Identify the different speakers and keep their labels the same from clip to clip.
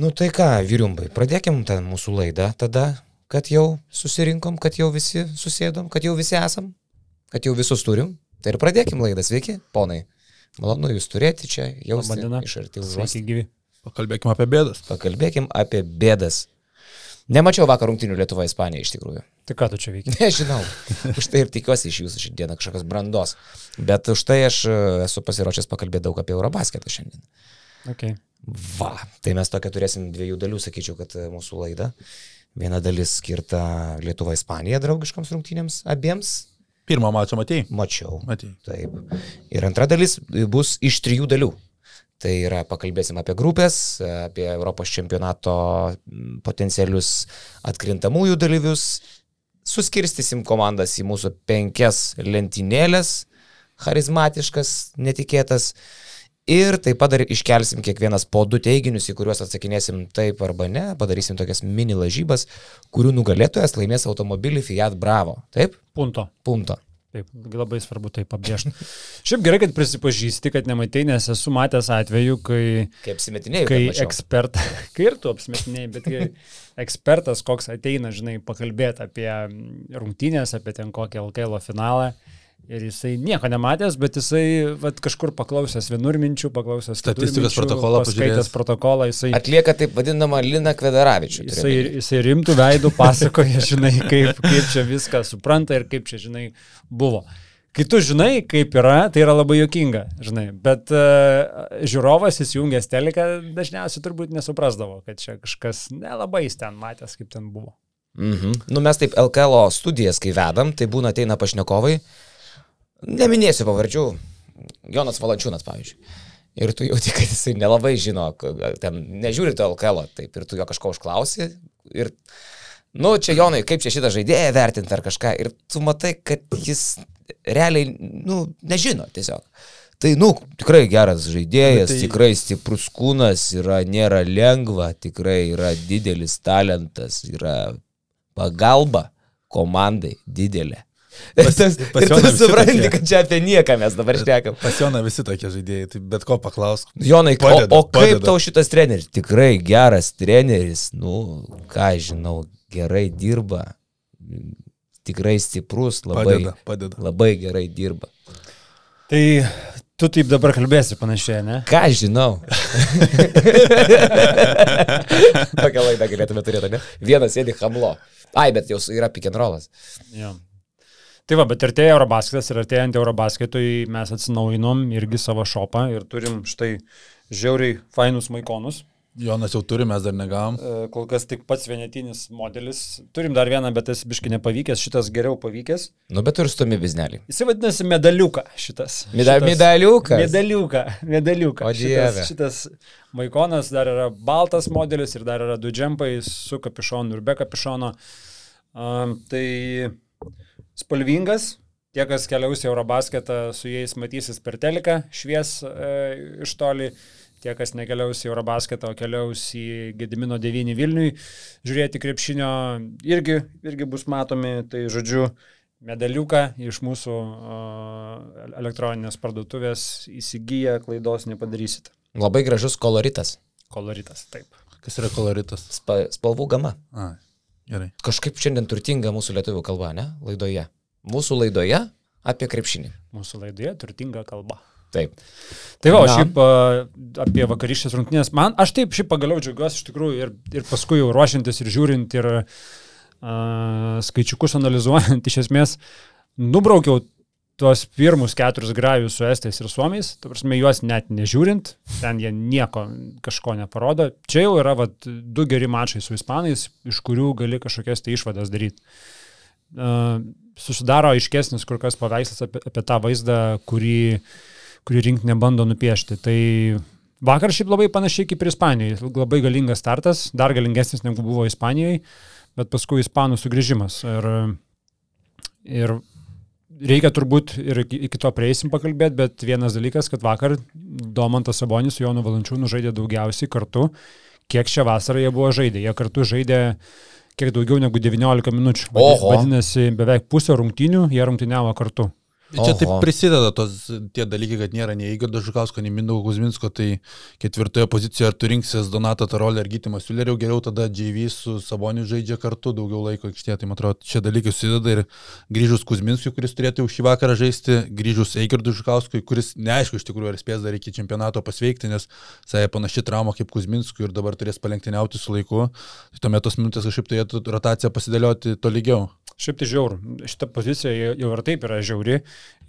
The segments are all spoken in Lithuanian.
Speaker 1: Nu tai ką, vyriumbai, pradėkim tą mūsų laidą tada, kad jau susirinkom, kad jau visi susėdom, kad jau visi esam, kad jau visus turim. Tai ir pradėkim laidą, sveiki, ponai. Malonu jūs turėti čia, jau iš arti užuosti.
Speaker 2: gyvi.
Speaker 3: Pakalbėkim apie bėdas.
Speaker 1: Pakalbėkim apie bėdas. Nemačiau vakar rungtinių Lietuva Ispanija iš tikrųjų.
Speaker 2: Tai ką tu čia veikia?
Speaker 1: Nežinau. Už tai ir tikiuosi iš jūsų šiandieną kažkokios brandos. Bet už tai aš e, esu pasiruošęs pakalbėti daug apie Eurobasketą šiandien.
Speaker 2: Okay.
Speaker 1: Va, tai mes tokia turėsim dviejų dalių, sakyčiau, kad e, mūsų laida. Viena dalis skirta Lietuva Ispanija draugiškoms rungtynėms abiems.
Speaker 3: Pirmą mačą matėjai?
Speaker 1: Mačiau.
Speaker 3: Matėjai.
Speaker 1: Taip. Ir antra dalis bus iš trijų dalių. Tai yra pakalbėsim apie grupės, apie Europos čempionato potencialius atkrintamųjų dalyvius, suskirstysim komandas į mūsų penkias lentynėlės, charizmatiškas, netikėtas. Ir taip pat dar iškelsim kiekvienas po du teiginius, į kuriuos atsakinėsim taip arba ne, padarysim tokias mini lažybas, kurių nugalėtojas laimės automobilį Fiat Bravo. Taip?
Speaker 2: Punto.
Speaker 1: Punto.
Speaker 2: Taip, labai svarbu tai pabrėžti. Šiaip gerai, kad prisipažįsti, kad nematai, nes esu matęs atveju, kai...
Speaker 1: Kai apsimetinėjai.
Speaker 2: Kai ekspertas, kai ir tu apsimetinėjai, bet kai ekspertas, koks ateina, žinai, pakalbėti apie rungtynės, apie ten kokį LKL finalą. Ir jisai nieko nematęs, bet jisai vat, kažkur paklausęs vienur minčių, paklausęs
Speaker 3: statistikos protokolą,
Speaker 2: paskaitęs protokolą, jisai
Speaker 1: atlieka taip vadinamą Lina Kvedaravičių.
Speaker 2: Jisai, jisai rimtų veidų pasakoja, žinai, kaip, kaip čia viską supranta ir kaip čia, žinai, buvo. Kai tu žinai, kaip yra, tai yra labai jokinga, žinai, bet uh, žiūrovas įsijungęs teleką dažniausiai turbūt nesuprasdavo, kad čia kažkas nelabai ten matęs, kaip ten buvo.
Speaker 1: Mhm. Nu mes taip LKL studijas, kai vedam, tai būna ateina pašnekovai, uh, Neminėsiu pavardžių. Jonas Valančiūnas, pavyzdžiui. Ir tu jauti, kad jisai nelabai žino, ten nežiūri to LKL, taip, ir tu jo kažko užklausi. Ir, nu, čia Jonai, kaip čia šitą žaidėją vertinti ar kažką. Ir tu matai, kad jis realiai, nu, nežino tiesiog. Tai, nu, tikrai geras žaidėjas, tai... tikrai stiprus kūnas, yra, nėra lengva, tikrai yra didelis talentas, yra pagalba komandai didelė. Pas, tas, pas ir tu supranti, tokie. kad čia apie nieką mes dabar šnekam.
Speaker 3: Pas Joną visi tokie žaidėjai, tai bet ko paklausk.
Speaker 1: Jonai, padeda, o, o kaip padeda. tau šitas treneris? Tikrai geras treneris, nu, ką žinau, gerai dirba, tikrai stiprus, labai,
Speaker 3: padeda, padeda.
Speaker 1: labai gerai dirba.
Speaker 2: Tai tu taip dabar kalbėsi panašiai, ne?
Speaker 1: Ką žinau. Tokią laidą galėtume turėti, ne? Vienas sėdi hamlo. Ai, bet jau yra pick and rollas.
Speaker 2: Ja. Tai va, bet artėja Eurobasketas ir artėjant Eurobasketui mes atsinaujinom irgi savo šopą ir turim štai žiauriai fainus maikonus.
Speaker 3: Jonas jau turi, mes dar negavom.
Speaker 2: E, kol kas tik pats vienetinis modelis. Turim dar vieną, bet tas biški nepavykęs, šitas geriau pavykęs.
Speaker 1: Nu, bet turi stumi biznelį.
Speaker 2: Jis vadinasi medaliuką šitas.
Speaker 1: Meda, šitas medaliuką.
Speaker 2: Medaliuką, medaliuką.
Speaker 1: O dieve.
Speaker 2: Šitas, šitas maikonas dar yra baltas modelis ir dar yra du džempai su kapišonu ir be kapišono. Um, tai spalvingas. Tie, kas keliaus į Eurobasketą, su jais matysis per teleką švies e, iš toli. Tie, kas nekeliaus į Eurobasketą, o keliaus į Gedimino 9 Vilniui, žiūrėti krepšinio, irgi, irgi bus matomi. Tai žodžiu, medaliuką iš mūsų elektroninės parduotuvės įsigiję, klaidos nepadarysite.
Speaker 1: Labai gražus koloritas.
Speaker 2: Koloritas, taip.
Speaker 3: Kas yra koloritas?
Speaker 1: Spa, spalvų gama.
Speaker 3: A, Gerai.
Speaker 1: Kažkaip šiandien turtinga mūsų lietuvių kalba, ne? Laidoje. Mūsų laidoje apie krepšinį.
Speaker 2: Mūsų laidoje turtinga kalba.
Speaker 1: Taip.
Speaker 2: Tai va, o šiaip apie vakarišės rungtynės, man, aš taip šiaip pagaliau džiaugiuosi iš tikrųjų ir, ir paskui jau ruošiantis ir žiūrint ir uh, skaičiukus analizuojant, iš esmės nubraukiau tuos pirmus keturis grajus su estais ir suomiais, ta prasme, juos net nežiūrint, ten jie nieko kažko neparodo. Čia jau yra vat, du geri mačai su ispanais, iš kurių gali kažkokias tai išvadas daryti. Uh, susidaro aiškesnis kur kas paveikslas apie, apie tą vaizdą, kurį, kurį rinkinė bando nupiešti. Tai vakar šiaip labai panašiai kaip ir Ispanijoje. Labai galingas startas, dar galingesnis negu buvo Ispanijoje, bet paskui Ispanų sugrįžimas. Ir, ir reikia turbūt ir iki to prieisim pakalbėti, bet vienas dalykas, kad vakar Domantas Sabonis su Jonu Valančiūnu žaidė daugiausiai kartu, kiek šią vasarą jie buvo žaidę. Jie kartu žaidė kiek daugiau negu 19 minučių.
Speaker 1: Oho.
Speaker 2: Vadinasi, beveik pusę rungtynių jie rungtyniavo kartu.
Speaker 3: Čia taip
Speaker 1: Oho.
Speaker 3: prisideda tos tie dalykai, kad nėra nei Igor Dažukausko, nei Mindaugo Kuzminsko, tai ketvirtoje pozicijoje ar tu rinksies Donatą Tarolį ar Gytimą Siuleriau, geriau tada JV su Saboniu žaidžia kartu daugiau laiko aikštėje, tai man atrodo, šie dalykai susideda ir grįžus Kuzminskui, kuris turėtų jau šį vakarą žaisti, grįžus Igor Dažukauskui, kuris neaišku iš tikrųjų ar spės dar iki čempionato pasveikti, nes jisai panaši trauma kaip Kuzminskui ir dabar turės palenktyniauti su laiku, tai tuomet tos minutės kažkaip turėtų rotacija pasidėlioti tolygiau.
Speaker 2: Šiaip tai žiauru. Šita pozicija jau- jau ir taip yra žiauri.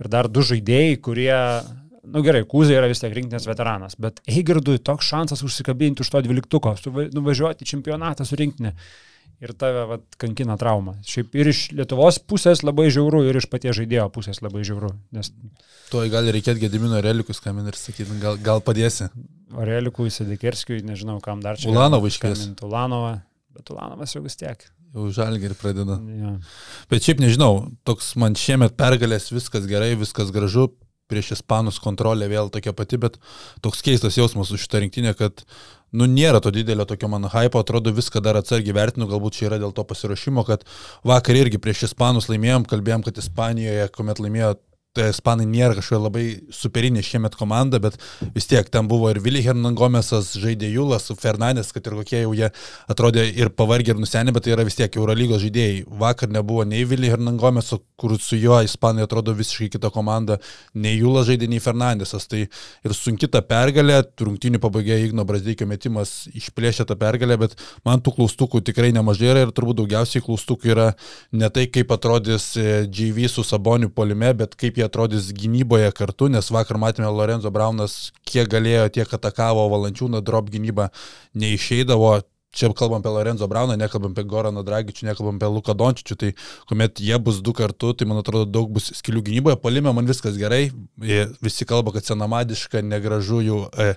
Speaker 2: Ir dar du žaidėjai, kurie, na nu, gerai, Kūzai yra vis tiek rinktinės veteranas, bet Eigardui toks šansas užsikabinti už to dvyliktuko, nuvažiuoti į čempionatą su rinktinė. Ir tave vat, kankina trauma. Šiaip ir iš Lietuvos pusės labai žiauru, ir iš paties žaidėjo pusės labai žiauru. Nes
Speaker 3: Tuo gali reikėti Gedimino relikus skambinti ir sakyti, gal, gal padėsi.
Speaker 2: Arelikui, Sedekerskiui, nežinau kam dar čia.
Speaker 3: Ulanovą
Speaker 2: skambint, Ulanovą, bet Ulanovas jau vis tiek.
Speaker 3: Jau žalgi ir pradeda.
Speaker 2: Ja.
Speaker 3: Bet šiaip nežinau, toks man šiemet pergalės, viskas gerai, viskas gražu, prieš Ispanus kontrolė vėl tokia pati, bet toks keistas jausmas už šitą rinktinę, kad, nu, nėra to didelio tokio mano hypo, atrodo viską dar atsargiai vertinu, galbūt čia yra dėl to pasiruošimo, kad vakar irgi prieš Ispanus laimėjom, kalbėjom, kad Ispanijoje, kuomet laimėjo Ispanai nėra kažkokia labai superinė šiemet komanda, bet vis tiek ten buvo ir Vili Hernangomesas, žaidė Julas, Fernandes, kad ir kokie jau jie atrodė ir pavargę ir nusenę, bet tai yra vis tiek Eurolygos žaidėjai. Vakar nebuvo nei Vili Hernangomeso, kur su juo Ispanai atrodo visiškai kita komanda, nei Julas žaidė, nei Fernandesas. Tai ir sunki ta pergalė, rungtinių pabaigė Igno Brasdeikio metimas išplėšė tą pergalę, bet man tų klaustukų tikrai nemažai yra ir turbūt daugiausiai klaustukų yra ne tai, kaip atrodys e, GV su Saboniu polime, bet kaip jie atrodys gynyboje kartu, nes vakar matėme Lorenzo Braunas, kiek galėjo, tiek atakavo valančiūną, drop gynybą neišeidavo. Čia kalbam apie Lorenzo Brauną, nekalbam apie Goraną Dragičių, nekalbam apie Luką Dončičių, tai kuomet jie bus du kartu, tai man atrodo daug bus skilių gynyboje, palime man viskas gerai, Jie visi kalba, kad senamadiška, negražu jų e,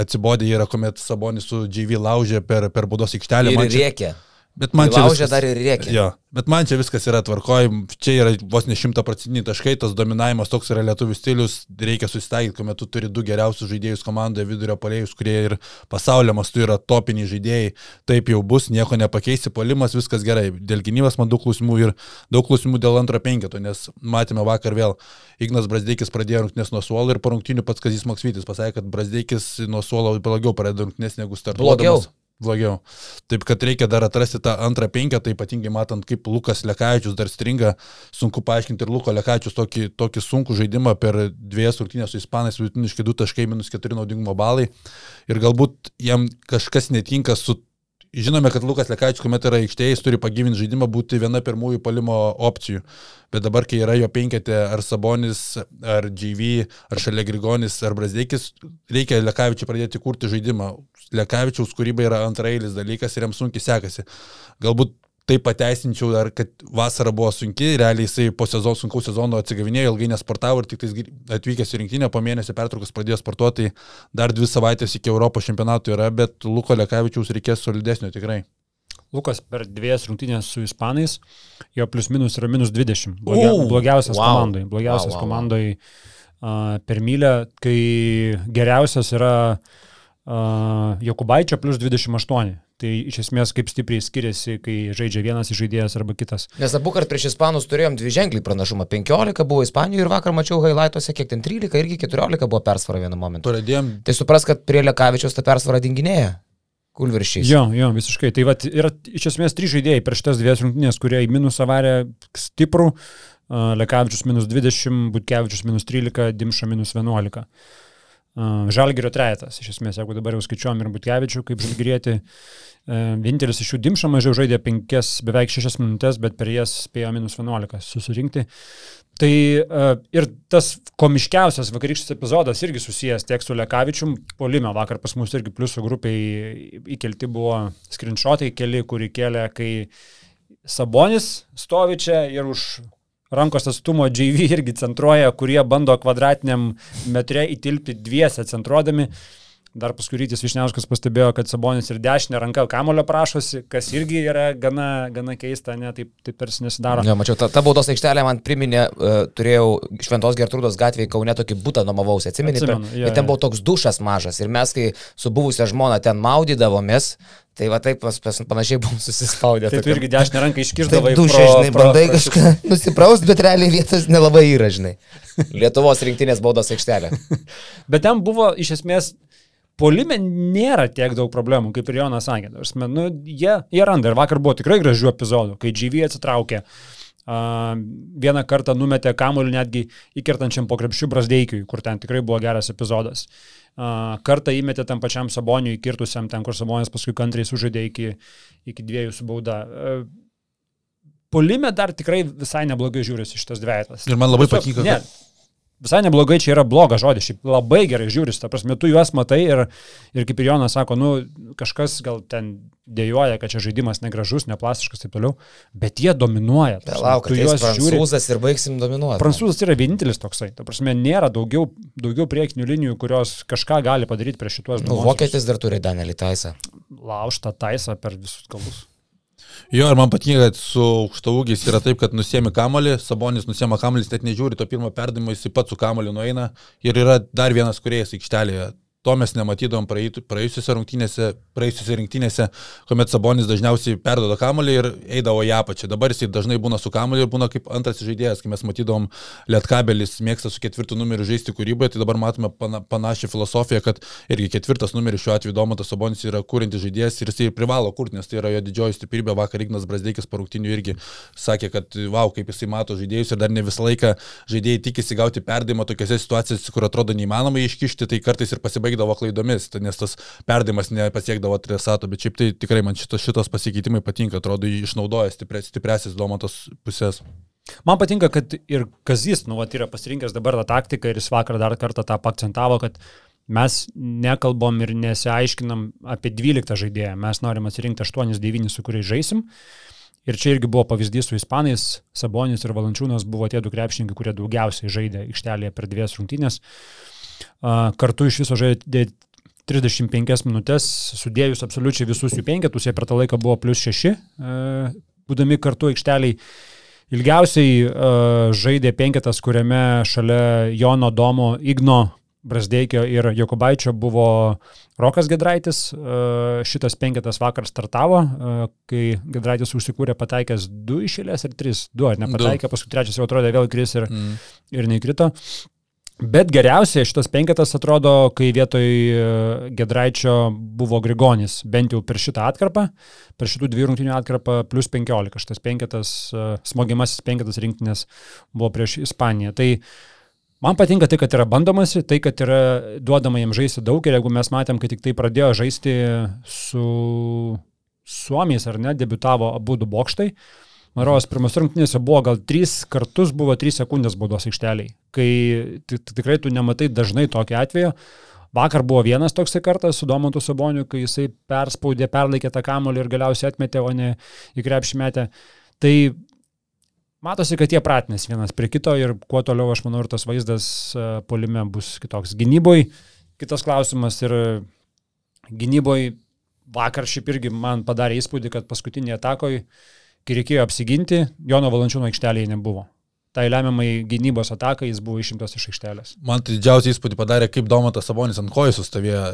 Speaker 3: atsibodė yra, kuomet Sabonis su GV laužė per, per būdos aikštelę.
Speaker 1: Ir
Speaker 3: čia-
Speaker 1: rėkia.
Speaker 3: Bet man čia
Speaker 1: Laužė
Speaker 3: viskas,
Speaker 1: dar ir rėkia.
Speaker 3: Jo, bet man čia viskas yra tvarkoj, čia yra vos ne šimtaprocentiniai taškai, tas dominavimas toks yra lietuvių stilius, reikia susitaikyti, kuomet tu turi du geriausius žaidėjus komandoje, vidurio polėjus, kurie ir pasaulio mastu yra topiniai žaidėjai, taip jau bus, nieko nepakeisi, polimas, viskas gerai. Dėl gynybos man daug klausimų ir daug klausimų dėl antro penketo, nes matėme vakar vėl, Ignas Brasdeikis pradėjo rungtynės nuo suolo ir po rungtynių pats Kazis Maksvytis pasakė, kad Brasdeikis nuo suolo blogiau pradėjo rungtynės negu startuodamas.
Speaker 1: Blogiau?
Speaker 3: Blogiau. Taip, kad reikia dar atrasti tą antrą penketą, ypatingai matant, kaip Lukas Lekavičius dar stringa, sunku paaiškinti ir Luko Lekavičius tokį, tokį sunkų žaidimą per dviejas rungtynės su Ispanais, vidutiniškai 2 taškai minus 4 naudingumo balai. Ir galbūt jam kažkas netinka su... Žinome, kad Lukas Lekavičius, kuomet yra aikštėje, jis turi pagyvinti žaidimą, būti viena pirmųjų palimo opcijų. Bet dabar, kai yra jo penketė, ar Sabonis, ar GV, ar šalia Grigonis, ar Brazdeikis, reikia Lekavičiui pradėti kurti žaidimą. Lekavičiaus kūryba yra antrailis dalykas ir jam sunkiai sekasi. Galbūt tai pateisinčiau dar, kad vasara buvo sunki, realiai jisai po sezono, sunkaus sezono atsigavinėjo, ilgai nesportavo ir tik atvykęs į rinktinę po mėnesio pertraukos pradėjo sportuoti, tai dar dvi savaitės iki Europos čempionato yra, bet Luko Lekavičiaus reikės solidesnio tikrai.
Speaker 2: Lukas per dviejas rungtynės su Ispanais, jo plius minus yra minus 20. Blogia,
Speaker 1: U,
Speaker 2: blogiausias
Speaker 1: wow.
Speaker 2: komandai. Blogiausias
Speaker 1: wow, wow.
Speaker 2: komandai uh, per mylę, kai geriausias yra uh, Jokubaičio plus 28. Tai iš esmės kaip stipriai skiriasi, kai žaidžia vienas iš žaidėjas arba kitas.
Speaker 1: Nes abu kart prieš Ispanus turėjom dvi ženklį pranašumą. 15 buvo Ispanijoje ir vakar mačiau highlightuose, kiek ten 13 irgi 14 buvo persvara vienu momentu.
Speaker 3: Pradėjom
Speaker 1: Tai supras, kad prie Lekavičiaus ta persvara dinginėja. Kulviršiais.
Speaker 2: Jo, jo, visiškai. Tai vat, yra iš esmės trys žaidėjai per šitas dviejas rungtynės, kurie į minusą varė stiprų. Lekavičius minus 20, Butkevičius minus 13, Dimša minus 11. Žalgirio trejetas, iš esmės, jeigu dabar jau skaičiuom ir Butkevičių kaip žalgirietį, uh, vienintelis iš jų Dimša mažiau žaidė 5, beveik 6 minutės, bet per jas spėjo minus 11 susirinkti. Tai ir tas komiškiausias vakarykštis epizodas irgi susijęs tiek su Lekavičium, polime vakar pas mus irgi pliusų grupiai įkelti buvo screenshotai keli, kurį kėlė, kai Sabonis stovi čia ir už rankos atstumo JV irgi centruoja, kurie bando kvadratiniam metre įtilpti dviese centruodami. Dar paskui Rytis Višniauskas pastebėjo, kad Sabonis ir dešinė ranka kamulio prašosi, kas irgi yra gana, gana keista, ne, taip, taip tarsi nesidaro.
Speaker 1: Ja, mačiau, ta, ta baudos aikštelė man priminė, uh, turėjau Šventos Gertrūdos gatvėje Kaune tokį būtą nuomavausi, atsimeni,
Speaker 2: Atsimenu, jo,
Speaker 1: ir ten
Speaker 2: jo.
Speaker 1: buvo toks dušas mažas ir mes, kai su buvusia žmona ten maudydavomės, tai va taip pas, pas, panašiai buvom susispaudę.
Speaker 2: Taip
Speaker 1: tokiam-
Speaker 2: irgi dešinę ranką iškirdavai.
Speaker 1: Taip, dušė, žinai, bandai kažką nusipraust, bet realiai vietos nelabai yra, žinai. Lietuvos rinktinės baudos aikštelė.
Speaker 2: Bet ten buvo iš esmės, polime nėra tiek daug problemų, kaip ir Jonas sakė. Nu, jie, jie randa ir vakar buvo tikrai gražių epizodų, kai GV atsitraukė. Uh, vieną kartą numetė kamuolį netgi įkertančiam po krepšių Brasdeikiui, kur ten tikrai buvo geras epizodas. Kartą įmetė tam pačiam Saboniui įkirtusiam, ten kur Sabonis paskui kantriai sužaidė iki, iki dviejų su bauda. Polime dar tikrai visai neblogai žiūrisi šitas dviejas.
Speaker 3: Ir man labai
Speaker 2: Tiesiog-
Speaker 3: patiko,
Speaker 2: Ne,
Speaker 3: kad-
Speaker 2: visai neblogai čia yra blogas žodis, šiaip labai gerai žiūrisi, ta prasme, tu juos matai ir, ir kaip ir Jonas sako, nu, kažkas gal ten dėjoja, kad čia žaidimas negražus, neplastiškas ir taip toliau, bet jie dominuoja.
Speaker 1: Palauk,
Speaker 2: tu
Speaker 1: tai
Speaker 2: juos žiūri.
Speaker 1: prancūzas ir baigsim dominuoti.
Speaker 2: Prancūzas yra vienintelis toksai, ta prasme, nėra daugiau, daugiau priekinių linijų, kurios kažką gali padaryti prieš šituos
Speaker 1: Nu, vokietis dar turi Danielį Taisą.
Speaker 2: Laužta taisa per visus kalbus.
Speaker 3: Jo, ir man patinka, kad su aukštaugiais yra taip, kad nusiemi kamolį, Sabonis nusiema kamolį, net nežiūri to pirmo perdavimo, jis pats su kamoliu nueina ir yra dar vienas kuriejas aikštelėje. To mes nematydom praėjusiuose rungtynėse, praėjusiuose rungtynėse, kuomet Sabonis dažniausiai perdoda kamolį ir eidavo į apačią. Dabar jisai dažnai būna su kamoliu ir būna kaip antras žaidėjas, kai mes matydom Lietkabelis mėgsta su ketvirtu numeriu žaisti kūryboje, tai dabar matome pana, panašią filosofiją, kad irgi ketvirtas numeris šiuo atveju Domantas Sabonis yra kūrintis žaidėjas ir jisai privalo kurti, nes tai yra jo didžioji stiprybė. Vakar Ignas Brasdeikis po rungtynių irgi sakė, kad wow, kaip jisai mato žaidėjus ir dar ne visą laiką žaidėjai tikisi gauti perdavimą tokiose situacijose, kur atrodo neįmanoma iškišti, tai kartais ir pasibaigdavo klaidomis, nes tas perdavimas nepasiekdavo adresato, bet šiaip tai tikrai man šitos, šitos pasikeitimai patinka, atrodo, išnaudoja stipre, stipresis Domantas pusės.
Speaker 2: Man patinka, kad ir Kazis, nu, vat, yra pasirinkęs dabar tą taktiką ir jis vakar dar kartą tą akcentavo, kad mes nekalbam ir nesiaiškinam apie 12 žaidėją, mes norim atsirinkti 8-9, su kuriais žaisim. Ir čia irgi buvo pavyzdys su Ispanais, Sabonis ir Valančiūnas buvo tie du krepšininkai, kurie daugiausiai žaidė aikštelėje per dvies rungtynės. A, Kartu iš viso žaidė 35 minutės, sudėjus absoliučiai visus jų penketus, jie per tą laiką buvo plus 6, būdami kartu aikšteliai. Ilgiausiai uh, žaidė penketas, kuriame šalia Jono Domo, Igno, Brasdeikio ir Jokubaičio buvo Rokas Gedraitis. Uh, šitas penketas vakar startavo, uh, kai Gedraitis užsikūrė pataikęs du išėlės ir tris, du ar nepataikė, paskui trečias jau atrodė vėl kris ir, mm. ir neįkrito. Bet geriausiai šitas penketas atrodo, kai vietoj e, Gedraičio buvo Grigonis, bent jau per šitą atkarpą, per šitų dviejų rungtynių atkarpą plus 15. Šitas penketas, e, smogiamasis penketas rinktinės buvo prieš Ispaniją. Tai man patinka tai, kad yra bandomasi, tai, kad yra duodama jiems žaisti daug ir jeigu mes matėm, kad tik tai pradėjo žaisti su Suomijais ar ne, debitavo abu du bokštai. Man rodos, pirmas rungtynėse buvo gal trys kartus, buvo trys sekundės baudos aikšteliai, kai tikrai tu nematai dažnai tokio atveju. Vakar buvo vienas toksai kartas su Domantu Saboniu, kai jisai perspaudė, perlaikė tą kamolį ir galiausiai atmetė, o ne į krepšį metę. Tai matosi, kad jie pratinės vienas prie kito ir kuo toliau, aš manau, ir tas vaizdas polime bus kitoks. Gynyboj kitas klausimas ir gynyboj vakar šiaip irgi man padarė įspūdį, kad paskutinėje atakoje kai reikėjo apsiginti, Jono Valančiūno aikštelėje nebuvo. Tai lemiamai gynybos atakai jis buvo išimtas iš aikštelės.
Speaker 3: Man tai didžiausią įspūdį padarė, kaip Domantas Sabonis ant kojų sustovėjo.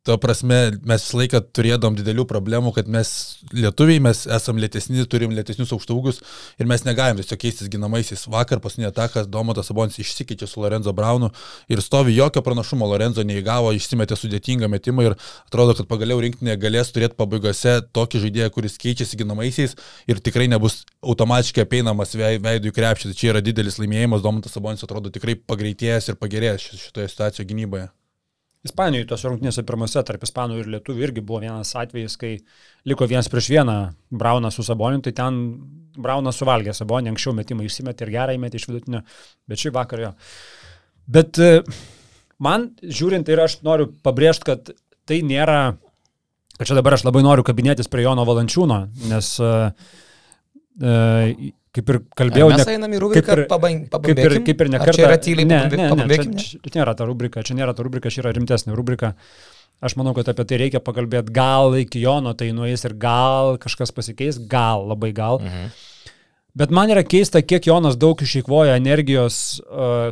Speaker 3: Tuo prasme, mes visą laiką turėdom didelių problemų, kad mes lietuviai, mes esam lėtesni, turim lėtesnius aukštaugius ir mes negalim tiesiog keistis ginamaisiais. Vakar paskutinį ataką Domantas Sabonis išsikeičia su Lorenzo Braunu ir stovi jokio pranašumo, Lorenzo neįgavo, išsimetė sudėtingą metimą ir atrodo, kad pagaliau rinktinė galės turėti pabaigose tokį žaidėją, kuris keičiasi ginamaisiais ir tikrai nebus automatiškai apeinamas veidų į krepšį. Tai čia yra didelis laimėjimas, Domantas Sabonis atrodo tikrai pagreitėjęs ir pagerėjęs šitoje situacijoje gynyboje.
Speaker 2: Ispanijoje tos rungtynėse pirmose tarp ispanų ir lietuvių irgi buvo vienas atvejis, kai liko vienas prieš vieną Braunas su Saboniu, tai ten Braunas suvalgė Sabonį, anksčiau metimą išsimetė ir gerai metė iš vidutinio, bet šį vakarą jo. Bet man žiūrint ir aš noriu pabrėžti, kad tai nėra, kad čia dabar aš labai noriu kabinėtis prie Jono Valančiūno, nes uh, uh, kaip ir kalbėjau,
Speaker 1: Ar mes einam į rubriką,
Speaker 2: kaip ir,
Speaker 1: pabang,
Speaker 2: kaip ir, kaip ir ne kartą.
Speaker 1: Čia yra tyliai,
Speaker 2: ne, ne, ne,
Speaker 1: pabambėkim.
Speaker 2: čia, čia nėra ta rubrika, čia nėra ta rubrika, čia yra rimtesnė rubrika. Aš manau, kad apie tai reikia pakalbėti. Gal iki Jono tai nueis ir gal kažkas pasikeis, gal, labai gal. Mhm. Bet man yra keista, kiek Jonas daug išeikvoja energijos uh,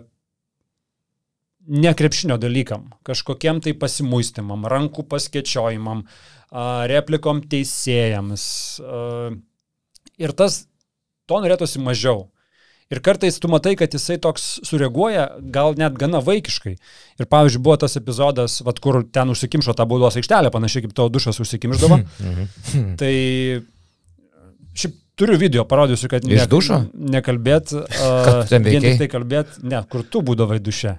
Speaker 2: ne krepšinio dalykam, kažkokiem tai pasimuistimam, rankų paskečiojimam, uh, replikom teisėjams. Uh, ir tas, to norėtųsi mažiau. Ir kartais tu matai, kad jisai toks sureaguoja, gal net gana vaikiškai. Ir pavyzdžiui, buvo tas epizodas, vat, kur ten užsikimšo tą baudos aikštelę, panašiai kaip tavo dušas užsikimšdavo. Mhm. tai šiaip turiu video, parodysiu, kad
Speaker 1: ne, dušo?
Speaker 2: nekalbėt, uh, vien tik tai kalbėt, ne, kur tu būdavai duše.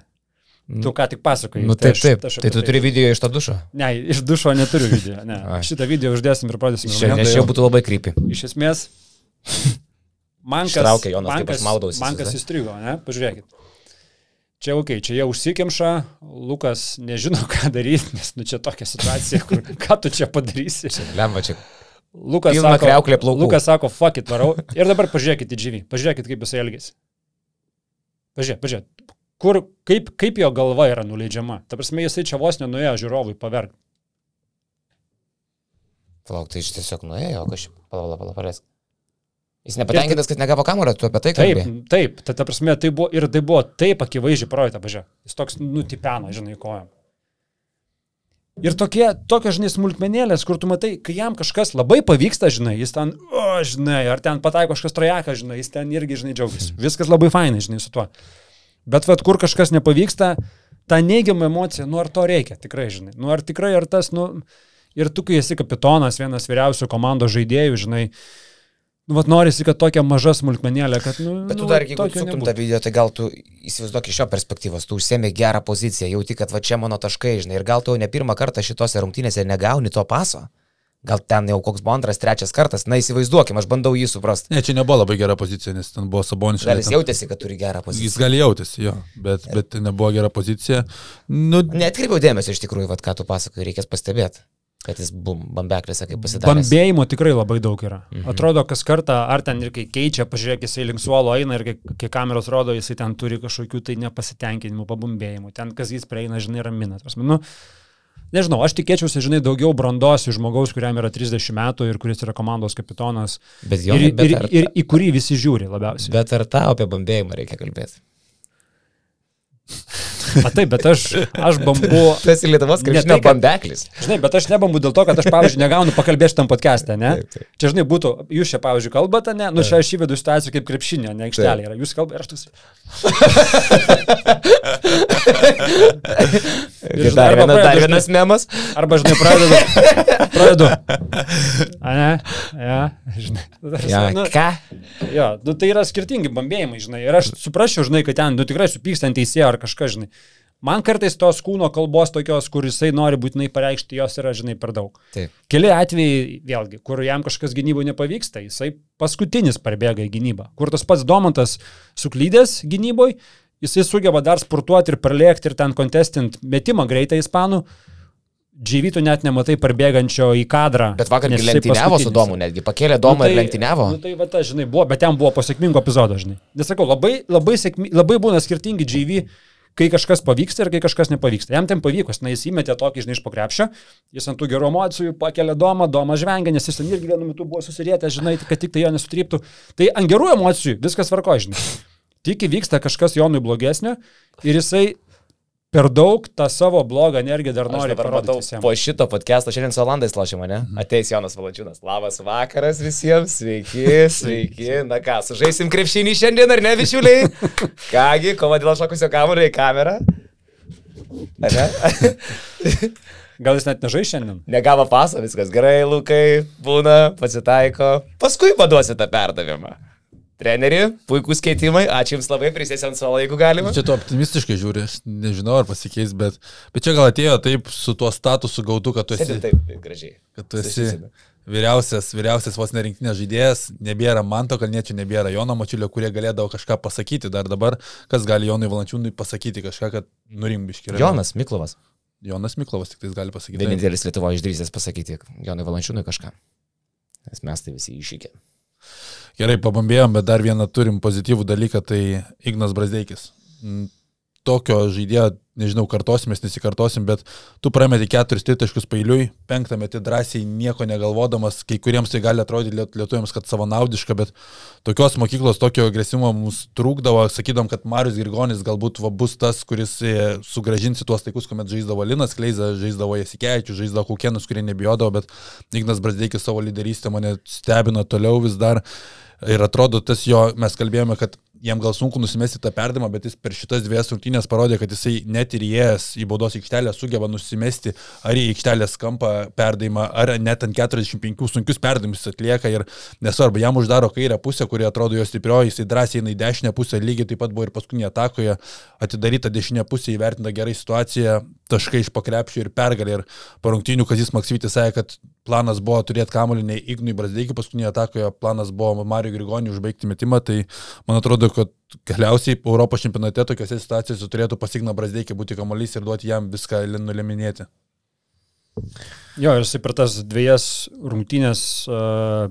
Speaker 2: Tu ką tik pasakoji.
Speaker 1: Nu, taip, taip. Tai, tai tu tai turi video iš to dušo?
Speaker 2: Ne, iš dušo neturiu video. Ne. Šitą video uždėsim ir pradėsim.
Speaker 1: Nes jau būtų labai krypi.
Speaker 2: Iš esmės, man kas,
Speaker 1: Traukė Jonas, man kas,
Speaker 2: man kas įstrigo, ne? Pažiūrėkit. Čia, okay, čia jie užsikimša, Lukas nežino, ką daryti, nes, nu, čia tokia situacija, kur ką tu čia padarysi.
Speaker 1: Čia lemva, čia.
Speaker 2: Lukas Pilna sako, Lukas sako, fuck it, varau. Ir dabar pažiūrėkit į dživį, pažiūrėkit, kaip jisai elgesi. Pažiūrėk, pažiūrėk, kur, kaip, kaip jo galva yra nuleidžiama. Ta prasme, jisai čia vos nenuėjo žiūrovui paverg.
Speaker 1: Palauk, tai iš tiesiog nuėjo, kažkaip, palauk, palauk, palauk. Jis nepatenkintas, kad negavo kamulio, tu apie tai kalbėjai.
Speaker 2: Taip, taip, ta, ta prasme, tai buvo ir tai buvo taip akivaizdžiai projektą, pažiūrėk. Jis toks nutipena, žinai, kojam. Ir tokie, tokios, žinai, smulkmenėlės, kur tu matai, kai jam kažkas labai pavyksta, žinai, jis ten, o, žinai, ar ten pataiko kažkas trojaką, žinai, jis ten irgi, žinai, džiaugiasi. Viskas labai fainai, žinai, su tuo. Bet vad, kur kažkas nepavyksta, ta neigiama emocija, nu ar to reikia, tikrai, žinai. Nu ar tikrai, ar tas, nu, ir tu, kai esi kapitonas, vienas vyriausių komandos žaidėjų, žinai, uh, Nu, vat norisi, kad tokia maža smulkmenėlė, kad... Nu,
Speaker 1: Bet tu nu, dar, jeigu suktum tą video, tai gal tu įsivaizduok iš šio perspektyvos, tu užsėmė gerą poziciją, jauti, kad va čia mano taškai, žinai, ir gal tu ne pirmą kartą šitose rungtynėse negauni to paso. Gal ten jau koks buvo antras, trečias kartas, na įsivaizduokim, aš bandau jį suprasti.
Speaker 3: Ne, čia nebuvo labai gera pozicija, nes ten buvo saboniškas.
Speaker 1: Gal jis jautėsi, kad turi gerą poziciją.
Speaker 3: Jis gali jautėsi, jo, bet, bet nebuvo gera pozicija. Nu...
Speaker 1: Netkreipiau dėmesio iš tikrųjų, vad ką tu pasakai, reikės pastebėti. Kad jis bum, bambeklėse kaip pasidarė.
Speaker 2: Bambėjimo tikrai labai daug yra. Mhm. Atrodo, kas kartą, ar ten ir kai keičia, pažiūrėk, jisai link suolo eina ir kai, kai kameros rodo, jisai ten turi kažkokių tai nepasitenkinimų, pabambėjimų. Ten, kas jis prieina, žinai, ramina. Nu, nežinau, aš tikėčiausi, žinai, daugiau brandos iš žmogaus, kuriam yra 30 metų ir kuris yra komandos kapitonas.
Speaker 1: Bet jo,
Speaker 2: ir,
Speaker 1: bet
Speaker 2: ir, ir, ir į kurį visi žiūri labiausiai.
Speaker 1: Bet ar tau apie bambėjimą reikia kalbėti?
Speaker 2: A taip, bet aš, aš bambu.
Speaker 1: Tu esi Lietuvos krepšinio tai, bambeklis.
Speaker 2: Žinai, bet aš nebambu dėl to, kad aš, pavyzdžiui, negaunu pakalbėti tam podcast'e, ne? Taip, taip. Čia, žinai, būtų, jūs čia, pavyzdžiui, kalbate, ne? Nu, čia aš įvedu situaciją kaip krepšinio, ne aikštelė yra. Jūs kalbate aš tusi.
Speaker 1: Ir dar, viena, pradedu, dar vienas memas.
Speaker 2: Arba, žinai, pradedu. Pradedu. A ne? Ja, žinai.
Speaker 1: Ja, nu, ką?
Speaker 2: Jo, nu, tai yra skirtingi bambėjimai, žinai. Ir aš suprasčiau, žinai, kad ten, nu, tikrai supykstant teisėją ar kažką, žinai. Man kartais tos kūno kalbos tokios, kur jisai nori būtinai pareikšti, jos yra, žinai, per daug.
Speaker 1: Taip.
Speaker 2: Keli atvejai, vėlgi, kur jam kažkas gynyboje nepavyksta, jisai paskutinis parbėga į gynybą. Kur tas pats Domantas suklydęs gynyboje, jisai sugeba dar sportuoti ir pralėkti ir ten kontestint metimą greitai ispanų. Džyvytų net nematai parbėgančio į kadrą.
Speaker 1: Bet vakar lenktyniavo su Domu, netgi pakėlė Domą nu, tai, ir lenktyniavo.
Speaker 2: Nu, tai va, ta, žinai, buvo, bet ten buvo po sėkmingo epizodo, žinai. Nesakau, labai, labai, sėkmi, labai būna skirtingi džyvy kai kažkas pavyksta ir kai kažkas nepavyksta. Jam ten pavyko, na jis įmetė tokį, žinai, iš pokrepšio, jis ant tų gerų emocijų pakelia domą, domą žvengia, nes jis ten irgi vienu metu buvo susirietęs, žinai, kad tik tai jo nesutryptų. Tai ant gerų emocijų viskas varko, žinai. Tik įvyksta kažkas Jonui blogesnio ir jisai per daug tą savo blogą energiją dar nori parodyti.
Speaker 1: Po šito podcast'o šiandien su Olandais lošimo, ne? Mhm. Ateis Jonas Valančiūnas. Labas vakaras visiems, sveiki, sveiki. Na ką, sužaisim krepšinį šiandien ar ne, bičiuliai? Kągi, kova dėl šokusio kamuolio į kamerą. Ar ne?
Speaker 2: Gal jis net nežai šiandien?
Speaker 1: Negavo paso, viskas gerai, Lukai, būna, pasitaiko. Paskui paduosi tą perdavimą. Treneri, puikūs keitimai, ačiū Jums labai, prisėsiu ant suolo, jeigu galima.
Speaker 3: Čia tu optimistiškai žiūri, aš nežinau, ar pasikeis, bet, bet čia gal atėjo taip su tuo statusu gautu, kad tu esi...
Speaker 1: Sėdė taip, gražiai.
Speaker 3: Kad tu esi vyriausias, vyriausias vos nerinktinės žaidėjas, nebėra Manto Kalniečio, nebėra Jono Mačiulio, kurie galėdavo kažką pasakyti dar dabar, kas gali Jonui Valančiūnui pasakyti kažką, kad nurimbiškiai.
Speaker 1: Jonas Miklovas.
Speaker 3: Jonas Miklovas tik tais gali pasakyti.
Speaker 1: Vienintelis Lietuvo išdrysęs pasakyti Jonui Valančiūnui kažką. Nes mes tai visi iššykė.
Speaker 3: Gerai, pabambėjom, bet dar vieną turim pozityvų dalyką, tai Ignas Brazdeikis. Mm, tokio žaidėjo nežinau, kartosimės, nesikartosim, bet tu prameti keturis tritaškus pailiui, penktą metį drąsiai nieko negalvodamas, kai kuriems tai gali atrodyti lietuviams, kad savanaudiška, bet tokios mokyklos, tokio agresyvumo mums trūkdavo, sakydom, kad Marius Girgonis galbūt va, bus tas, kuris e, sugražins tuos laikus, kuomet žaisdavo Linas Kleiza, žaisdavo Jasikevičius, žaisdavo Kukienus, kurie nebijodavo, bet Ignas Brasdeikis savo lyderystę mane stebino toliau vis dar. Ir atrodo, tas jo, mes kalbėjome, kad jam gal sunku nusimesti tą perdimą, bet jis per šitas dviejas rungtynės parodė, kad jisai net ir įėjęs į baudos aikštelę sugeba nusimesti ar į aikštelės kampą perdimą, ar net ant 45 sunkius perdimus atlieka ir nesvarbu, jam uždaro kairę pusę, kuri atrodo jo stiprioji, jisai drąsiai eina į dešinę pusę, lygiai taip pat buvo ir paskutinėje atakoje, atidaryta dešinė pusė, įvertinta gerai situacija, taškai iš pakrepšio ir pergalė. Ir po rungtynių Kazis Maksyvitis sakė, kad planas buvo turėti kamuolį ne Ignui Brasdeikį paskutinėje atakoje, planas buvo Mario Grigoniui užbaigti metimą, tai man atrodo, kad galiausiai Europos čempionate tokiuose situacijose turėtų pasigna Brasdeikį būti kamuolys ir duoti jam viską nuleminėti.
Speaker 2: Jo, ir jisai per tas dviejas rungtynės uh,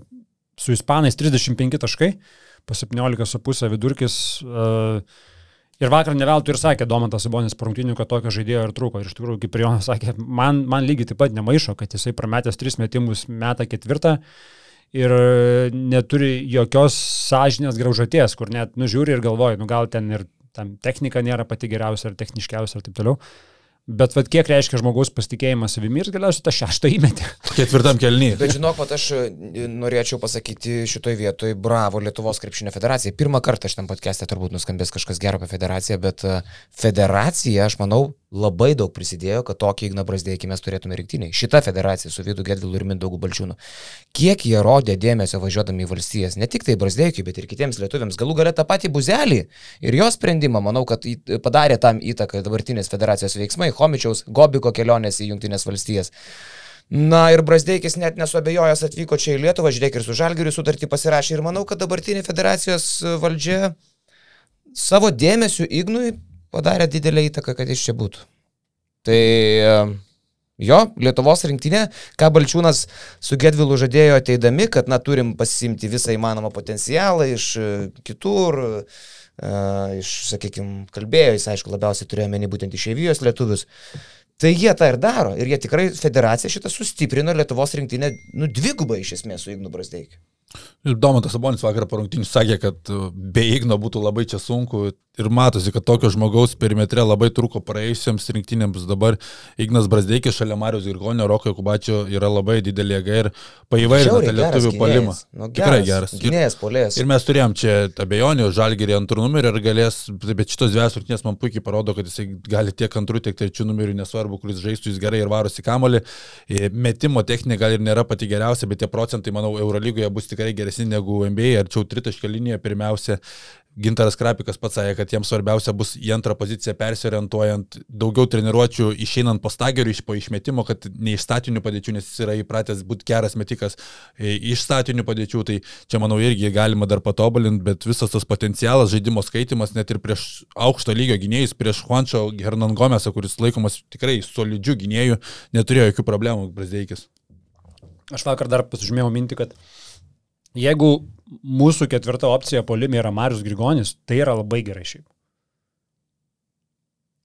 Speaker 2: su Ispanais 35 taškai, po 17,5 vidurkis. Uh, Ir vakar neveltui ir sakė Domantas Sabonis po rungtynių, kad tokio žaidėjo ir trūko. Ir iš tikrųjų, kaip ir Jonas sakė, man, man lygiai taip pat nemaišo, kad jisai prametęs tris metimus metą ketvirtą. Uh, ir neturi jokios sąžinės graužaties, kur net nužiūri ir galvoji, nu gal ten ir tam technika nėra pati geriausia ar techniškiausia ir taip toliau. Bet vad kiek reiškia žmogaus pasitikėjimas savimi ir galiausiai tą šeštą įmetį.
Speaker 3: Ketvirtam kelnyje.
Speaker 1: Bet žinok, pat aš e, norėčiau pasakyti šitoj vietoj bravo Lietuvos krepšinio federacijai. Pirmą kartą šitam podcast'e turbūt nuskambės kažkas gero apie federaciją, bet e, federacija, aš manau, labai daug prisidėjo, kad tokį Igną Brasdėkį mes turėtume rinktiniai. Šita federacija su Vidu Gedvilu ir Mindaugu Balčiūnu. Kiek jie rodė dėmesio važiuodami į valstijas, ne tik tai Brasdėkiui, bet ir kitiems lietuviams, galų galę tą patį buzelį ir jo sprendimą, manau, kad padarė tam įtaką dabartinės federacijos veiksmai, Homičiaus, Gobiko kelionės į Junktinės valstijas. Na ir Brasdeikis net nesuabejojęs atvyko čia į Lietuvą, žiūrėk ir su Žalgiriu sutartį pasirašė ir manau, kad dabartinė federacijos valdžia savo dėmesiu Ignui padarė didelį įtaką, kad jis čia būtų. Tai e, jo, Lietuvos rinktinė, ką Balčiūnas su Gedvilu žadėjo ateidami, kad na, turim pasimti visą įmanomą potencialą iš e, kitur, uh, iš, sakykime, kalbėjo, jis aišku labiausiai turėjo menį būtent išėvijos lietuvius. Tai jie tą ir daro. Ir jie tikrai federacija šitą sustiprino Lietuvos rinktinę, nu, dvigubai iš esmės su Ignu Brasdeikiu.
Speaker 3: Domantas Sabonis vakar po rungtynių sakė, kad uh, be Igno būtų labai čia sunku ir matosi, kad tokio žmogaus perimetre labai trūko praėjusiems rinktynėms. Dabar Ignas Brasdeikis šalia Marijos Girgonio, Roko Kubačio yra labai didelė jėga ir paįvairina tą lietuvių polimą.
Speaker 1: Nu, geras, Tikrai geras.
Speaker 3: Gynėjas,
Speaker 1: polės.
Speaker 3: Ir mes turėjom čia abejonių, žalgerį antrų numerių ir galės, bet šitos dvies rungtynės man puikiai parodo, kad jisai gali tiek antrų, tiek trečių numerių, nesvarbu, kuris žaistų, jis gerai ir varosi kamolį. E, metimo technika gal ir nėra pati geriausia, bet tie procentai, manau, Eurolygoje bus tikrai geresni negu NBA, arčiau tritaškio linijoje pirmiausia. Gintaras Krapikas pats sakė, kad jiems svarbiausia bus į antrą poziciją persiorientuojant, daugiau treniruočių išeinant po stagerių, iš po išmetimo, kad ne iš statinių padėčių, nes jis yra įpratęs būti geras metikas e, iš statinių padėčių, tai čia manau irgi galima dar patobulinti, bet visas tas potencialas, žaidimo skaitimas net ir prieš aukšto lygio gynėjus, prieš Juančio Hernan Gomesą, kuris laikomas tikrai solidžių gynėjų, neturėjo jokių problemų Brazdeikis.
Speaker 2: Aš vakar dar pasižymėjau mintį, kad Jeigu mūsų ketvirta opcija polime yra Marius Grigonis, tai yra labai gerai šiaip.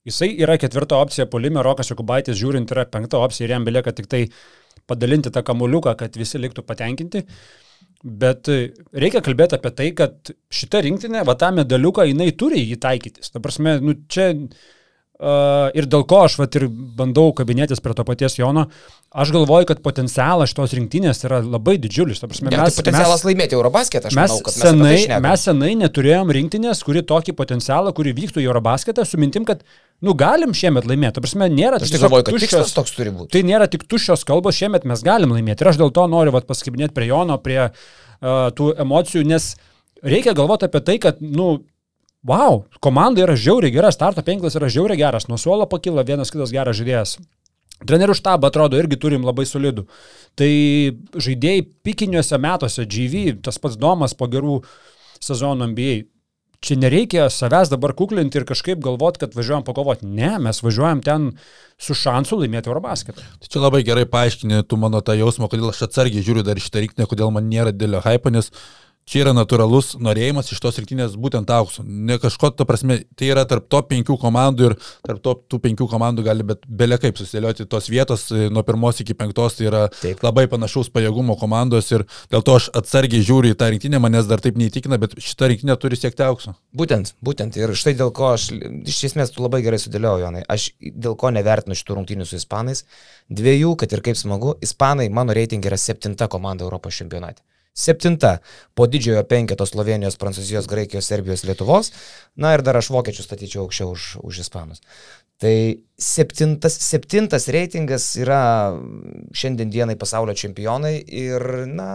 Speaker 2: Jisai yra ketvirta opcija polime, Rokas Jokubaitis žiūrint yra penkta opcija ir jam belieka tik tai padalinti tą kamuliuką, kad visi liktų patenkinti. Bet reikia kalbėti apie tai, kad šita rinktinė, va tą medaliuką, jinai turi jį taikytis. Ta prasme, nu čia ir dėl ko aš vat, ir bandau kabinėtis prie to paties Jono, aš galvoju, kad potencialas šitos rinktinės yra labai didžiulis. Prasme,
Speaker 1: ja, mes, tai potencialas mes, laimėti Eurobasketą, aš
Speaker 2: mes
Speaker 1: manau, kad
Speaker 2: senai,
Speaker 1: mes, tai
Speaker 2: mes senai neturėjom rinktinės, kuri tokį potencialą, kuri vyktų į Eurobasketą, su mintim, kad nu, galim šiemet laimėti. Prasme, nėra
Speaker 1: aš tik galvoju, kad tuščios toks turi būti.
Speaker 2: Tai nėra tik tuščios kalbos, šiemet mes galim laimėti. Ir aš dėl to noriu paskibinėti prie Jono, prie uh, tų emocijų, nes reikia galvoti apie tai, kad, nu, wow, komanda yra žiauriai gera, starto penklas yra žiauriai geras, nuo suolo pakyla vienas kitas geras žaidėjas. Trenerių štabą atrodo irgi turim labai solidų. Tai žaidėjai pikiniuose metuose, GV, tas pats Domas po gerų sezonų NBA. Čia nereikia savęs dabar kuklinti ir kažkaip galvoti, kad važiuojam pakovoti. Ne, mes važiuojam ten su šansu laimėti Eurobasketą.
Speaker 3: Tai čia labai gerai paaiškinė, tu mano tą jausmą, kodėl aš atsargiai žiūriu dar šitą rinktinę, kodėl man nėra didelio hypo, nes čia yra natūralus norėjimas iš tos rinktinės būtent aukso. Ne kažko, ta prasme, tai yra tarp top penkių komandų ir tarp top tų penkių komandų gali bet belia kaip susidėlioti tos vietos e, nuo pirmos iki penktos, tai yra taip. labai panašaus pajėgumo komandos ir dėl to aš atsargiai žiūriu į tą rinktinę, manęs dar taip neįtikina, bet šita rinktinė turi siekti aukso.
Speaker 1: Būtent, būtent ir štai dėl ko aš, iš esmės tu labai gerai sudėliojau, Jonai, aš dėl ko nevertinu šitų rungtynių su ispanais, dviejų, kad ir kaip smagu, ispanai mano reitingai yra septinta komanda Europos čempionate. Septinta po didžiojo penketo Slovenijos, Prancūzijos, Graikijos, Serbijos, Lietuvos. Na ir dar aš vokiečius statyčiau aukščiau už, už ispanus. Tai septintas, septintas reitingas yra šiandien dienai pasaulio čempionai ir, na,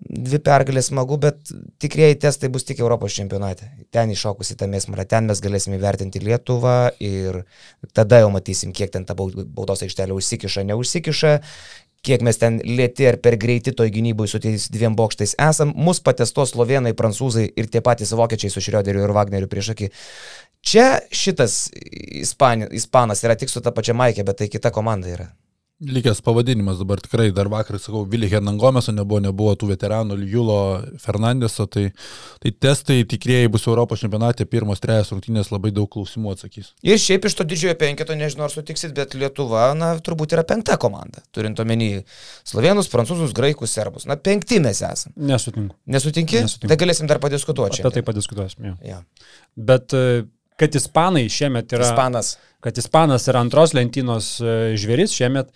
Speaker 1: dvi pergalės smagu, bet tikrieji testai bus tik Europos čempionate. Ten iššokusi tą mėsmarą, ten mes galėsime įvertinti Lietuvą ir tada jau matysim, kiek ten ta baudos aikštelė užsikiša, neužsikiša kiek mes ten lėti ar per greiti toj gynyboje su tais dviem bokštais esam, mus patestuos slovenai, prancūzai ir tie patys vokiečiai su Šrioderiu ir Wagneriu prieš akį. Čia šitas Ispan, Ispanas yra tik su ta pačia Maikė, bet tai kita komanda yra.
Speaker 3: Likęs pavadinimas dabar tikrai, dar vakar sakau, Vili Hernangomeso nebuvo, nebuvo tų veteranų, Julo Fernandeso, tai, tai testai tikrieji bus Europos čempionate, pirmos trejas rungtynės labai daug klausimų atsakys.
Speaker 1: Ir šiaip iš to didžiojo penketo, nežinau ar sutiksit, bet Lietuva, na, turbūt yra penkta komanda, turint omeny slovenus, prancūzus, graikus, serbus. Na, penkti mes esame.
Speaker 2: Nesutinku.
Speaker 1: Nesutinki? Nesutinku. Tai galėsim dar padiskutuoti.
Speaker 2: Apie tai padiskutuosim, jo. Ja. Bet e, kad ispanai šiemet yra...
Speaker 1: Ispanas
Speaker 2: kad Ispanas yra antros lentynos e, žvėris šiemet.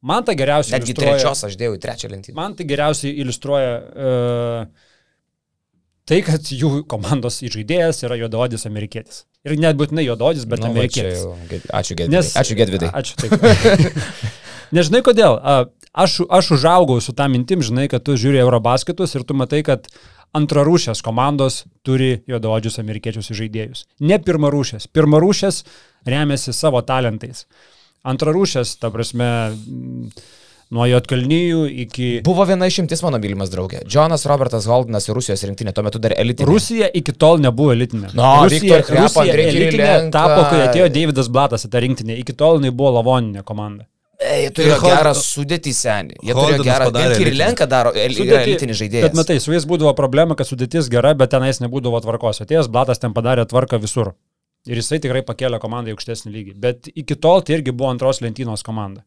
Speaker 2: Man tai geriausiai
Speaker 1: Netgi trečios aš dėjau į trečią lentyną.
Speaker 2: Man tai geriausiai iliustruoja uh, tai, kad jų komandos žaidėjas yra juododis amerikietis. Ir net būtinai juododis, bet nu, amerikietis.
Speaker 1: Jau, ačiū Gedvidai. Ačiū Gedvidai.
Speaker 2: Ačiū taip. Nežinai kodėl. Aš, aš užaugau su tą mintim, žinai, kad tu žiūri Eurobasketus ir tu matai, kad antrarūšės komandos turi juododžius amerikiečius žaidėjus. Ne pirmarūšės. Pirmarūšės remiasi savo talentais. Antrarūšės, ta prasme, nuo Jotkalnyjų iki...
Speaker 1: Buvo viena išimtis mano mylimas draugė. Jonas Robertas Holdinas ir Rusijos rinktinė, tuo metu dar elitinė.
Speaker 2: Rusija iki tol nebuvo elitinė.
Speaker 1: No,
Speaker 2: Rusija,
Speaker 1: Krepa,
Speaker 2: Rusija elitinė tapo, kai atėjo Davidas Blatas į tą rinktinę. Iki tol jinai buvo lavoninė komanda.
Speaker 1: Jie turėjo Hold... gerą sudėtį senį. Jie turėjo gerą sudėtį. Kirilenka daro elitinį žaidėją.
Speaker 2: Bet matai, su jais būdavo problema, kad sudėtis gera, bet tenais nebūdavo tvarkos. Atėjęs Blatas ten padarė tvarką visur. Ir jisai tikrai pakėlė komandą į aukštesnį lygį. Bet iki tol tai irgi buvo antros lentynos komanda.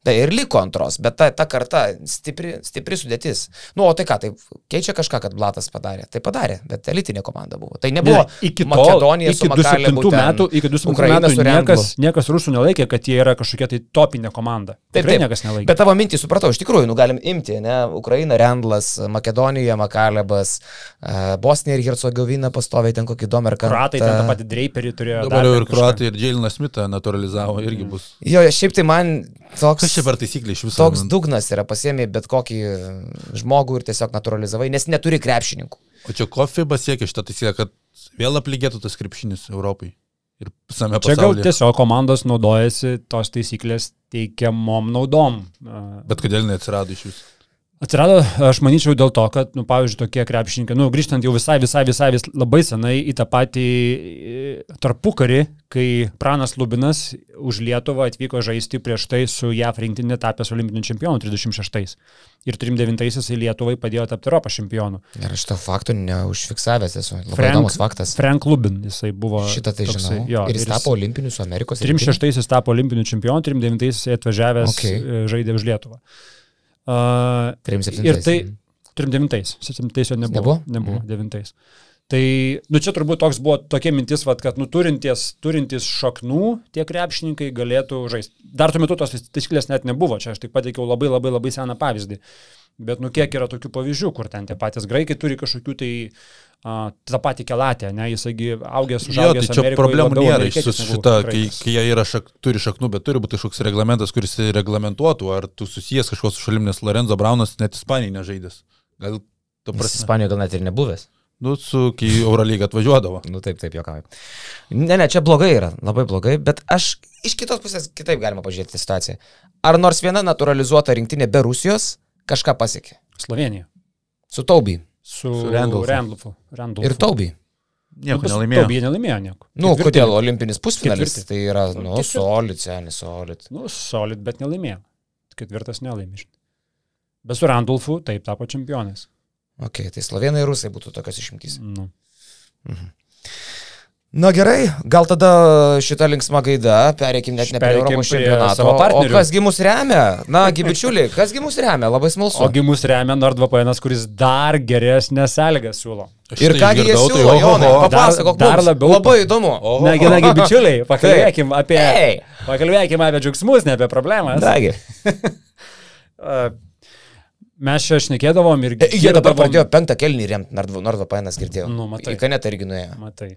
Speaker 1: Tai ir liko antros, bet ta, ta karta stipri, stipri sudėtis. Nu, o tai ką, tai keičia kažką, kad Blatas padarė. Tai padarė, bet elitinė komanda buvo. Tai nebuvo
Speaker 2: ne, iki Makedonija, iki 2007 metų, iki 2007 metų niekas, niekas rusų nelaikė, kad jie yra kažkokia tai topinė komanda.
Speaker 1: Taip, Tikrai taip, niekas nelaikė. Bet tavo mintį supratau, iš tikrųjų, nu galim imti, ne, Ukraina, Rendlas, Makedonija, Makalebas, Bosnija ir Hercegovina pastoviai ten kokį domerką.
Speaker 2: Kroatai ten tą patį Draperį turėjo.
Speaker 3: Dabar jau ir Kroatai ir Džiailinas Smithą naturalizavo, irgi bus.
Speaker 1: Jo, šiaip tai man toks
Speaker 3: Kas čia per taisyklė iš viso?
Speaker 1: Toks dugnas yra pasiemi bet kokį žmogų ir tiesiog naturalizavai, nes neturi krepšininkų.
Speaker 3: O čia kofiba siekia šitą taisyklę, kad vėl aplygėtų tas krepšinis Europai. Ir visame
Speaker 2: pasaulyje. Čia gal tiesiog komandos naudojasi tos taisyklės teikiamom naudom.
Speaker 3: Bet kodėl neatsirado iš jūsų?
Speaker 2: Atsirado, aš manyčiau, dėl to, kad, nu, pavyzdžiui, tokie krepšininkai, nu, grįžtant jau visai, visai, visai, vis, labai senai į tą patį tarpukarį, kai Pranas Lubinas už Lietuvą atvyko žaisti prieš tai su JAF rinktinė tapęs olimpiniu čempionu 36. Ir 39-aisiais į Lietuvai padėjo tapti Europos čempionu.
Speaker 1: Ir aš to faktų neužfiksavęs esu. Labai Frank, įdomus faktas.
Speaker 2: Frank Lubin, jisai buvo.
Speaker 1: Šitą tai toksai, žinau. Jo, ir jis tapo olimpiniu su Amerikos.
Speaker 2: 36-aisiais tapo olimpiniu čempionu, 39-aisiais atvažiavęs okay. E, žaidė už Lietuvą.
Speaker 1: Uh, 37.
Speaker 2: Ir tai 39. 7 jo nebuvo. Nebuvo? Nebuvo, mhm. 9. Tai, nu čia turbūt toks buvo tokia mintis, vat, kad nu, turintis, turintis šaknų tie krepšininkai galėtų žaisti. Dar tuo metu tos taisyklės net nebuvo, čia aš tik pateikiau labai labai labai seną pavyzdį. Bet nu kiek yra tokių pavyzdžių, kur ten tie patys graikai turi kažkokių tai uh, tą patį kelatę, ne, jisgi augęs už
Speaker 3: Amerikoje. Tai čia Amerikoje problemų nėra iš šitą, kai, kai jie yra šak, turi šaknų, bet turi būti kažkoks reglamentas, kuris reglamentuotų, ar tu susijęs kažkoks su šalim, nes Lorenzo Braunas net Ispanijai nežaidęs. Gal
Speaker 1: tu prasme. Ispanijoje gal net ir nebuvęs.
Speaker 3: Nu, su kai Eurolyga atvažiuodavo.
Speaker 1: nu, taip, taip, jokavai. Ne, ne, čia blogai yra, labai blogai, bet aš iš kitos pusės kitaip galima pažiūrėti situaciją. Ar nors viena naturalizuota rinktinė be Rusijos kažką pasiekė?
Speaker 2: Slovenija.
Speaker 1: Su Tauby.
Speaker 2: Su, su Randolfu.
Speaker 1: Ir Tauby.
Speaker 3: Nieko nu, nelaimėjo.
Speaker 2: Tauby nelaimėjo nieko.
Speaker 1: Nu, Ketvirtį. kodėl olimpinis pusfinalis? Ketvirtį. Tai yra, nu, Ketvirtį. solid, senis, solid.
Speaker 2: Nu, solid, bet nelaimėjo. Ketvirtas nelaimė. Bet su Randolfu taip tapo čempionais.
Speaker 1: Ok, tai slovenai ir rusai būtų tokios išimtys.
Speaker 2: Nu.
Speaker 1: Na gerai, gal tada šitą linksmą gaidą pereikim net ne prie Europos čempionato. O kasgi mus remia? Na, gibičiuliai, kasgi mus remia? Labai smalsu.
Speaker 2: Ogi mus remia NordVPN, kuris dar geresnės sąlygas siūlo.
Speaker 3: Aš
Speaker 1: Ir
Speaker 3: tai
Speaker 1: kągi jie
Speaker 3: tai
Speaker 1: siūlo,
Speaker 3: oho,
Speaker 1: Jonai, papasakok
Speaker 2: Dar- dar labiau
Speaker 1: Labai įdomu.
Speaker 2: Na, genagi bičiuliai, pakalbėkim apie,
Speaker 1: Ei.
Speaker 2: pakalbėkim apie džiaugsmus, ne apie problemas.
Speaker 1: Nagi.
Speaker 2: Mes čia šnekėdavom ir
Speaker 1: E, Jie dabar pradėjo penktą kelnį remti, Nordvo Painas girdėjau.
Speaker 2: Nu, matai.
Speaker 1: Į kanetą irgi nuėjo.
Speaker 2: Matai.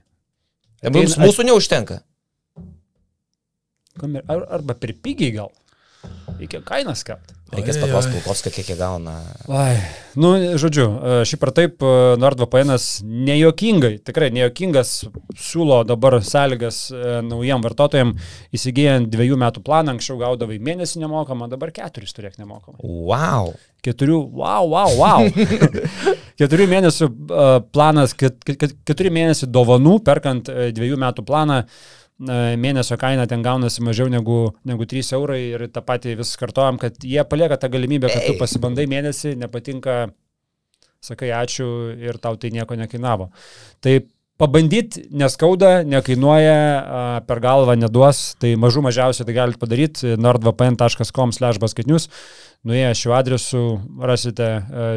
Speaker 1: Mums, mūsų neužtenka.
Speaker 2: Ar, arba per pigiai gal. Reikia kainas kept.
Speaker 1: Reikės paklausti
Speaker 3: oi.
Speaker 1: Kulkovskio, kiek jie gauna.
Speaker 2: Ai, nu, žodžiu, e, šiaip ar taip, e, NordVPN nejuokingai, tikrai nejuokingas, siūlo dabar sąlygas e, naujiem vartotojams įsigijant dviejų metų planą, anksčiau gaudavai mėnesį nemokamą, dabar keturis turėk nemokamą.
Speaker 1: Wow.
Speaker 2: Keturių, wow, wow, wow. keturių mėnesių planas, ket, ket, keturi mėnesių dovanų, perkant dviejų metų planą, uh, mėnesio kaina ten gaunasi mažiau negu, negu 3 eurai ir tą patį vis kartojam, kad jie palieka tą galimybę, kad tu pasibandai mėnesį, nepatinka, sakai ačiū ir tau tai nieko nekainavo. Tai pabandyti neskauda, nekainuoja, per galvą neduos, tai mažų mažiausiai tai galite padaryti nordvpn.com/basketnius. Nuėję šiuo adresu rasite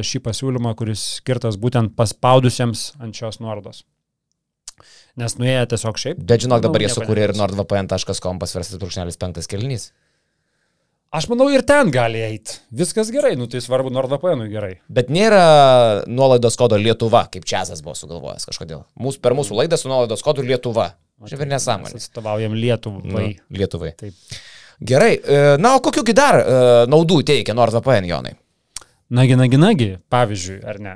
Speaker 2: šį pasiūlymą, kuris skirtas būtent paspaudusiems ant šios nuorodos. Nes nuėję tiesiog šiaip.
Speaker 1: Bet žinok, dabar jie sukūrė ir nordvpn.com pasverstas brūkšnelis penktas kelnys.
Speaker 2: Aš manau ir ten gali eiti. Viskas gerai, nu tai svarbu NordVPN gerai.
Speaker 1: Bet nėra nuolaidos kodo Lietuva, kaip Čiazas buvo sugalvojęs kažkodėl. Mūsų, per mūsų laidą su nuolaidos kodu Lietuva. Čia ir nesąmonė.
Speaker 2: atstovaujam Lietuvai.
Speaker 1: Nu, Lietuvai.
Speaker 2: Taip.
Speaker 1: Gerai, e, na, o kokiu dar e, naudų teikia NordVPN, Jonai?
Speaker 2: Nagi, nagi, nagi, pavyzdžiui, ar ne?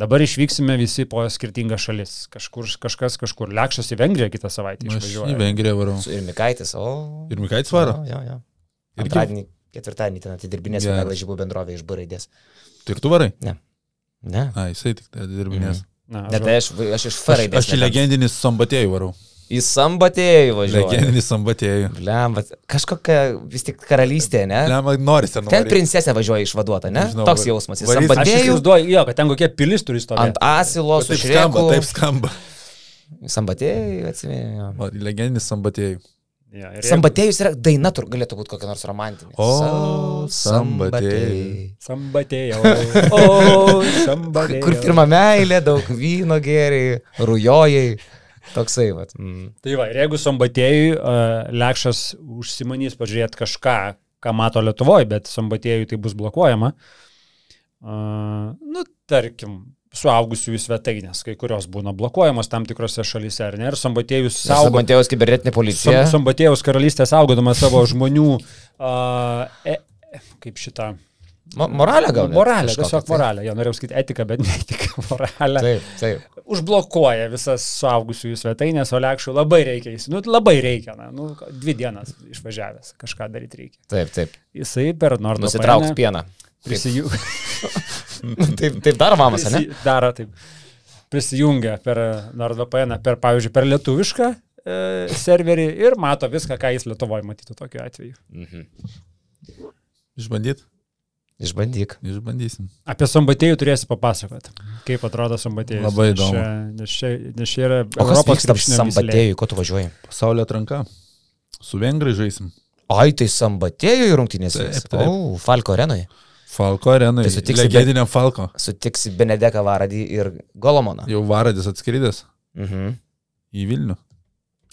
Speaker 2: Dabar išvyksime visi po skirtingas šalis. Kažkur, kažkas kažkur. Lekšas į Vengriją kitą savaitę
Speaker 3: Aš į
Speaker 2: išvažiuoja.
Speaker 3: Vengriją varau.
Speaker 1: Su ir Mikaitis, o.
Speaker 3: Ir Mikaitis varo.
Speaker 1: Jo, jo, jo. Antradienį, ketvirtadienį ten atidirbinės viena lažybų bendrovė iš B raidės.
Speaker 3: Tai ir tu varai?
Speaker 1: Ne.
Speaker 3: A, jisai tik tai dirbinės.
Speaker 2: Na,
Speaker 1: Net tai aš, aš iš F
Speaker 3: Aš, aš į legendinį sambatėjų varau.
Speaker 1: Į sambatėjų važiuoju.
Speaker 3: Legendinį sambatėjų.
Speaker 1: Lembat, kažkokia vis tik karalystė, ne?
Speaker 3: Lema, nori sen.
Speaker 1: Ten princesė važiuoja išvaduota, ne?
Speaker 3: Nežinau,
Speaker 1: Toks jausmas. Į
Speaker 3: varys-
Speaker 2: Aš
Speaker 1: sambatėjų,
Speaker 2: įsivaizduoju, jo, kad ten kokie pilis turi stovėti.
Speaker 1: ant asilo, su šreku.
Speaker 3: taip skamba.
Speaker 1: Sambatėjų, atsimenu.
Speaker 3: O, Legendinis sambatėjų.
Speaker 2: Ja, ir jeigu-
Speaker 1: Sambatėjus yra daina, tur galėtų būti kokia nors romantinė.
Speaker 3: O,
Speaker 1: Sa-
Speaker 3: sambatėjai.
Speaker 2: Sambatėjau. O, sambatėjau.
Speaker 1: Kur pirmą meilę, daug vyno geriai, rujojai. Toksai, vat. Mm.
Speaker 2: Tai va, ir jeigu sambatėjui uh, Lekšas užsimanys pažiūrėti kažką, ką mato Lietuvoje, bet sambatėjui tai bus blokuojama, uh, nu, tarkim, suaugusiųjų svetainės, kai kurios būna blokuojamos tam tikrose šalyse, ar ne? Ir sambatėjus saugo.
Speaker 1: Sambatėjus kibernetinė policija.
Speaker 2: Sam, sambatėjus karalystė saugodama savo žmonių, uh, e, kaip šitą.
Speaker 1: Mo moralę gal?
Speaker 2: Moralę, tiesiog
Speaker 1: tai.
Speaker 2: moralę. Jo norėjau sakyti etiką, bet ne etiką, moralę.
Speaker 1: Taip, taip.
Speaker 2: Užblokuoja visas suaugusiųjų svetainės, o lekščių labai reikia. Jis, nu, labai reikia, na, nu, dvi dienas išvažiavęs, kažką daryti reikia.
Speaker 1: Taip, taip.
Speaker 2: Jisai per Nord
Speaker 1: Nusitrauks pieną.
Speaker 2: Prisijungia.
Speaker 1: taip, taip daro mamas, ne?
Speaker 2: Daro taip. Prisijungia per NordVPN, per, pavyzdžiui, per lietuvišką e, serverį ir mato viską, ką jis Lietuvoje matytų tokiu atveju.
Speaker 1: Mhm.
Speaker 3: Išbandyt?
Speaker 1: Išbandyk.
Speaker 3: Išbandysim.
Speaker 2: Apie sambatėjų turėsi papasakoti. Kaip atrodo sambatėjus.
Speaker 3: Labai įdomu.
Speaker 2: Nes čia, nes čia yra
Speaker 1: O kas vyksta sambatėjui, ko tu važiuoji?
Speaker 3: Pasaulio atranka. Su vengrai žaisim.
Speaker 1: Ai, tai sambatėjui rungtynės.
Speaker 3: Taip,
Speaker 1: vyks?
Speaker 3: taip.
Speaker 1: O, Falko arenoje.
Speaker 3: Falko arenai.
Speaker 1: Tai sutiksi,
Speaker 3: Legendiniam Falko.
Speaker 1: Sutiksi Benedeką Varadį ir Golomoną.
Speaker 3: Jau Varadis atskridęs
Speaker 1: Mhm.
Speaker 3: į Vilnių.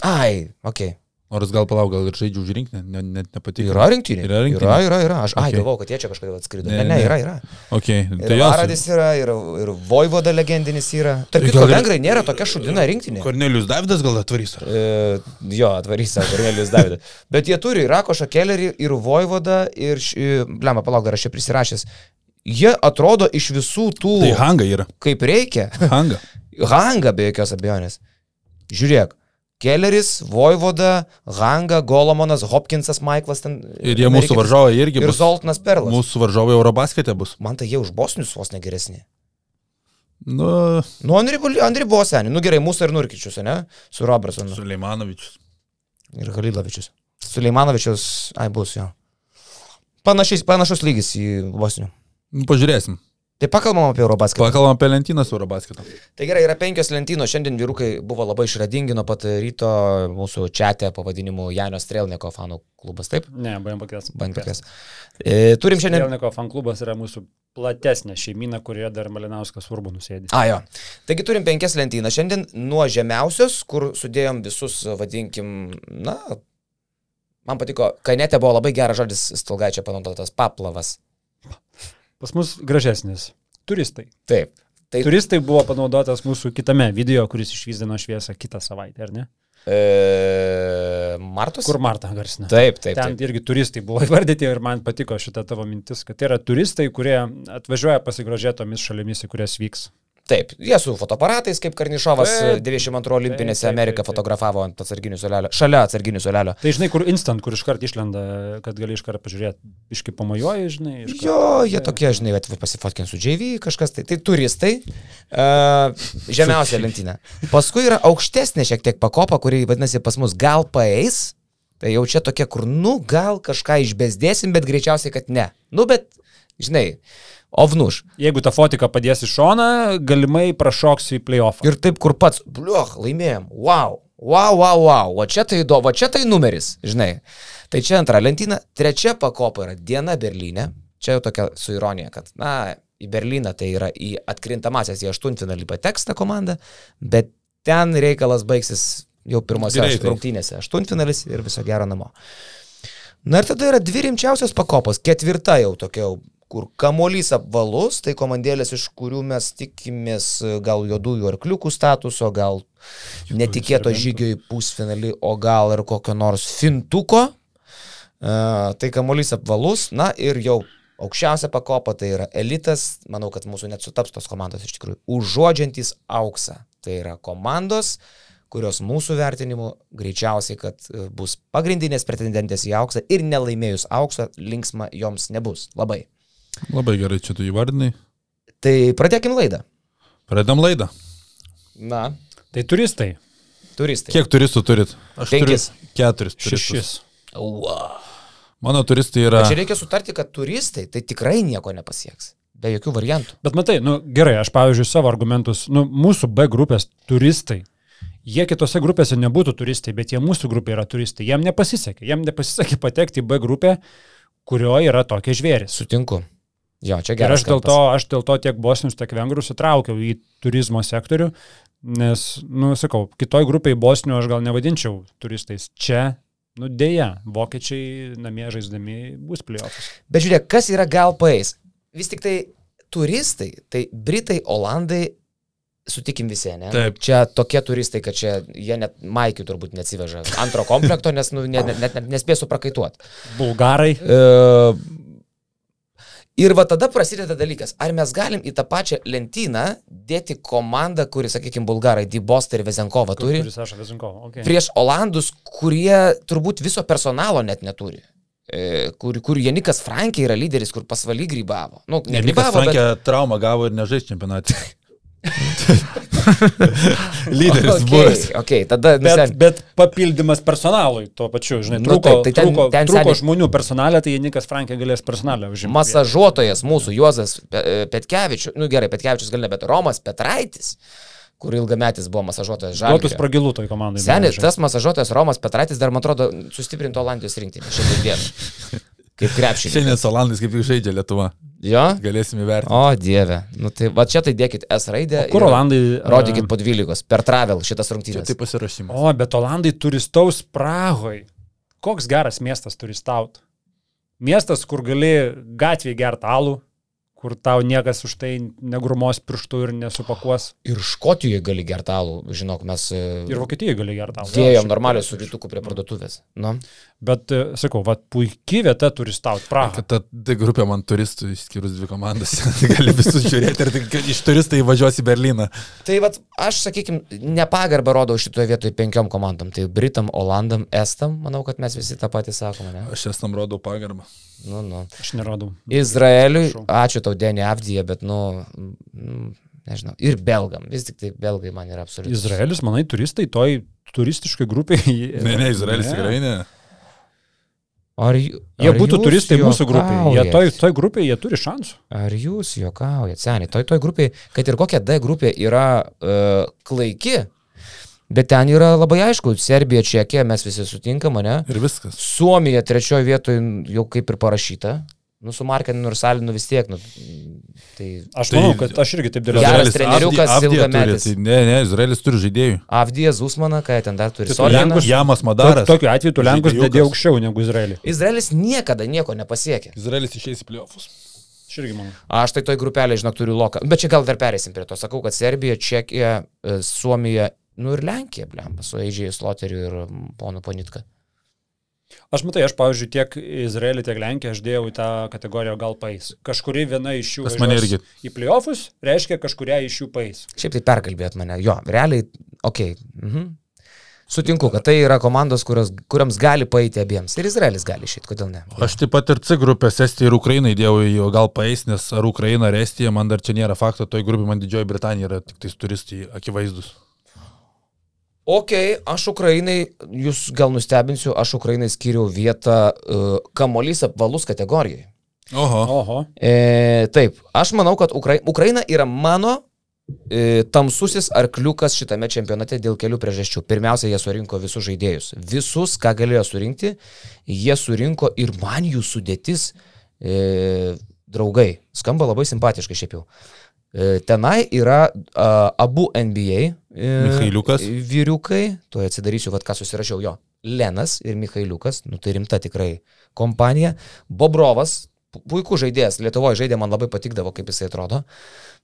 Speaker 1: Ai, okei. Okay.
Speaker 3: Nors gal palauk, gal ir žaidžiu už rinkinį, net ne, nepatiko.
Speaker 1: Yra rinktinė.
Speaker 3: Yra rinktinė.
Speaker 1: Yra, yra, yra. Aš, ai,
Speaker 3: Okay.
Speaker 1: galvojau, kad jie čia kažkodėl atskrido.
Speaker 3: Ne,
Speaker 1: Ne, ne,
Speaker 3: ne.
Speaker 1: yra, yra.
Speaker 3: Okay.
Speaker 1: Ir
Speaker 3: Tai jos.
Speaker 1: Varadis yra, ir, ir Voivoda legendinis yra. Tarp kitko,
Speaker 3: ir-
Speaker 1: vengrai nėra tokia šudina rinktinė.
Speaker 3: Kornelijus Davidas gal atvarys. ar?
Speaker 1: E, jo, atvarys Kornelijus Davidas. Bet jie turi ir Rakošą Kellerį, ir Voivodą, ir... Lemą, palauk, dar aš čia prisirašęs. Jie atrodo iš visų tų,
Speaker 3: Tai Hanga yra.
Speaker 1: kaip reikia.
Speaker 3: Hanga.
Speaker 1: Hanga be jokios abejonės. Žiūrėk. Kelleris, Voivoda, Hanga, Golomonas, Hopkinsas, Maiklas ten.
Speaker 3: Ir jie mūsų varžovai irgi
Speaker 1: Ir
Speaker 3: bus.
Speaker 1: Zoltanas Perlas.
Speaker 3: Mūsų varžovai Eurobaskete bus.
Speaker 1: Man tai jie už bosnius vos negeresni.
Speaker 3: Nu,
Speaker 1: Nu, Andri buvo seniai. Nu gerai, mūsų ir Nurkičius, ne? Su Robertsonu.
Speaker 3: Suleimanovičius.
Speaker 1: Ir Halilovičius. Suleimanovičius, ai bus jo. Panašis, panašus lygis į Bosnių.
Speaker 3: Nu, pažiūrėsim.
Speaker 1: Tai pakalbam apie Eurobasketą.
Speaker 3: Pakalbam apie lentynas Eurobasketo.
Speaker 1: Tai gerai, yra penkios lentynos. Šiandien vyrukai buvo labai išradingi nuo pat ryto mūsų čatė pavadinimu Janio Strelniko fanų klubas, taip?
Speaker 2: Ne, baigėm pakės.
Speaker 1: Bent pakės. E, turim šiandien.
Speaker 2: Strelniko fan klubas yra mūsų platesnė šeimina, kurioje dar Malinauskas svarbu nusėdi.
Speaker 1: A, jo. Taigi turim penkias lentynas. Šiandien nuo žemiausios, kur sudėjom visus, vadinkim, na, man patiko, kainetė buvo labai geras žodis, Stolgaičia panaudotas, paplavas.
Speaker 2: Pas mus gražesnis. Turistai.
Speaker 1: Taip.
Speaker 2: Tai turistai buvo panaudotas mūsų kitame video, kuris išvyzdino šviesą kitą savaitę, ar ne?
Speaker 1: E, Martos?
Speaker 2: Kur Marta garsina?
Speaker 1: Taip, taip.
Speaker 2: Ten
Speaker 1: taip.
Speaker 2: irgi turistai buvo įvardyti ir man patiko šita tavo mintis, kad tai yra turistai, kurie atvažiuoja pasigrožėti tomis šalimis, į kurias vyks.
Speaker 1: Taip, jie su fotoaparatais, kaip Karnišovas
Speaker 2: Taip,
Speaker 1: 92 olimpinėse
Speaker 2: taip, taip,
Speaker 1: Ameriką
Speaker 2: taip.
Speaker 1: fotografavo ant atsarginių solelio, šalia atsarginių solelio.
Speaker 2: Tai žinai, kur instant, kur iškart išlenda, kad gali iškart pažiūrėti, iški pamojuoji, žinai. Iškart,
Speaker 1: Jo, jie tokie, žinai, vat pasifotkint su JV, kažkas tai. Tai turistai, uh, žemiausia lentyna. Paskui yra aukštesnė šiek tiek pakopa, kuri vadinasi pas mus gal paeis. Tai jau čia tokia, kur, nu, gal kažką išbesdėsim, bet greičiausiai, kad ne. Nu, bet, žinai, ovnuš.
Speaker 2: Jeigu tą fotiką padės į šoną, galimai prašoksiu į playoff.
Speaker 1: Ir taip, kur pats, bliuch, laimėjom. Wow, wow, wow, wow. O čia tai įdomu, o čia tai numeris, žinai. Tai čia antra lentyna. Trečia pakopa yra diena Berlyne. Čia jau tokia su ironija, kad, na, į Berliną tai yra į atkrintamasias, į aštuntfinalį pateks ta komanda, bet ten reikalas baigsis jau pirmose rungtynėse. Aštuntfinalis ir viso gero namo. Na ir tada yra dvi rimčiausios pakopos. Ketvirta jau tokia, jau, kur kamuolys apvalus, tai komandėlės, iš kurių mes tikimės e, gal juodųjų arkliukų statuso, gal netikėto žygio į pusfinalį, o gal ir kokio nors fintuko. Uh, tai kamuolys apvalus, na ir jau aukščiausia pakopa tai yra elitas, manau, kad mūsų net sutaps tos komandos iš tikrųjų, užuodžiantys auksą. Tai yra komandos, kurios mūsų vertinimu greičiausiai, kad e, bus pagrindinės pretendentės į auksą ir nelaimėjus auksą, linksma joms nebus. Labai.
Speaker 3: Labai gerai čia tu įvardinai.
Speaker 1: Tai pradėkim laidą.
Speaker 3: Pradedam laidą.
Speaker 1: Na,
Speaker 2: Tai turistai.
Speaker 1: turistai.
Speaker 3: Kiek turistų turit? Aš
Speaker 1: Penkis.
Speaker 3: turiu keturis.
Speaker 2: Šešis.
Speaker 1: Ua.
Speaker 3: Mano turistai yra...
Speaker 1: Bet čia reikia sutarti, kad turistai tai tikrai nieko nepasieks. Be jokių variantų.
Speaker 2: Bet matai, nu gerai, aš pavyzdžiui savo argumentus, nu mūsų B grupės turistai, jie kitose grupėse nebūtų turistai, bet jie mūsų grupė yra turistai, jiem nepasisekė, jiem nepasisekė patekti į B grupę, kurioje yra tokie žvėris.
Speaker 1: Sutinku. Jo, čia
Speaker 2: Ir
Speaker 1: geras.
Speaker 2: aš dėl, to, aš dėl to tiek bosnius, tiek vengrus įtraukiau į turizmo sektorių, nes, nu, sakau, kitoj grupiai bosnių aš gal nevadinčiau turistais. Čia, nu, dėja, vokiečiai namie žaisdami bus playoffs.
Speaker 1: Bet žiūrėk, kas yra gal paeis? Vis tik tai turistai, tai Britai, Olandai, sutikim visi, ne?
Speaker 3: Taip.
Speaker 1: Čia tokie turistai, kad čia jie net maikių turbūt neatsiveža antro komplekto, nes nu, net, net, net nespėsiu prakaituoti.
Speaker 2: Bulgarai.
Speaker 1: E, ir va tada prasideda dalykas, ar mes galim į tą pačią lentyną dėti komandą, kuri, sakykime, bulgarai, Dybostą ir Vezenkovą turi,
Speaker 2: Turi Saša Vezinkovo. Okay.
Speaker 1: prieš Olandus, kurie turbūt viso personalo net neturi. E, Kur, kur Janikas Frankė yra lyderis, kur pasvaly grybavo. Nu, ne
Speaker 3: Nikas
Speaker 1: grybavo, bet...
Speaker 3: Frankė traumą gavo ir nežais čempionatė. Lyderis
Speaker 1: okay,
Speaker 3: buvęs.
Speaker 1: okay, tada
Speaker 2: Bet,
Speaker 1: nusen...
Speaker 2: bet papildymas personalui tuo pačiu, žinai,
Speaker 1: Nu
Speaker 2: trūko,
Speaker 1: taip, tai ten-
Speaker 2: trūko,
Speaker 1: ten
Speaker 2: trūko
Speaker 1: seniai-
Speaker 2: žmonių personalė, tai Nikas Frankė galės personalę užimti.
Speaker 1: masažuotojas mūsų Juozas Pe- Petkevičius, nu gerai, Petkevičius gal ne, bet Romas Petraitis, kur ilgametis buvo masažuotojas
Speaker 2: Duotus
Speaker 1: Žalgirio.
Speaker 2: pragilų toj komandai. Beveik,
Speaker 1: tas masažuotojas Romas Petraitis dar, man atrodo, sustiprinto Olandijos rinktinį šiandien. Kaip krepšinį.
Speaker 3: Šiandien Salandais kaip tik žaidžia Lietuva.
Speaker 1: Jo?
Speaker 3: Galėsim įvertinti.
Speaker 1: O, dieve. Nu, tai va čia tai dėkit S raidę.
Speaker 2: O kur
Speaker 1: ir
Speaker 2: Olandai?
Speaker 1: Rodykit po 12. Per travel šitas rungtynės.
Speaker 3: tai pasirašymas.
Speaker 2: O, bet Olandai turistaus Prahoj. Koks geras miestas turistaut. Miestas, kur gali gatvėje gerti alų, kur tau niekas už tai negrumos pirštų ir nesupakuos.
Speaker 1: Ir Škotijoje gali gertalų, žinok, mes e,
Speaker 2: Ir Vokietijoje gali gerti alų.
Speaker 1: dėjom normaliai su rytuku prie parduotuvės. Nu.
Speaker 2: Bet, e, sakau, va, puikiai vieta turistaut Prahoj.
Speaker 3: Kad ta D grupė man turistų, išskyrus dvi komandas, gali visus žiūrėti ir iš turistai važiuos į Berliną.
Speaker 1: Tai vat, aš, sakykime, nepagarbą rodau šitoje vietoje penkiom komandom. Tai Britam, Olandam, Estam, manau, kad mes visi tą patį sakome. Ne?
Speaker 3: Aš esam rodau pagarbą.
Speaker 1: Nu, nu.
Speaker 2: Aš nerodau.
Speaker 1: Izraeliui, ačiū tau, Denį Avdiją, bet, nu, mm, nežinau, ir belgam. Vis tik tai belgai man yra absoliučiai.
Speaker 2: Izraelis, manai, turistai toj turistiškai grupiai.
Speaker 3: Ne, ne, Izraelis tikrai ne.
Speaker 1: Ar,
Speaker 2: Jie
Speaker 1: ar
Speaker 2: būtų turistai mūsų grupėje. Jie toj, toj grupėje jie turi šansų.
Speaker 1: Ar jūs juokaujat, seniai, toj, toj grupiai, kad ir kokia D grupė yra uh, klaiki, bet ten yra labai aišku, Serbija, Čekija, mes visi sutinkam, ne?
Speaker 3: Ir viskas.
Speaker 1: Suomija trečioje vietoje jau kaip ir parašyta. Nu, su Markinu ir Salinu vis tiek. Nu, tai
Speaker 2: Aš
Speaker 3: Tai-
Speaker 2: manau, kad aš irgi taip dėliau.
Speaker 1: Geras treneriukas, ilgametis.
Speaker 3: turi, Tai ne, ne, Izraelis turi žaidėjų.
Speaker 1: Avdija Zusmana, ką ten dar turi.
Speaker 2: Tai tu
Speaker 1: Soliną.
Speaker 2: Lenkus-
Speaker 3: Jamas Madaras.
Speaker 2: Tokiu atveju tu Lenkus
Speaker 3: Žaidėjukas.
Speaker 2: dėdė aukščiau negu Izraelį.
Speaker 1: Izraelis niekada nieko nepasiekė.
Speaker 3: Izraelis išeis į pliofus.
Speaker 2: Aš irgi manau.
Speaker 1: Aš tai toj grupelė, žinok, turiu loką. Bet čia gal dar perėsim prie to. Sakau, kad Serbija, Čekija, e, Suomija, nu ir Lenkija, blem, su Eidžiai Sloteriu ir ponu Ponitka.
Speaker 2: Aš matai, aš, pavyzdžiui, tiek Izraelį, tiek Lenkiją aš dėjau į tą kategoriją gal paės. Kažkuri viena iš jų
Speaker 3: Pas mane irgi.
Speaker 2: į playoffus, reiškia kažkuria iš jų paės.
Speaker 1: Šiaip tai perkalbėt mane. Jo, realiai, okei. Okay. Mhm. Sutinku, kad tai yra komandos, kurios, kuriams gali paeiti abiems. Ir Izraelis gali išėti, kodėl ne?
Speaker 3: Aš taip pat ir C grupės Estija ir Ukraina įdėjau į jo gal paeis, nes ar Ukraina ar Estija, man dar čia nėra fakto, toj grupė man Didžioji Britanija yra tik tais turistai akivaizdus.
Speaker 1: Ok, aš Ukrainai, jūs gal nustebinsiu, aš Ukrainai skiriau vietą uh, kamolys apvalus kategorijai.
Speaker 3: Oho.
Speaker 2: Oho.
Speaker 1: E, taip, aš manau, kad Ukra... Ukraina yra mano e, tamsusis arkliukas šitame čempionate dėl kelių priežasčių. Pirmiausia, jie surinko visus žaidėjus. Visus, ką galėjo surinkti, jie surinko ir man jų sudėtis e, draugai. Skamba labai simpatiškai šiaip jau. E, tenai yra a, abu NBA e,
Speaker 3: Michailiukas.
Speaker 1: vyriukai, tuo atsidarysiu, vad ką susirašiau jo. Lenas ir Michailiukas, nu tai rimta tikrai kompanija. Bobrovas, pu- puikus žaidėjas, Lietuvoje žaidė, man labai patikdavo, kaip jisai atrodo.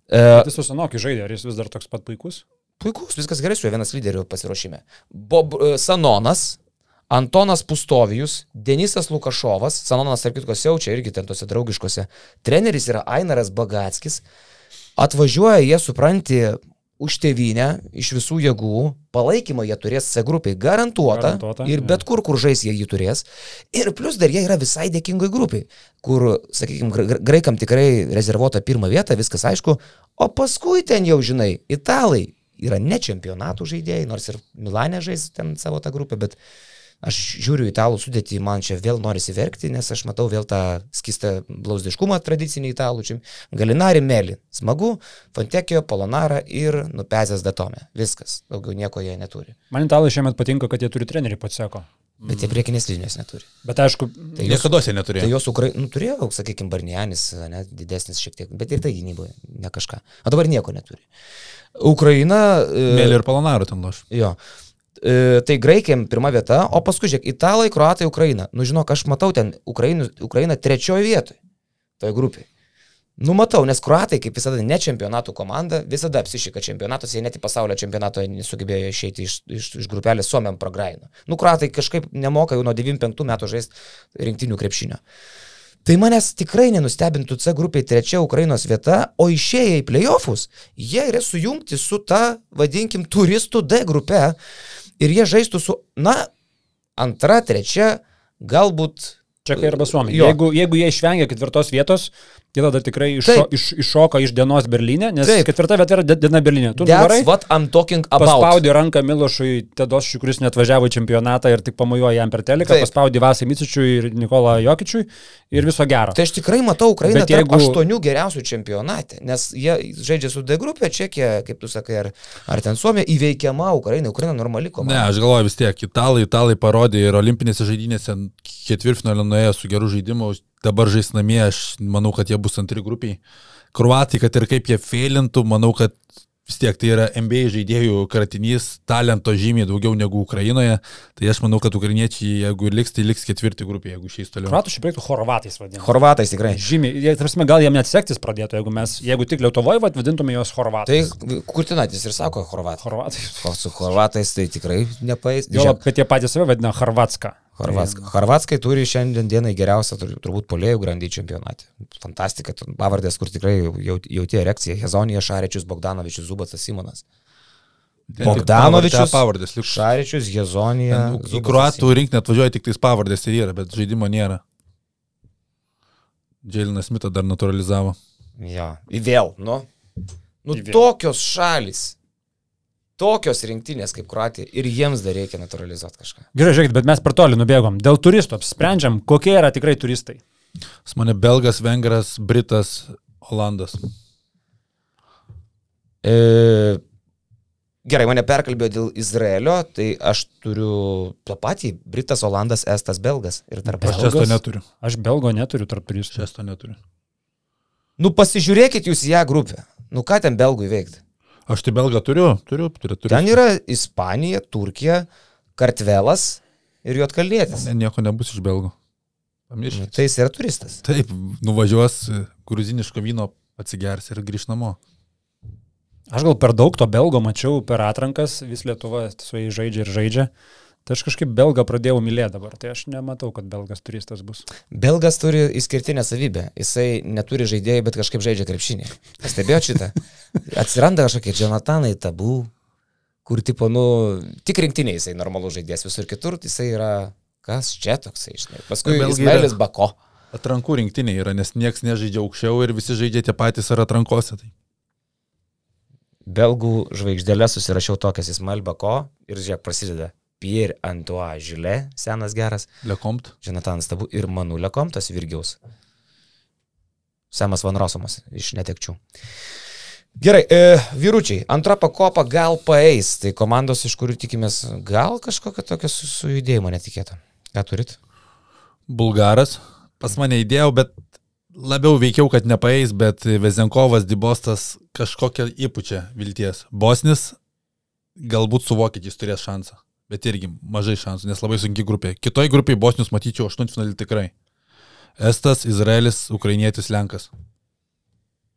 Speaker 1: E,
Speaker 2: Jis su Sanokiu žaidė, ar jis vis dar toks pat puikus?
Speaker 1: puikus, viskas gerai su juo, vienas lyderių pasiruošime. Bob e, Sanonas, Antonas Pustovijus, Denisas Lukašovas, Sanonas, tarp kitko, siaučia irgi ten tose draugiškose. Treneris yra Ainaras Bagatskis. Atvažiuoja jie, supranti, už tėvynę, iš visų jėgų, palaikymą jie turės C grupiai garantuota,
Speaker 2: Garantuota,
Speaker 1: ir bet kur, kur žais jie jį turės. Ir plus dar jie yra visai dėkingoj grupiai, kur, sakykime, graikam tikrai rezervuota pirmą vietą, viskas aišku, o paskui ten jau, žinai, italai yra ne čempionatų žaidėjai, nors ir Milanė žais ten savo tą grupę, bet aš žiūriu italų sudėtį, man čia vėl norisi verkti, nes aš matau vėl tą skistą blauzdiškumą tradicinį italų. Čia Galinari Meli, smagu, Fontekio, Polonara ir nupezęs Datome. Viskas, daugiau nieko jie neturi.
Speaker 2: Man italai šiemet patinka, kad jie turi trenerį pats seko.
Speaker 1: Bet jie priekinės linijos neturi.
Speaker 2: Bet aišku,
Speaker 1: Tai
Speaker 3: Niekada jie
Speaker 1: tai
Speaker 3: neturėjo.
Speaker 1: jos Ukra... nu, turėjo, sakykime, Barnianis, ne, didesnis šiek tiek, bet ir tai gynyboje, ne kažką. O dabar nieko neturi. Ukraina. e,
Speaker 3: Mėly ir Palonaro ten loš.
Speaker 1: Jo. E, tai graikiam pirmą vietą, o paskui žiūrėk, italai, kruatai, Ukraina. Nu žinok, aš matau ten Ukrainų, Ukraina trečioje vietoje, toje grupėje. Nu matau, nes kruatai, kaip visada, ne čempionatų komanda, visada apsišika čempionatuose, jie net į pasaulio čempionato nesugebėjo išeiti iš, iš, iš grupelės Suomiam pragraino. Nu kruatai kažkaip nemoka jau nuo 95 metų žaisti rinktinių krepšinio. Tai manęs tikrai nenustebintų C grupiai trečia Ukrainos vieta, o išėję į playoffus, jie yra sujungti su ta, vadinkim, turistų D grupe ir jie žaistų su, na, antra, trečia, galbūt
Speaker 2: Čekai arba Suomija. Jeigu, jeigu jie išvengia ketvirtos vietos, jie tada tikrai iššo, iš, iššoka iš dienos Berlyne, nes
Speaker 1: Taip.
Speaker 2: ketvirta vieta yra di- diena Berlyne. Tu nuvarai,
Speaker 1: what I'm talking about.
Speaker 2: paspaudi ranką Milošui Tedošiui, kuris net važiavo į čempionatą ir tik pamojuoja jam per teleką, paspaudi Vasai Micičiui ir Nikolą Jokičiui ir viso gero.
Speaker 1: Tai aš tikrai matau Ukrainą
Speaker 2: Bet
Speaker 1: tarp
Speaker 2: jeigu-
Speaker 1: aštuonių geriausių čempionate, nes jie žaidžia su D grupė, Čekija, kaip tu sakai, ar, ar ten Suomija įveikiama Ukraina, Ukraina normali
Speaker 3: Ne,
Speaker 1: komanda.
Speaker 3: aš galvoju vis tiek, italai, italai parodė ir olimpinėse žaidynėse ketvirtfinalio nuėjo su geru žaidimu, dabar žais namie, aš manau, kad jie bus antri grupiai. Kruatai, kad ir kaip jie feilintų, manau, kad vis tiek tai yra NBA žaidėjų kratinys, talento žymiai daugiau negu Ukrainoje, tai aš manau, kad ukrainiečiai, jeigu ir liks, tai liks ketvirti grupė, jeigu šiais toliau.
Speaker 2: Kruatų šiaip reiktų Horvatais vadinti.
Speaker 1: Horvatais tikrai.
Speaker 2: Žymiai, jie, tarsi, gal jiem net sektis pradėtų, jeigu mes, jeigu tik Lietuvoje vadintume juos
Speaker 1: Tai
Speaker 2: Horvatais.
Speaker 1: Kurtinatis ir sako Horvatai.
Speaker 2: Horvatai.
Speaker 1: O su Horvatais tai tikrai nepaės.
Speaker 2: Jo, bet jie patys save vadina Horvatska.
Speaker 1: Horvatskai. Horvatskai turi šiandien dienai geriausią tur- turbūt polėjų grandį čempionate. Fantastika, ten pavardės, kur tikrai jau- jauti erekciją. Hezonija, Šarečius, Bogdanovičius, Zubacas, Simonas. Bogdanovičius,
Speaker 3: pavardės.
Speaker 1: Šarečius, Hezonija.
Speaker 3: Į kruatų rinkinį atvažiuoja tik tais pavardės ir yra, bet žaidimo nėra. Džeilinas Smithą dar naturalizavo.
Speaker 1: Jo, į vėl, nu. Nu,
Speaker 2: vėl.
Speaker 1: tokios šalis. Tokios rinktinės kaip Kroatija ir jiems dar reikia naturalizuoti kažką.
Speaker 2: Gerai, žiūrėkit, bet mes per toli nubėgom. Dėl turistų apsprendžiam, kokie yra tikrai turistai.
Speaker 3: Pas mane belgas, vengras, britas, olandas.
Speaker 1: E, gerai, mane perkalbėjo dėl Izraelio, tai aš turiu tą patį - Britas, Olandas, Estas, Belgas. Ir tarp
Speaker 3: Aš čia to neturiu.
Speaker 2: Aš belgo neturiu tarp turistų.
Speaker 3: Čia to neturiu.
Speaker 1: Nu pasižiūrėkit jūs į ją grupę. Nu ką ten belgui veikti?
Speaker 3: Aš tai belgą turiu, turiu, turiu. turiu.
Speaker 1: Ten yra Ispanija, Turkija, Kartvelas ir Jotkalėtis.
Speaker 3: Ne, nieko nebus iš belgų.
Speaker 1: Nu,
Speaker 3: Pamirškit.
Speaker 1: Tai jis yra turistas.
Speaker 3: Taip, nuvažiuos e, gruziniško vyno atsigers ir grįž namo.
Speaker 2: Aš gal per daug to belgo mačiau per atrankas, vis Lietuva su jais žaidžia ir žaidžia. Tai aš kažkaip belgą pradėjau mylėti dabar, tai aš nematau, kad belgas turistas bus.
Speaker 1: Belgas turi išskirtinę savybę. Jisai neturi žaidėjų, bet kažkaip žaidžia krepšinį. Pastebėjau šitą? Atsiranda kažkokie Jonatanai tabų, kur tipo, nu, tik rinktiniai jisai normalus žaidėjas, visur kitur jisai yra, kas čia toksai, žinai. Paskui Ismailis Bako.
Speaker 3: Atrankų rinktinė yra, nes nieks nežaidžia aukščiau ir visi žaidžia tie patys ar atrankose. Tai.
Speaker 1: Belgų žvaigždėlę susirašiau tokias Ismail Bako ir žiūrėk, prasideda Pierre Antoine Žilė, senas geras,
Speaker 3: Lekomt.
Speaker 1: Jonatanas Tabu ir Manulė Komtas Virgiaus. Samas Van Rosomas iš netekčių. Gerai, e, vyručiai, antra pakopa gal paeis, tai komandos, iš kurių tikimės, gal kažkokio tokio su- sujudėjimo netikėto. Ką turit?
Speaker 3: Bulgaras. Pas mane įdėjau, bet labiau veikiau, kad nepaeis, bet Vezenkovas, Dibostas kažkokią įpučia vilties. Bosnis galbūt su vokiečiais turės šansą, bet irgi mažai šansų, nes labai sunki grupė. Kitoj grupiai Bosnius matyčiau aštuntfinalį tikrai. Estas, Izraelis, Ukrainietis, Lenkas.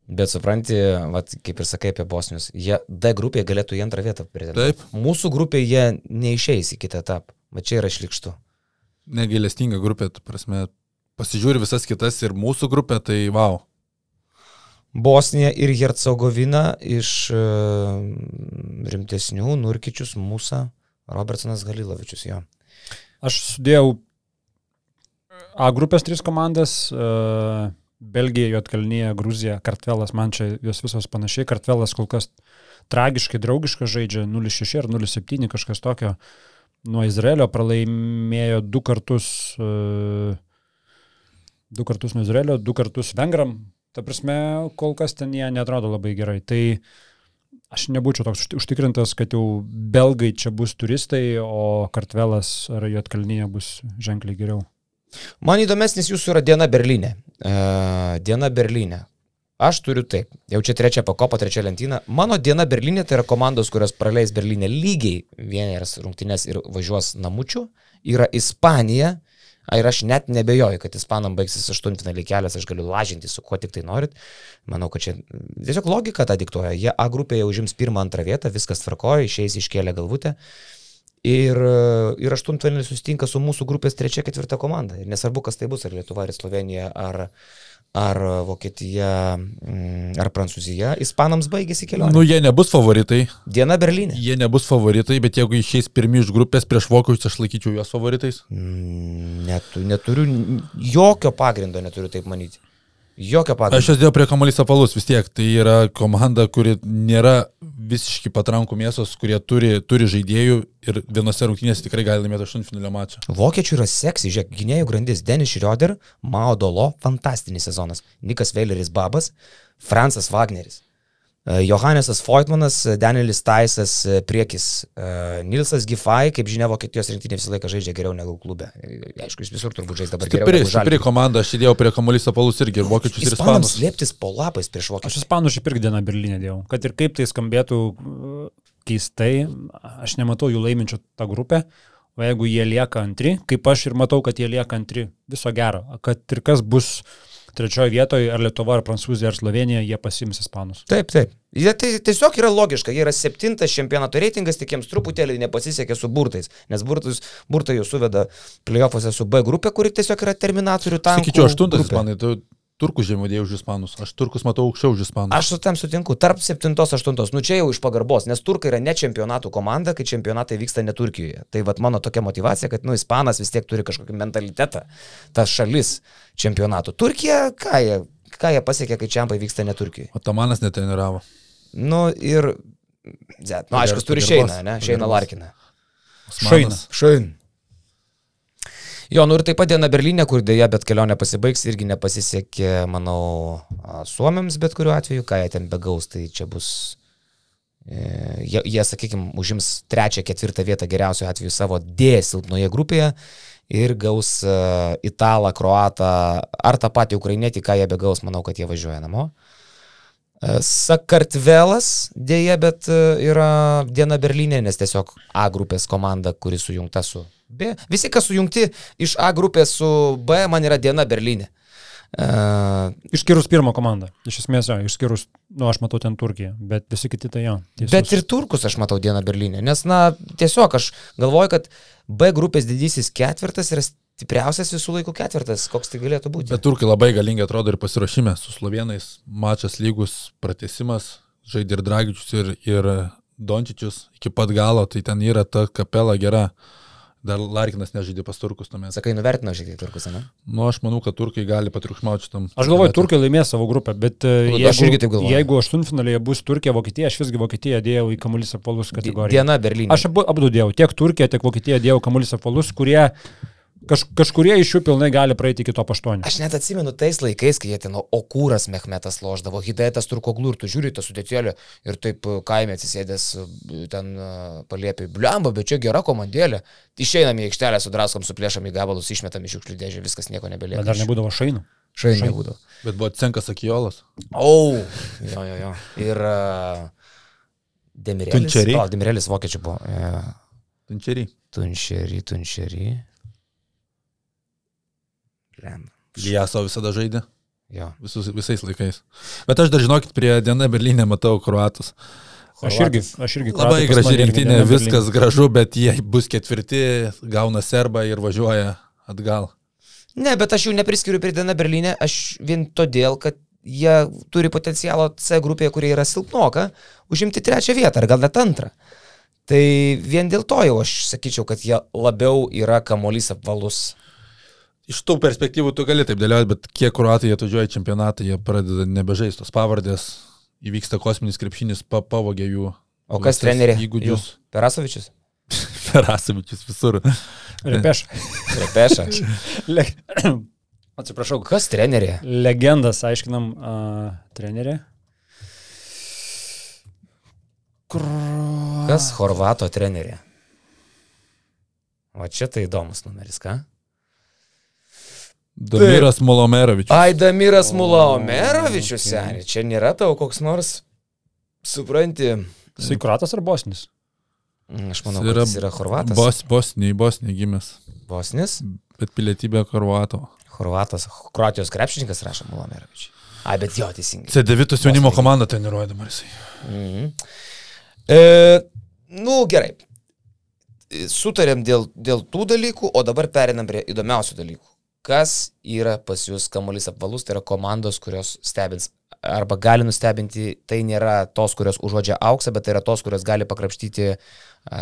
Speaker 1: Bet supranti, vat, kaip ir sakai apie Bosnius, jie D grupėje galėtų į antrą vietą pretenduoti.
Speaker 3: Taip,
Speaker 1: Mūsų grupėje jie neišeis į kitą etapą. Va čia yra šlikštu.
Speaker 3: negailestinga grupė, tu prasme, pasižiūri visas kitas ir mūsų grupė, tai wow.
Speaker 1: Bosnija ir Hercegovina iš e, rimtesnių, Nurkičius, Musa, Robertsonas Galilovičius jo.
Speaker 2: Aš sudėjau A grupės tris komandas. Uh, Belgija, Jotkalnyje, Gruzija, Kartvelas, man čia jos visos panašiai. Kartvelas kol kas tragiškai draugiškai žaidžia 0-6 ar 0-7 kažkas tokio. Nuo Izraelio pralaimėjo du kartus, uh, du kartus nuo Izraelio, du kartus Vengram. Ta prasme, kol kas ten jie netrodo labai gerai. Tai aš nebūčiau toks užti- užtikrintas, kad jau belgai čia bus turistai, o Kartvelas ar Jotkalnyje bus ženkliai geriau.
Speaker 1: Man įdomesnis jūsų yra diena Berlyne. Uh, diena Berlyne. Aš turiu taip, jau čia trečia pakopa, trečia lentyna. Mano diena Berlyne tai yra komandos, kurios praleis Berlyne lygiai vieneras rungtynės ir važiuos namučių. Yra Ispanija. Ir aš net nebejoju, kad Ispanam baigsis aštuntfinalį kelias, aš galiu lažinti su kuo tik tai norit. Manau, kad čia tiesiog logika tą diktuoja. Jie A grupėje užims pirmą, antrą vietą, viskas tvarkoja, išeis iškėlę galvutę. Ir, ir aštuntfinalį susitinka su mūsų grupės trečia, ketvirta komanda. Ir nesvarbu, kas tai bus, ar Lietuva, ar Slovenija, ar, ar Vokietija, mm, ar Prancūzija. Ispanams baigėsi kelionė.
Speaker 3: Nu, jie nebus favoritai,
Speaker 1: Diena Berlyne.
Speaker 3: jie nebus favoritai, bet jeigu išeis pirmi iš grupės prieš vokiečius, aš laikyčiau juos favoritais.
Speaker 1: Mm, Netu, neturiu, jokio pagrindo neturiu taip manyti. Jokio pagrindo.
Speaker 3: Aš jas dėjau prie kamuolys apalus vis tiek. Tai yra komanda, kuri nėra visiškai patrankų mėsos, kurie turi, turi žaidėjų ir vienose rungtynėse tikrai gali laimėti aštuntfinalio mačą.
Speaker 1: Vokiečių yra seksy, žiūrėk, gynėjų grandis Denis Schroeder, Mao Dolo, fantastinis sezonas. Nikas Veileris Babas, Fransas Wagneris. Johannesas Foytmanas, Danielis Taisas, Priekis, e, Nilsas Gifai, kaip žinia, Vokietijos rinktinė visą laiką žaidžia geriau negu klube. E, Aišku, jis visur turbūt žais dabar geriau.
Speaker 3: Stipri, stipri komanda, aš įdėjau prie kamuolys apalus irgi ir vokiečius ir ispanus.
Speaker 1: slėptis po lapais prieš
Speaker 2: Aš
Speaker 1: vokiečius.
Speaker 2: ispanų šiaip irgi dieną Berlyne dėjau. Kad ir kaip tai skambėtų uh, keistai, aš nematau jų laiminčių tą grupę. O jeigu jie lieka antri, kaip aš ir matau, kad jie lieka antri, viso gero. Kad ir kas bus trečioje vietoje, ar Lietuva, ar Prancūzija, ar Slovenija, jie pasims ispanus.
Speaker 1: Taip, taip. Jie tai tiesiog yra logiška, jie yra septintas čempionato reitingas, tik jiems truputėlį nepasisekė su burtais, nes burtus, burtai jau suveda playoffuose su B grupė, kuri tiesiog yra terminatorių tankų.
Speaker 3: Sakyčiau, aštuntas ispanai, tu turkus žemudėjai už ispanus. Aš turkus matau aukščiau už ispanus.
Speaker 1: Aš su tam sutinku, tarp 7-8, nu čia jau iš pagarbos, nes turkai yra ne čempionatų komanda, kai čempionatai vyksta ne Turkijoje. Tai vad mano tokia motivacija, kad, nu, ispanas vis tiek turi kažkokį mentalitetą, ta šalis čempionatų. Turkija, ką jie, ką jie pasiekė, kai čempai vyksta ne Turkijoje?
Speaker 3: O Tamanas netreniravo.
Speaker 1: Nu ir Z. Nu, aišku, turi Šeiną, ne? Šeiną Larkiną.
Speaker 2: Šeiną.
Speaker 1: Šein. Jo, nu ir taip pat diena Berlyne, kur dėja, bet kelionė pasibaigs, irgi nepasisekė, manau, suomiams bet kuriuo atveju, ką jie ten begaus, tai čia bus, e, jie, jie sakykime, užims trečią, ketvirtą vietą geriausiu atveju savo D silpnoje grupėje ir gaus e, italą, kroatą ar tą patį ukrainietį, ką jie begaus, manau, kad jie važiuoja namo. E, Sakartvelas dėja, bet e, yra diena Berlyne, nes tiesiog A grupės komanda, kuri sujungta su B. Visi, kas sujungti iš A grupės su B, man yra diena Berlyne. Uh,
Speaker 2: Išskyrus pirmą komandą. Iš esmės, jo, išskyrus, nu, aš matau ten Turkiją, bet visi kiti tai jo. teisus.
Speaker 1: bet ir turkus aš matau dieną Berlyne, nes, na, tiesiog aš galvoju, kad B grupės didysis ketvirtas yra stipriausias visų laikų ketvirtas, koks tai galėtų būti.
Speaker 3: Bet turkai labai galingi atrodo ir pasiruošime su slovenais. Mačas lygus, pratesimas, žaidė ir Dragičius, ir, ir Dončičius iki pat galo, tai ten yra ta kapela gera. Dar Larkinas nežaidė pas turkus tuomet.
Speaker 1: Sakai, nuvertino šiek tiek turkus, ne?
Speaker 3: Nu, aš manau, kad turkai gali patriukšmauti šitam.
Speaker 2: Aš galvoju, Turkai laimės savo grupę, bet e,
Speaker 1: Nu,
Speaker 2: jeigu,
Speaker 1: aš irgi taip galvoju.
Speaker 2: jeigu aštuntfinalėje bus Turkija, Vokietija, aš visgi Vokietiją dėjau į kamuolys apvalus kategoriją.
Speaker 1: Diena Berlyne.
Speaker 2: Aš abu, abu dėjau, tiek Turkija, tiek Vokietija dėjau kamuolys apvalus, kurie kaž, kažkurie iš jų pilnai gali praeiti iki to aštuonių.
Speaker 1: Aš net atsimenu tais laikais, kai jie ten Okūras Mehmetas loždavo, Hidaetas Turkoglų ir tu žiūri tą sudėtėlį ir taip e, kaime atsisėdęs e, ten e, paliepi, bliamba, bet čia gera komandėlė. Išeinam į aikštelę, sudraskom, suplėšam į gabalus, išmetam iš šiukšlių dėžę, viskas nieko nebelieka.
Speaker 2: Bet dar nebūdavo šainų.
Speaker 1: Šainai būdavo.
Speaker 3: Bet buvo Cenkas Akiolas.
Speaker 1: O, jo, jo, jo. Ir uh, Demirelis.
Speaker 3: Tunčery.
Speaker 1: O, Demirelis vokiečių buvo. Uh,
Speaker 3: Tunčerį.
Speaker 1: tunšery, tunšery. Lemba.
Speaker 3: Liaso visada žaidė.
Speaker 1: Jo.
Speaker 3: Visus, visais laikais. Bet aš dar žinokit, prie Diena Berlyne matau kruatus.
Speaker 2: Aš irgi, aš irgi.
Speaker 3: Labai graži rinktinė, viskas gražu, bet jie bus ketvirti, gauna serbą ir važiuoja atgal.
Speaker 1: Ne, bet aš jų nepriskiriu prie Dana Berlyne, aš vien todėl, kad jie turi potencialo C grupėje, kurie yra silpnoka, užimti trečią vietą ar gal net antrą. Tai vien dėl to jau aš sakyčiau, kad jie labiau yra kamolys apvalus.
Speaker 3: Iš tų perspektyvų tu gali taip dėlioti, bet kiek kruatai atvažiuoja į čempionatą, jie pradeda nebežaisti tos pavardės, įvyksta kosminis krepšinis, pa, pavogė jų.
Speaker 1: O kas trenerė?
Speaker 3: Įgūdžius.
Speaker 1: Jų? Perasovičius?
Speaker 3: Ferasavičius visur.
Speaker 2: Repeš.
Speaker 1: Repeša.
Speaker 2: Le... Atsiprašau,
Speaker 1: Kas trenerė?
Speaker 2: legendas, aiškinam, uh, trenerė. Kur...
Speaker 1: Kas Horvato trenerė? O čia tai įdomus numeris, ką?
Speaker 3: Damiras Molomerovičius.
Speaker 1: Aidamiras Mulaomerovičius, seniai. Čia nėra tavo koks nors, supranti,
Speaker 2: Jisai kuratas ar bosnis?
Speaker 1: Mm, aš manau,
Speaker 3: Jis yra
Speaker 1: jis yra Horvatas.
Speaker 3: Bos, Bosnijai, Bosnijai gimęs,
Speaker 1: Bosnis?
Speaker 3: bet pilietybė Kruato.
Speaker 1: Horvatas, Kroatijos krepšininkas rašo Mulaomerovičius. Ai, bet jo, teisingai.
Speaker 3: C9 jaunimo komanda treniruoja dabar jisai.
Speaker 1: Mhm. E, nu, gerai. Sutarėm dėl, dėl tų dalykų, o dabar perinam prie įdomiausių dalykų. Kas yra pas jūs kamuolys apvalus, tai yra komandos, kurios stebins arba gali nustebinti, tai nėra tos, kurios užuodžia auksą, bet tai yra tos, kurios gali pakrapštyti, a,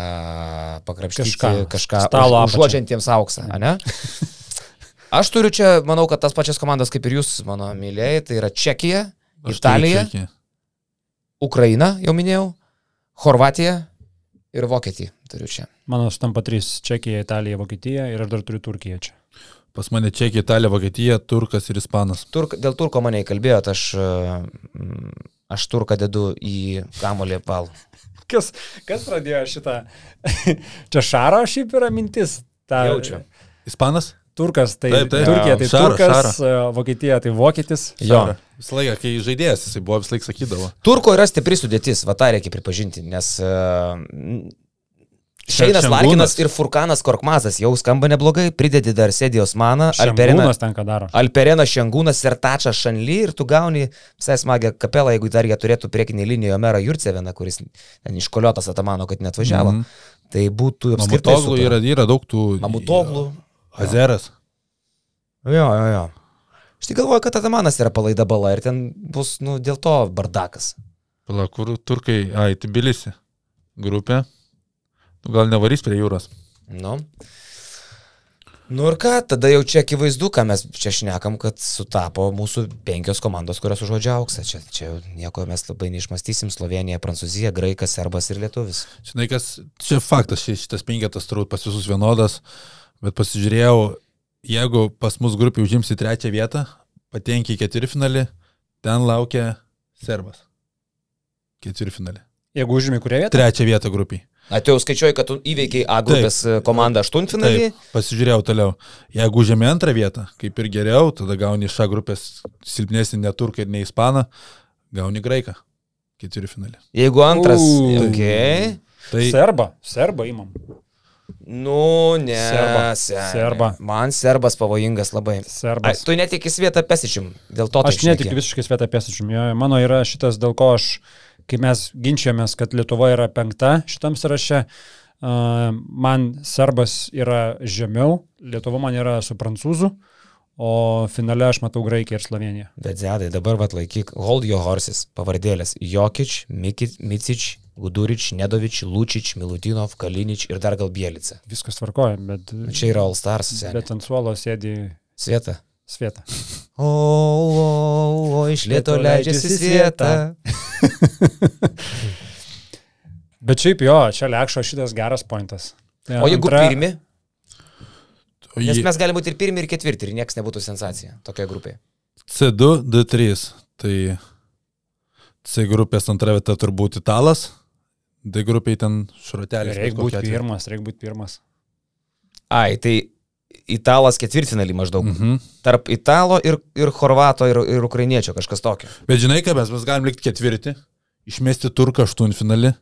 Speaker 1: pakrapštyti
Speaker 2: Kažką.
Speaker 1: kažką,
Speaker 2: Stalo
Speaker 1: už, užuodžiantiems auksą, ne? Aš turiu čia, manau, kad tas pačias komandas kaip ir jūs, mano mylėjai, tai yra Čekija,
Speaker 3: Aš
Speaker 1: Italija,
Speaker 3: Čekiją.
Speaker 1: Ukraina, jau minėjau, Horvatija ir Vokietija turiu čia.
Speaker 2: Mano stampa trys - Čekija, Italija, Vokietija ir aš dar turiu Turkiją čia.
Speaker 3: Pas mane Čekija, Italija, Vokietija, Turkas ir Ispanas.
Speaker 1: Turk, dėl turko mane įkalbėjot, aš, mm, aš turką dedu į kamolį apvalų.
Speaker 2: Kas, kas pradėjo šitą? čia Šaro šiaip yra mintis. Ta,
Speaker 1: Jaučiu.
Speaker 3: Ispanas?
Speaker 2: Turkas, tai
Speaker 3: Taip, taip.
Speaker 2: Turkija, tai
Speaker 3: Šaro,
Speaker 2: Turkas, e, Vokietija, tai Vokietis.
Speaker 1: Jo.
Speaker 3: Šara. Visą laiką, kai žaidėjas, jisai buvo visą laiką sakydavo.
Speaker 1: Turko yra stipri sudėtis, va tą reikia pripažinti, nes uh, Šeinas. Larkinas ir Furkanas Korkmazas jau skamba neblogai, pridedi dar Sėdijos Maną, Alperina. Alperena Šengūnas ir Tača Šanly ir tu gauni visai smagią kapelą, jeigu dar jie turėtų priekinį liniją Merą Jurceveną, kuris ten iškoliotas atamano, kad net važiavo.
Speaker 3: Mhm.
Speaker 1: Tai būtų apskritai.
Speaker 3: Mamutoglų yra, yra daug tų.
Speaker 1: Mamutoglų.
Speaker 3: Azeras.
Speaker 1: Jo, jo, jo. Aš tik galvoju, kad Atamanas yra palaida bala ir ten bus, nu, dėl to bardakas.
Speaker 3: Pala, kur turkai, ai, Tbilisi. Grupė. Gal nevarys prie jūros.
Speaker 1: Nu. Nu ir ką, tada jau čia akivaizdu, ką mes čia šnekam, kad sutapo mūsų penkios komandos, kurios užuodžia auksą. Čia, čia nieko mes labai neišmastysim. Slovenija, Prancūzija, Graikas, Serbas ir Lietuvis.
Speaker 3: Žinai, kas, čia faktas, šitas penketas turbūt pas visus vienodas, bet pasižiūrėjau, jeigu pas mus grupė užims į trečią vietą, patenki į ketvirtfinalį, ten laukia Serbas. Ketvirtfinalį.
Speaker 2: Jeigu užimi kurią vietą?
Speaker 3: Trečią vietą grupiai.
Speaker 1: Na, tu jau skaičiuoji, kad tu įveikiai A grupės Taip. komandą aštuntfinalį.
Speaker 3: Taip, pasižiūrėjau toliau. Jeigu užėmė antrą vietą, kaip ir geriau, tada gauni iš A grupės silpnesnį ne turką ir ne ispaną, gauni graiką. Ketvirtfinalį.
Speaker 1: Jeigu antras.
Speaker 2: U.
Speaker 1: Okay.
Speaker 3: Tai
Speaker 2: Serba, serba įmam.
Speaker 1: Nu, ne.
Speaker 2: Serba.
Speaker 1: seni.
Speaker 2: Serba.
Speaker 1: Man serbas pavojingas labai. Ai,
Speaker 2: Serbas.
Speaker 1: tu netikis vietą pesičium. Dėl to
Speaker 2: Aš netikiu visiškai svetą pėsičium. Mano yra šitas, dėl ko aš, kai mes ginčiamės, kad Lietuva yra penkta šitam sąraše, man serbas yra žemiau, Lietuva man yra su prancūzu, o finale aš matau Graikiją ir Sloveniją.
Speaker 1: Bet zedai, dabar vat laikyk, hold your horses, pavardėlės. Jokič, Micič, Gudurič, Nedovič, Lučič, Milutinov, Kalinič ir dar gal Bielica.
Speaker 2: Viskas tvarkoja, bet,
Speaker 1: Čia yra All Stars, seniai.
Speaker 2: bet ant suolo sėdi
Speaker 1: Svieta.
Speaker 2: Sveta.
Speaker 1: O, o, o, iš lieto leidžiasi svieta.
Speaker 2: Bet šiaip jo, čia lekšo šitas geras pointas. Tai
Speaker 1: O jeigu
Speaker 2: antra-
Speaker 1: pirmi, nes mes galime būti ir pirmi, ir ketvirti, ir niekas nebūtų sensacija tokioje grupėje.
Speaker 3: C2, D3. Tai C grupės antra vieta turbūt italas, D grupiai ten šrotelis.
Speaker 2: Reikia būti pirmas, reikia būti pirmas.
Speaker 1: Ai, tai italas ketvirtfinalį maždaug.
Speaker 3: Mhm.
Speaker 1: Tarp italo ir, ir chorvato ir, ir ukrainiečio kažkas tokio.
Speaker 3: Bet žinai, ką mes, mes galim likti ketvirti, išmesti turką aštuntfinalį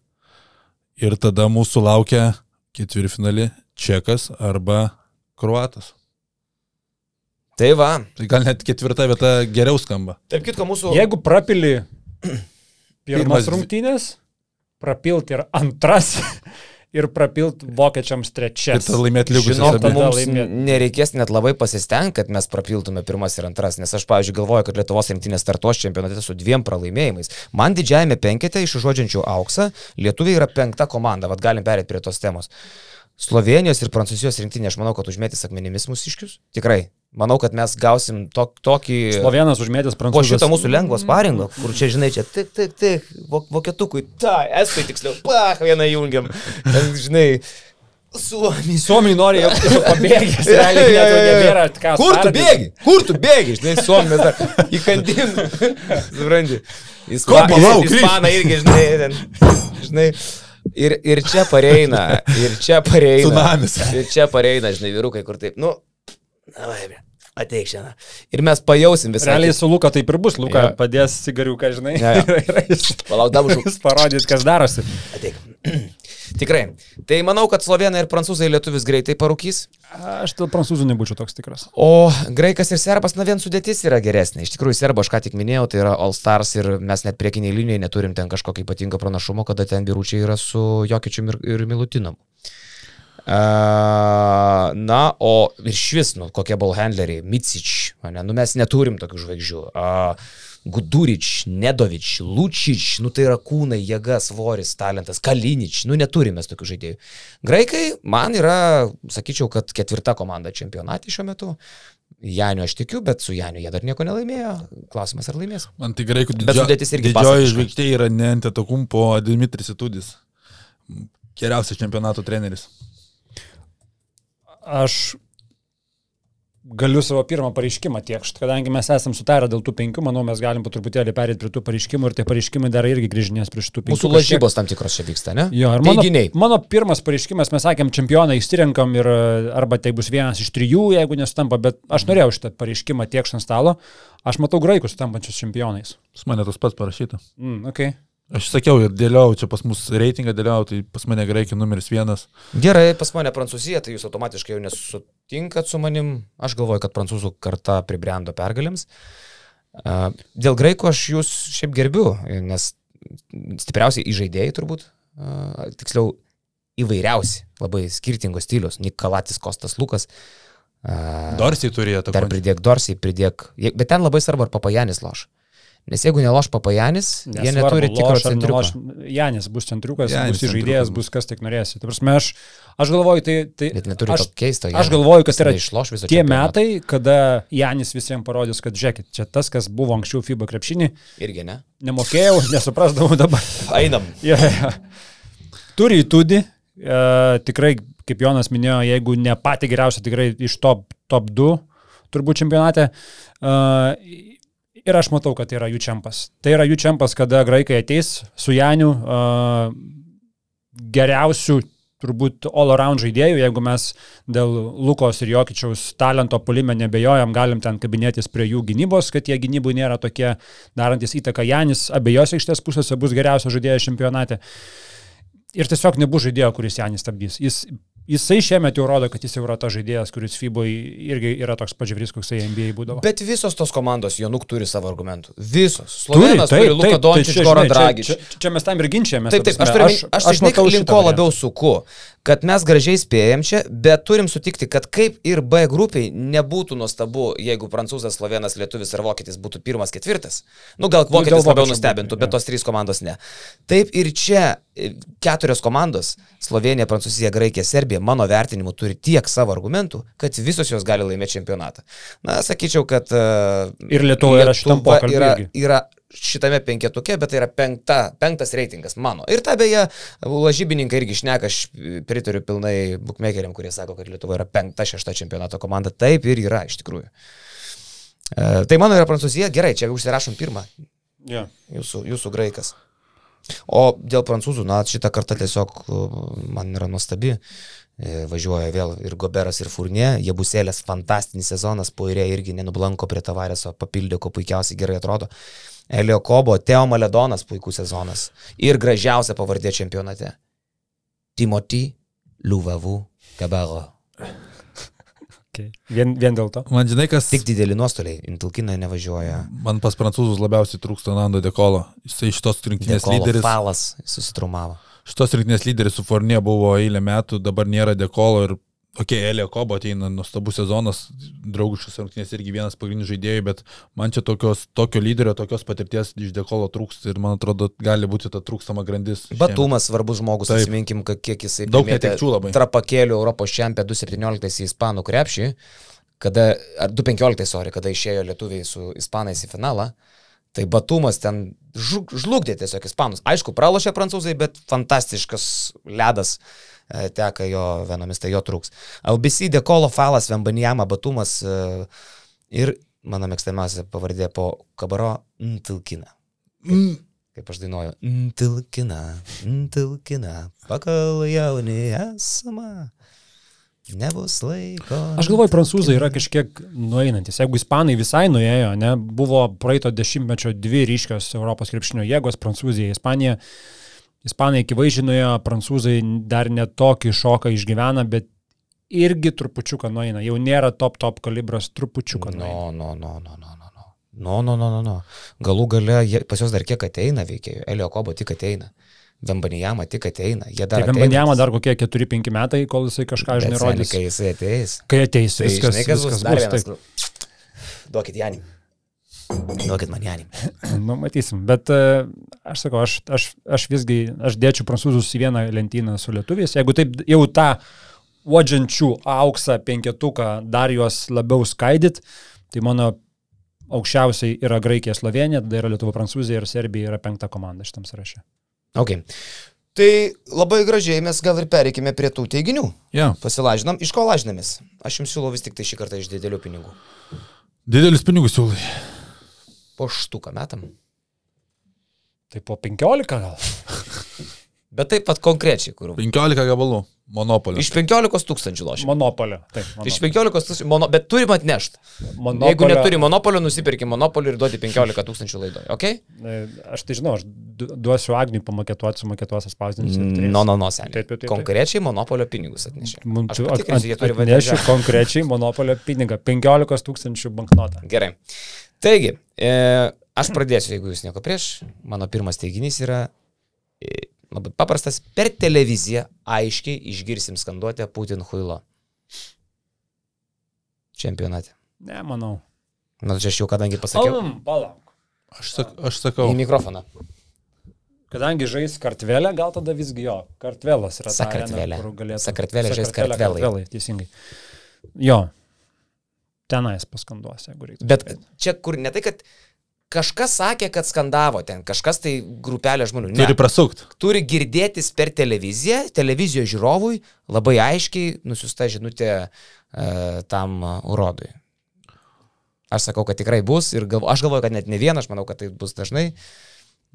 Speaker 3: ir tada mūsų laukia ketvirtfinalį čekas arba kruatas.
Speaker 1: Tai va.
Speaker 3: Tai gal net ketvirta vieta geriau skamba.
Speaker 1: Tarp kitko, mūsų...
Speaker 2: Jeigu prapili
Speaker 3: Pirmas
Speaker 2: rungtynės, prapilt ir antras ir prapilt vokiečiams
Speaker 3: Ir
Speaker 2: trečias.
Speaker 3: tada laimėti
Speaker 1: Žinok,
Speaker 2: tada
Speaker 3: abi.
Speaker 1: mums nereikės net labai pasistengti, kad mes prapiltume pirmas ir antras, nes aš, pavyzdžiui, galvoju, kad Lietuvos rinktinės startuos čempionate su dviem pralaimėjimais. Man didžiajame penkete iš žodžiančių auksą, Lietuvai yra penkta komanda, vad galim perėti prie tos temos. Slovenijos ir Prancūzijos rinktinė, aš manau, kad užmėtys akmenimis mūsiškius. Tikrai. Manau, kad mes gausim tok, tokį...
Speaker 2: Slovenas užmėtęs
Speaker 1: Po
Speaker 2: prancūzų.
Speaker 1: šito mūsų lengvo sparingo, kur čia, žinai, čia tik, tik, tik, vok, vokietukui, tai, estai tiksliau, pah, vieną jungiam. Žinai, Suomijai.
Speaker 2: Suomiai nori jau jau pabėgęs, realiai net jau nebėra ką.
Speaker 1: Kur tu bėgi? Kur tu bėgi? Žinai, Suomijai dar įkandin. Supranti.
Speaker 3: Ko, palauk,
Speaker 1: Ispanai irgi, žinai, ten, žinai. Ir, ir čia pareina, ir čia pareina.
Speaker 3: Tsunamis.
Speaker 1: Ir čia pareina, žinai, vyrukai, kur taip, nu, na, vaibė, ateik šiandien. Ir mes pajausim visą.
Speaker 2: Realiai su Luka taip ir bus. Luka
Speaker 1: Jo.
Speaker 2: padės cigariuką, žinai. Ir jis-
Speaker 1: Palauk, dabar žu.
Speaker 2: Jis parodys, kas darosi.
Speaker 1: Ateik. Tikrai. Tai manau, kad slovenai ir prancūzai lietuvis greitai parūkys.
Speaker 2: Aš dėl prancūzų nebūčiau toks tikras.
Speaker 1: O graikas ir serbas, na vien sudėtis yra geresnė. Iš tikrųjų, serbo aš ką tik minėjau, tai yra All Stars ir mes net priekiniai linijai neturim ten kažkokio ypatingo pranašumo, kada ten biručiai yra su Jokičiu ir, ir Milutinom. Uh, na, o ir švis, nu, kokie ballhandleriai, Micič, ne, nu mes neturim tokių žvaigždžių. Uh, Gudurič, Nedovič, Lučič, nu tai yra kūnai, jėga, svoris, talentas, Kalinič, nu neturime mes tokių žaidėjų. Graikai, man yra, sakyčiau, kad ketvirta komanda čempionate šiuo metu. Janiu aš tikiu, bet su Janiu jie dar nieko nelaimėjo. Klausimas, ar laimės.
Speaker 3: Man tai
Speaker 1: sudėtis irgi
Speaker 3: didžioji žvaigždė yra ne Antetokumpo, o Dimitris Itudis. Geriausias čempionato treneris.
Speaker 2: Aš galiu savo pirmą pareiškimą tiekšt, kadangi mes esame sutarę dėl tų penkių, manau, mes galim po truputėlį perėti prie tų pareiškimų ir tie pareiškimai dar irgi grįžinės prie šitų penkių.
Speaker 1: Mūsų
Speaker 2: kažkiek.
Speaker 1: lažybos tam tikros čia vyksta, ne?
Speaker 2: Jo, ir mano,
Speaker 1: Teiginiai.
Speaker 2: mano pirmas pareiškimas, mes sakėm, čempioną išsirenkam ir e, arba tai bus vienas iš trijų, jeigu nesutampa, bet aš norėjau šitą pareiškimą tiekšt ant stalo. Aš matau graikus sutampančius čempionais.
Speaker 3: Pas mane tas pats parašyta.
Speaker 2: Mm, okay.
Speaker 3: Aš sakiau ir dėliau, čia pas mus reitingą dėliau, tai pas mane graikiai numeris vienas.
Speaker 1: Gerai, pas mane Prancūzija, tai jūs automatiškai jau nesutinkat su manim. Aš galvoju, kad prancūzų karta pribrendo pergalėms. Dėl graikų aš jūs šiaip gerbiu, nes stipriausiai įžaidėjai turbūt, tiksliau įvairiausi, labai skirtingos stilius. Nikolatis Kostas Lukas.
Speaker 3: Dorsiai turėjo tą
Speaker 1: Dar pridėk Dorsiai, pridėk. Bet ten labai svarbu, ar Papajanis loš. Nes jeigu neloš papajanis, jie neturi tikro centriuko.
Speaker 2: Janis bus centriukas,
Speaker 3: Janis
Speaker 2: bus žaidėjas, bus kas tik norėsi. Tai prasme, aš, aš galvoju, tai... tai
Speaker 1: Bet neturi
Speaker 2: aš,
Speaker 1: to keisto.
Speaker 2: aš galvoju, kad tai yra
Speaker 1: išloš visą
Speaker 2: tie metai, kada Janis visiems parodys, kad žiūrėkit, čia tas, kas buvo anksčiau FIBA krepšinį,
Speaker 1: Irgi ne.
Speaker 2: nemokėjau, nesuprasdavau dabar.
Speaker 1: Einam.
Speaker 2: Ja, ja. Turi įtūdį, e, tikrai, kaip Jonas minėjo, jeigu ne pati geriausia, tikrai iš top, top 2 turbūt čempionate. E, ir aš matau, kad tai yra jų čempas. Tai yra jų čempas, kada graikai ateis su Janiu e, geriausių turbūt all around žaidėjų, jeigu mes dėl Lukos ir Jokičiaus talento polime nebejojam, galim ten kabinėtis prie jų gynybos, kad jie gynybų nėra tokie darantis įtaką. Janis abiejose iš ties pusėse bus geriausias žaidėjas čempionate. Ir tiesiog nebus žaidėjo, kuris Janis stabdys. Jis, jisai šiemet jau rodo, kad jis jau yra tas žaidėjas, kuris FIBO irgi yra toks pažiūrės, koks NBA būdavo.
Speaker 1: Bet visos tos komandos, Jonuk turi savo argumentų. Visos. Slovenas turi, turi Luka
Speaker 2: tai
Speaker 1: Dončič, Goran
Speaker 2: žinai,
Speaker 1: Dragič.
Speaker 2: Čia, čia, čia mes tam ir ginčiamės.
Speaker 1: Taip,
Speaker 2: ta
Speaker 1: taip, aš turiu, aš, aš, aš žinai,
Speaker 2: matau
Speaker 1: link ko labiau suku, kad mes gražiai spėjom čia, bet turim sutikti, kad kaip ir B grupiai nebūtų nuostabu, jeigu prancūzas, slovenas, lietuvis ar vokietis būtų pirmas, ketvirtas. Nu, gal
Speaker 2: dėl
Speaker 1: vokietis labiau
Speaker 2: vokiečių
Speaker 1: nustebintų, bet tos trys komandos ne. Taip ir čia e, keturios komandos - Slovenija, Prancūzija, Graikija, Serbija, mano vertinimu, turi tiek savo argumentų, kad visos jos gali laimėti čempionatą. Na, sakyčiau, kad... Uh,
Speaker 2: Ir Lietuva yra šitam pokalby
Speaker 1: yra, yra šitame penketuke, bet tai yra penkta, penktas reitingas mano. Ir tą beje, lažybininkai irgi šneka, aš pritariu pilnai bookmakeriam, kurie sako, kad Lietuva yra penkta, šešta čempionato komanda. Taip ir yra, iš tikrųjų. E, tai mano yra Prancūzija, gerai, čia užsirašom pirmą,
Speaker 2: Jo.
Speaker 1: jūsų, jūsų graikas. O dėl prancūzų, na, šitą kartą tiesiog uh, man yra nuostabi. E, Važiuoja vėl ir Goberas, ir Furnė. Jie busėlės fantastinis sezonas, Poirė irgi nenublanko prie Tavarėso, papildė, ko puikiausiai gerai atrodo. Elio Kobo, Teo Maledonas puikus sezonas. Ir gražiausia pavardė čempionate. Timothy Luvavu Kabaro.
Speaker 2: Okay. Vien, vien dėl to.
Speaker 3: Man žinai, kas...
Speaker 1: Tik dideli nuostoliai, Intilkina nevažiuoja.
Speaker 3: Man pas prancūzus labiausiai trūksta Nando Dekolo. Jisai šitos rinktinės
Speaker 1: Dekolo
Speaker 3: lyderis.
Speaker 1: Falas susitraumavo.
Speaker 3: Šitos rinktinės lyderis su Fornė buvo eilę metų, dabar nėra Dekolo ir, okei, okay, Elio Kobo ateina nuostabus sezonas, draugiškas rinktinės irgi vienas pagrindinių žaidėjų, bet man čia tokios, tokio lyderio, tokios patirties iš Dekolo trūksta ir man atrodo gali būti ta trūkstama grandis.
Speaker 1: Batumas svarbus žmogus,
Speaker 3: Taip.
Speaker 1: atsiminkim, kiek jisai
Speaker 3: Daug netekčių labai.
Speaker 1: Trapakėlių Europos čempionė 2017 į Ispanų krepšį, kada, ar 2015, sorry, kada išėjo lietuviai su Ispanais į finalą. Tai Batumas ten žlug- žlugdė tiesiog Ispanus. Aišku, pralošė prancūzai, bet fantastiškas ledas e, teka jo vienomis, tai jo trūks. LBC, Dekolo, Falas, Vembanijama, Batumas e, ir mano mėgstamiausia pavardė po Kabaro Ntilkina.
Speaker 3: Mm.
Speaker 1: Kaip aš dainuoju. Ntilkina, ntilkina, pakal jauni esama. Nebus laiko.
Speaker 2: Aš galvoju, prancūzai yra kažkiek nueinantis. Jeigu ispanai visai nuėjo, ne, buvo praeito dešimtmečio dvi ryškios Europos krepšinio jėgos - Prancūzija, Ispanija. Ispanai akivaizdžiai nuėjo, prancūzai dar netokį šoką išgyvena, bet irgi trupučiuką nueina. Jau nėra top top kalibras, trupučiuką nueina.
Speaker 1: No, no, no, no, no, no. no. No, no, no, no. Galų gale pas juos dar kiek ateina veikėjų. Elio Kobo tik ateina. Vembanijama tik ateina.
Speaker 2: Tai Vembanjama dar kokie 4-5 metai, kol jisai kažką, žinai, rodys.
Speaker 1: Kai jisai ateis.
Speaker 2: Kai ateis,
Speaker 1: Tai
Speaker 2: viskas,
Speaker 1: žinai, kas
Speaker 2: viskas bus.
Speaker 1: vienas.
Speaker 2: Taip.
Speaker 1: nu, Duokit Janį. Duokit man Janį.
Speaker 2: Nu, matysim. Bet e, aš sakau, aš, aš, aš visgi, aš dėčiau prancūzus į vieną lentyną su lietuviais. Jeigu taip jau tą uodžiančių auksą penketuką dar juos labiau skaidyt, tai mano aukščiausiai yra Graikija, Slovenija, tada yra Lietuva, Prancūzija ir Serbija yra penkta komanda šitam sąraše.
Speaker 1: Ok. Tai labai gražiai mes gal ir pereikime prie tų teiginių.
Speaker 3: Ja.
Speaker 1: Pasilažinam. Iš ko lažinamės? Aš jums siūlau vis tik tai šį kartą iš didelių pinigų.
Speaker 3: Didelis pinigus siūlai.
Speaker 1: Po štuką metam.
Speaker 2: Tai po 15 gal?
Speaker 1: Bet taip pat konkrečiai, kur.
Speaker 3: 15 gabalų. Monopolis.
Speaker 1: Iš 15 tūkstančių lošia.
Speaker 2: Monopolio. Taip,
Speaker 1: Iš
Speaker 2: monopolio.
Speaker 1: 15 tūkstančių, mono, bet turim atnešti.
Speaker 2: Monopolio-
Speaker 1: Jeigu neturi monopolio, nusipirki monopolį ir duodi 15 tūkstančių laidoje. Okay?
Speaker 2: E, Aš tai žinau, aš du- duosiu Agniui pamakėtuoti, sumakėtuos atspausdinti.
Speaker 1: No, no, no, seniai.
Speaker 2: Taip, taip, taip.
Speaker 1: Konkrečiai monopolio pinigus atnešė.
Speaker 2: Man
Speaker 1: Aš patikrinsiu, jie turi
Speaker 2: atnešiu
Speaker 1: vadinti.
Speaker 2: konkrečiai monopolio pinigą. 15 tūkstančių banknotą.
Speaker 1: Gerai. Taigi, e, aš pradėsiu, jeigu jūs nieko prieš. Mano pirmas teiginys yra e, labai paprastas. Per televiziją aiškiai išgirsim skanduotę Putin Huilo. Čempionate.
Speaker 2: Ne, manau.
Speaker 1: Na, čia aš jau kadangi pasakiau.
Speaker 2: Palauk, palauk.
Speaker 3: Aš, sak, aš sakau.
Speaker 1: Į mikrofoną.
Speaker 2: Kadangi žais kartvelę, gal tada visgi jo. Kartvelas yra ta
Speaker 1: Sakartvelė.
Speaker 2: arena, kur galėtų.
Speaker 1: Sakartvelė žais kartvelai.
Speaker 2: kartvelai. Teisingai. Jo. Tenais paskanduos, jeigu reikia.
Speaker 1: Bet čia kur ne tai, kad kažkas sakė, kad skandavo ten, kažkas tai grupelė žmonių. Ne.
Speaker 3: Turi prasukti.
Speaker 1: turi girdėtis per televiziją, televizijos žiūrovui labai aiškiai nusiusta žinutė e, tam urodui. Aš sakau, kad tikrai bus ir galvo, aš galvoju, kad net ne vienas, aš manau, kad tai bus dažnai.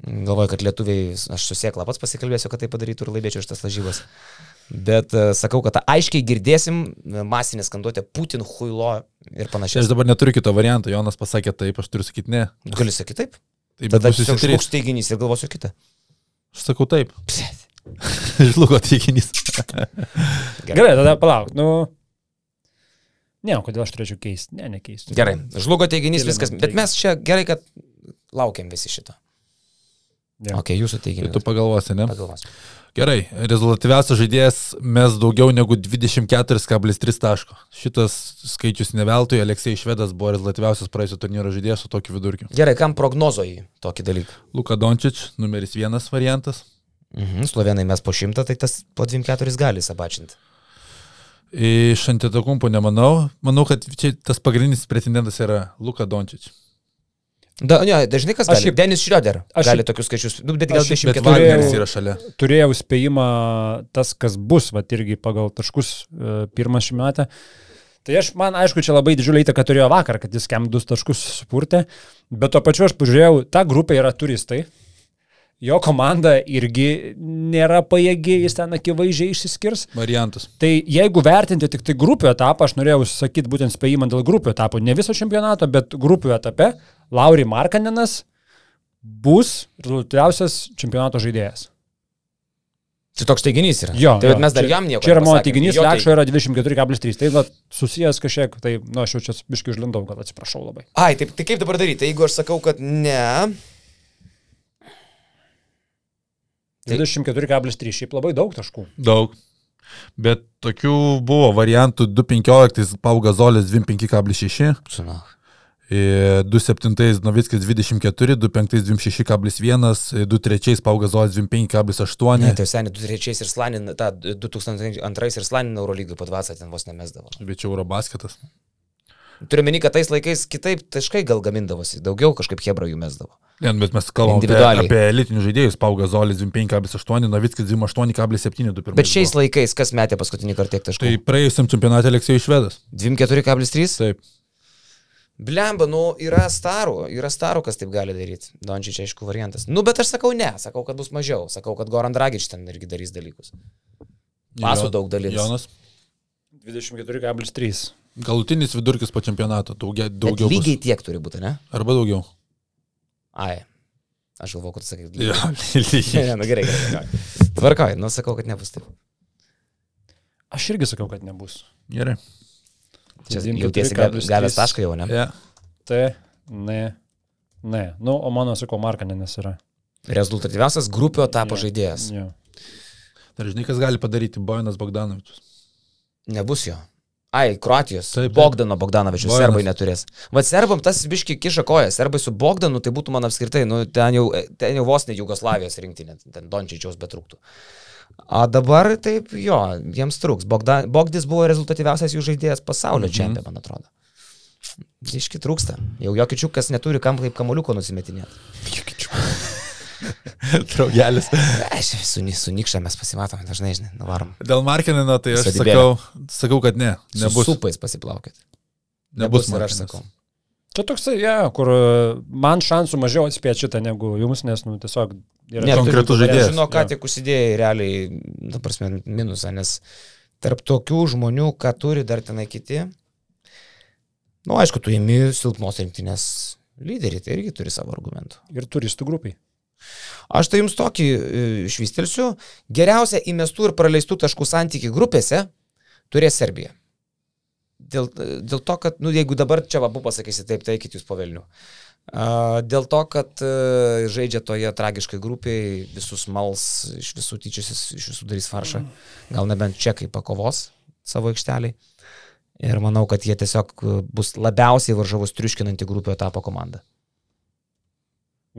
Speaker 1: Galvoju, kad lietuviai, aš susiekla pats pasikalbėsiu, kad tai padarytų ir laimėčiau šitas lažybas. Bet e, sakau, kad aiškiai girdėsim masinę skanduotę Putin, Huilo ir panašiai.
Speaker 3: aš dabar neturiu kito varianto. Jonas pasakė taip, aš turiu sakyti ne.
Speaker 1: Gali sakyti taip.
Speaker 3: Tai bet
Speaker 1: Tada
Speaker 3: bus
Speaker 1: tiesiog
Speaker 3: susitrys.
Speaker 1: šlūks teiginys ir galvosiu kitą.
Speaker 3: Aš sakau taip. Žlugo teiginys.
Speaker 2: Gerai, tada palauk. Nu. Ne, o kodėl aš turėčiau keisti? Ne, nekeisti.
Speaker 1: Gerai, žlugo teiginys,
Speaker 2: Kėlėme
Speaker 1: viskas. Bet mes čia gerai, kad laukiam visi šito.
Speaker 2: Jo.
Speaker 1: Ok, jūsų
Speaker 3: Tai
Speaker 1: teiginys.
Speaker 3: tu pagalvosi, ne?
Speaker 1: Pagalvosiu.
Speaker 3: Gerai, rezultatyviausias žaidėjas mes daugiau negu 24,3 taško. Šitas skaičius neveltui, Aleksej Švedas buvo rezultatyviausias praėjusio turnyro žaidėjas su tokiu vidurkiu.
Speaker 1: Gerai, kam prognozoji tokį dalyką?
Speaker 3: Luka Dončič, numeris vienas variantas.
Speaker 1: Mhm, Slovenai mes po šimtą, tai tas po 24 gali sabačinti.
Speaker 3: Iš antitakumpo nemanau. Manau, kad čia tas pagrindinis pretendentas yra Luka Dončič.
Speaker 1: Da, ne, dažnai kas
Speaker 2: Aš
Speaker 1: gali.
Speaker 2: šiaip-
Speaker 1: Denis Šrioder
Speaker 2: aš
Speaker 1: gali tokius skaičius. Nu, bet gal
Speaker 2: aš šiaip-
Speaker 3: Bet
Speaker 1: 24.
Speaker 2: turėjau-
Speaker 3: Wagneris yra šalia.
Speaker 2: Turėjau spėjimą tas, kas bus, va irgi pagal taškus e, pirmą šį metą. Tai aš, man aišku, čia labai didžiulį įtaką turėjo vakar, kad jis kem du taškus supurtė, bet to pačiu aš pažiūrėjau, ta grupė yra turistai. Jo komanda irgi nėra pajėgi, jis ten akivaizdžiai išsiskirs.
Speaker 3: Variantus.
Speaker 2: Tai jeigu vertinti tik tai grupių etapą, aš norėjau sakyti būtent spėjimą dėl grupių etapų, ne viso čempionato, bet grupių etape, Lauri Markaninas bus rezultatyviausias čempionato žaidėjas.
Speaker 1: Tai toks teiginys yra.
Speaker 2: Jo,
Speaker 1: tai
Speaker 2: jo,
Speaker 1: bet mes dar
Speaker 2: čia-
Speaker 1: jam nieko.
Speaker 2: Čia yra mano teiginys, Lekšo yra 24,3. Tai va, susijęs kažkiek, tai, na, nu, aš jau čia biškai užlindau, gal atsiprašau labai.
Speaker 1: Ai, taip, tai kaip dabar daryti? Tai jeigu aš sakau, kad ne, Tai-
Speaker 2: 24,3, šiaip labai daug taškų.
Speaker 3: Daug. Bet tokių buvo variantų 2.15 Pauga Zolis 25,6,
Speaker 1: Suna.
Speaker 3: 2.7 Novickis 24, 2.5 26,1, 2.3 Pauga Zolis 25,8.
Speaker 1: Ne, tai seniai 2003 ir Slanin, tą 2002 ir Slanin Eurolygai po 20 ten vos nemesdavo.
Speaker 3: Bet čia Eurobasketas.
Speaker 1: Turiu meni, kad tais laikais kitaip taškai gal gamindavosi, daugiau kažkaip Hebra jų mesdavo.
Speaker 3: Ne, nu, bet mes kalbame apie, apie elitinius žaidėjus. Pauga Zolis 25,8, Novickis 28,7. du pirmais
Speaker 1: Bet šiais laikais kas metė paskutinį kartą tiek
Speaker 3: Tai
Speaker 1: taškų?
Speaker 3: praėjusiam čempionate Aleksėjus Švedas.
Speaker 1: 24,3?
Speaker 3: Taip.
Speaker 1: Blemba, nu yra starų, yra starų, kas taip gali daryti. Dončiai čia aišku variantas. Nu, bet aš sakau ne, sakau, kad bus mažiau, sakau, kad Goran Dragič ten irgi darys dalykus. Pasų daug dalins.
Speaker 3: Jonas.
Speaker 2: 24,3.
Speaker 3: Galutinis vidurkis po čempionato. Daugia,
Speaker 1: Bet
Speaker 3: daugiau.
Speaker 1: lygiai
Speaker 3: Bus.
Speaker 1: tiek turi būti, ne?
Speaker 3: Arba daugiau.
Speaker 1: Ai. Aš galvoju, kad sakai.
Speaker 3: Jo,
Speaker 1: Ne,
Speaker 3: lygiai.
Speaker 1: ne, nu gerai, gerai. Tvarkoj, nu sakau, kad nebus taip.
Speaker 2: Aš irgi sakiau, kad nebus.
Speaker 3: Gerai.
Speaker 1: Čia
Speaker 2: 24,3.
Speaker 1: jautiesi gav- gavęs tašką jau, ne?
Speaker 3: Ja.
Speaker 2: T, ne, ne. Nu, o mano, sakau, Markaninas yra.
Speaker 1: Rezultatyviausias grupio etapo
Speaker 2: Jo,
Speaker 1: žaidėjas.
Speaker 2: Jo.
Speaker 3: Dar žinai, kas gali padaryti Bojanas Bogdanovičius.
Speaker 1: Nebus jo. Ai, Kroatijos.
Speaker 3: Taip, taip.
Speaker 1: Bogdano Bogdanovičius.
Speaker 3: Bojanas.
Speaker 1: Serbai neturės. Vat serbam tas biški kiša koją. Serbai su Bogdanu tai būtų man apskritai, nu, ten jau, ten jau vos ne Jugoslavijos rinktinė, ten Dončičiaus betrūktų. O dabar taip, jo, jiems trūks. Bogda, Bogdis buvo rezultatyviausias jų žaidėjas pasaulio
Speaker 3: Mhm.
Speaker 1: mhm. čempionė, man atrodo. Iški trūksta. Jau jokičiukas neturi kam kaip kamuliuko nusimetinėti.
Speaker 3: Draugelis.
Speaker 1: Aš su, su Nikša mes pasimatome dažnai, žinai, nuvarom.
Speaker 3: Dėl Markinino, tai aš sakau, sakau, kad ne.
Speaker 1: Su
Speaker 3: Nebus.
Speaker 1: supais pasiplaukit.
Speaker 3: Nebus
Speaker 1: ir aš sakau.
Speaker 2: Čia toksai, ja, kur e, man šansų mažiau atspėti šitą negu jums, nes, nu, tiesiog yra
Speaker 1: Ne,
Speaker 3: konkretus
Speaker 1: tu-
Speaker 3: žaidėjas.
Speaker 1: Žinau, ką
Speaker 2: Jo.
Speaker 1: tik užsidėjai realiai, na, prasme, minusą, nes tarp tokių žmonių, ką turi dar tenai kiti, na, nu, aišku, tu įimi silpnos rinktinės lyderį, tai irgi turi savo argumentų.
Speaker 2: ir turistų grupiai.
Speaker 1: Aš tai jums tokį e, išvystelsiu. Geriausia įmestų ir praleistų taškų santykių grupėse turės Serbija. Dėl, dėl to, kad, nu, jeigu dabar čia abu pasakysi taip, tai eikit jūs po velnių. A, Dėl to, kad e, žaidžia toje tragiškai grupiai, visus mals, iš visų tyčiasis, iš visų darys faršą. Gal nebent čekai pakovos savo aikšteliai. Ir manau, kad jie tiesiog bus labiausiai varžovus triuškinanti grupio etapo komanda.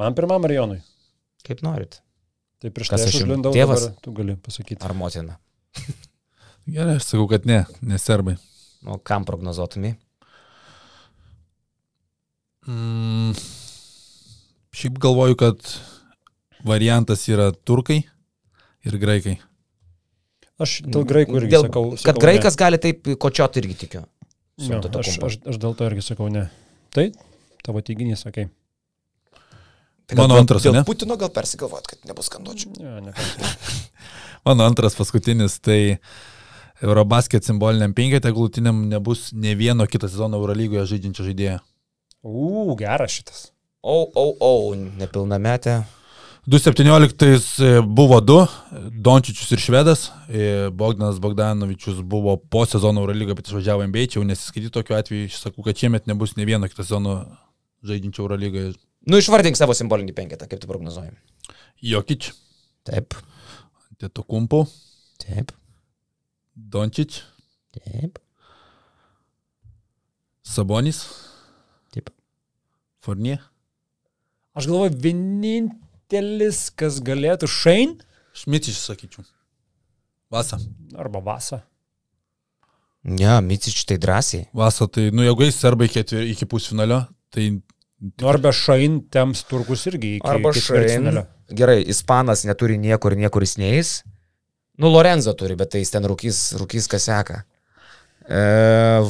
Speaker 2: Man pirmam ar Jonui?
Speaker 1: Kaip norit.
Speaker 2: Tai prieš tai
Speaker 1: aš
Speaker 2: užlindau,
Speaker 1: tėvas?
Speaker 2: dabar tu gali pasakyti.
Speaker 1: Ar motina?
Speaker 3: Gerai, aš sakau, kad ne, neserbai.
Speaker 1: O kam prognozuotumai?
Speaker 3: Mm, šiaip galvoju, kad variantas yra turkai ir graikai.
Speaker 2: Aš dėl graikų irgi
Speaker 1: Dėl,
Speaker 2: sakau.
Speaker 1: kad
Speaker 2: sakau
Speaker 1: graikas gali taip kočioti irgi tikiu.
Speaker 2: Ne. Jo, aš, aš, aš dėl to irgi sakau ne. Tai tavo teiginys, sakai.
Speaker 1: Tai gal
Speaker 3: Mano
Speaker 1: dėl-
Speaker 3: antras,
Speaker 1: Dėl
Speaker 3: ne?
Speaker 1: Putino gal persigalvojat, kad nebus skanduočių.
Speaker 2: Ne, ne, ne.
Speaker 3: Mano antras paskutinis, tai Eurobasket simboliniam penketė glutiniam nebus ne vieno kitą sezoną Eurolygoje žaidžiančio žaidėjo.
Speaker 2: U, geras šitas.
Speaker 1: O, o, o, nepilnametė.
Speaker 3: 2017 buvo du, Dončičius ir Švedas, e, Bogdanas Bogdanovičius buvo po sezono Eurolygą, bet išvažiavo MBA, čia jau nesiskaityti tokiu atveju, aš sakau, kad šiemet nebus ne vieno kitą sezono žaidžiančio Eurolygoje.
Speaker 1: Nu, išvardink savo simbolinį penketą, kaip tu prognozuoji.
Speaker 3: Jokič,
Speaker 1: Taip.
Speaker 3: Tėto Kumpu,
Speaker 1: Taip.
Speaker 3: Dončič,
Speaker 1: Taip.
Speaker 3: Sabonis,
Speaker 1: Taip.
Speaker 3: Fornie,
Speaker 2: Aš galvoju, vienintelis, kas galėtų Šain
Speaker 3: Šmitičius, sakyčiau. Vasa.
Speaker 2: arba Vasa.
Speaker 1: Ne, Micič tai drąsiai.
Speaker 3: Vasa, tai, nu, jeigu eis serbai ketvir, iki pusfinalio, tai
Speaker 2: Nu, arba Šain tems turkus irgi iki
Speaker 1: Arba Šain.
Speaker 2: ketvirtfinalio.
Speaker 1: Gerai, Ispanas neturi niekur, niekur jis neįs. Nu, Lorenzo turi, bet tai jis ten rūkys, rūkys kas seka. E,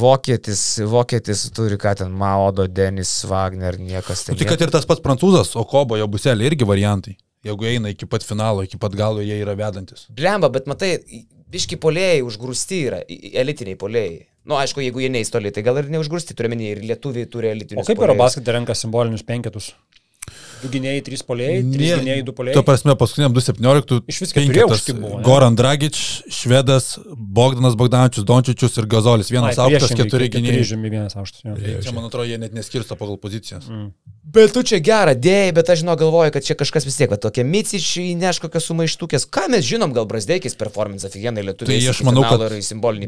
Speaker 1: vokietis, vokietis turi ką ten, Maodo, Denis, Wagner, niekas ten.
Speaker 3: Nu, tai kad ir tas pats prancūzas, o Kobo, jo buselė irgi variantai. Jeigu eina iki pat finalo, iki pat galo, jie yra vedantis.
Speaker 1: Blemba, bet matai, biški polėjai užgrūsti yra, elitiniai polėjai. Na, nu, aišku, jeigu jie neįstoli, tai gal ir neužgrūsti, turiu menį, ir lietuviai turi elitinius.
Speaker 2: O kaip
Speaker 1: puolėjus.
Speaker 2: yra basketė renka simbolinius penketus? Du gynėjai, trys polėjai, trys gynėjai, du
Speaker 3: Tuo
Speaker 2: polėjai.
Speaker 3: prasme, paskutiniam 2.17.
Speaker 2: Iš vis keturi aukšti buvo?
Speaker 3: Goran Dragič, Švedas, Bogdanas Bogdanovičius, Dončičius ir Gazolis. Vienas
Speaker 2: Ai,
Speaker 3: aukštas, keturi gynėjai.
Speaker 2: žemi, vienas aukštas. jo.
Speaker 3: Tai Čia, man atrodo, jie net neskirsto pagal pozicijas.
Speaker 2: Mm.
Speaker 1: Bet tu čia gerą dėjai, bet aš žinau, galvoju, kad čia kažkas vis tiek, va, tokie micičiai, neš kokios sumaištukės. Ką mes žinom, gal Brasdeikis performance aфиgenai lietuviai.
Speaker 3: Tai aš manau, kad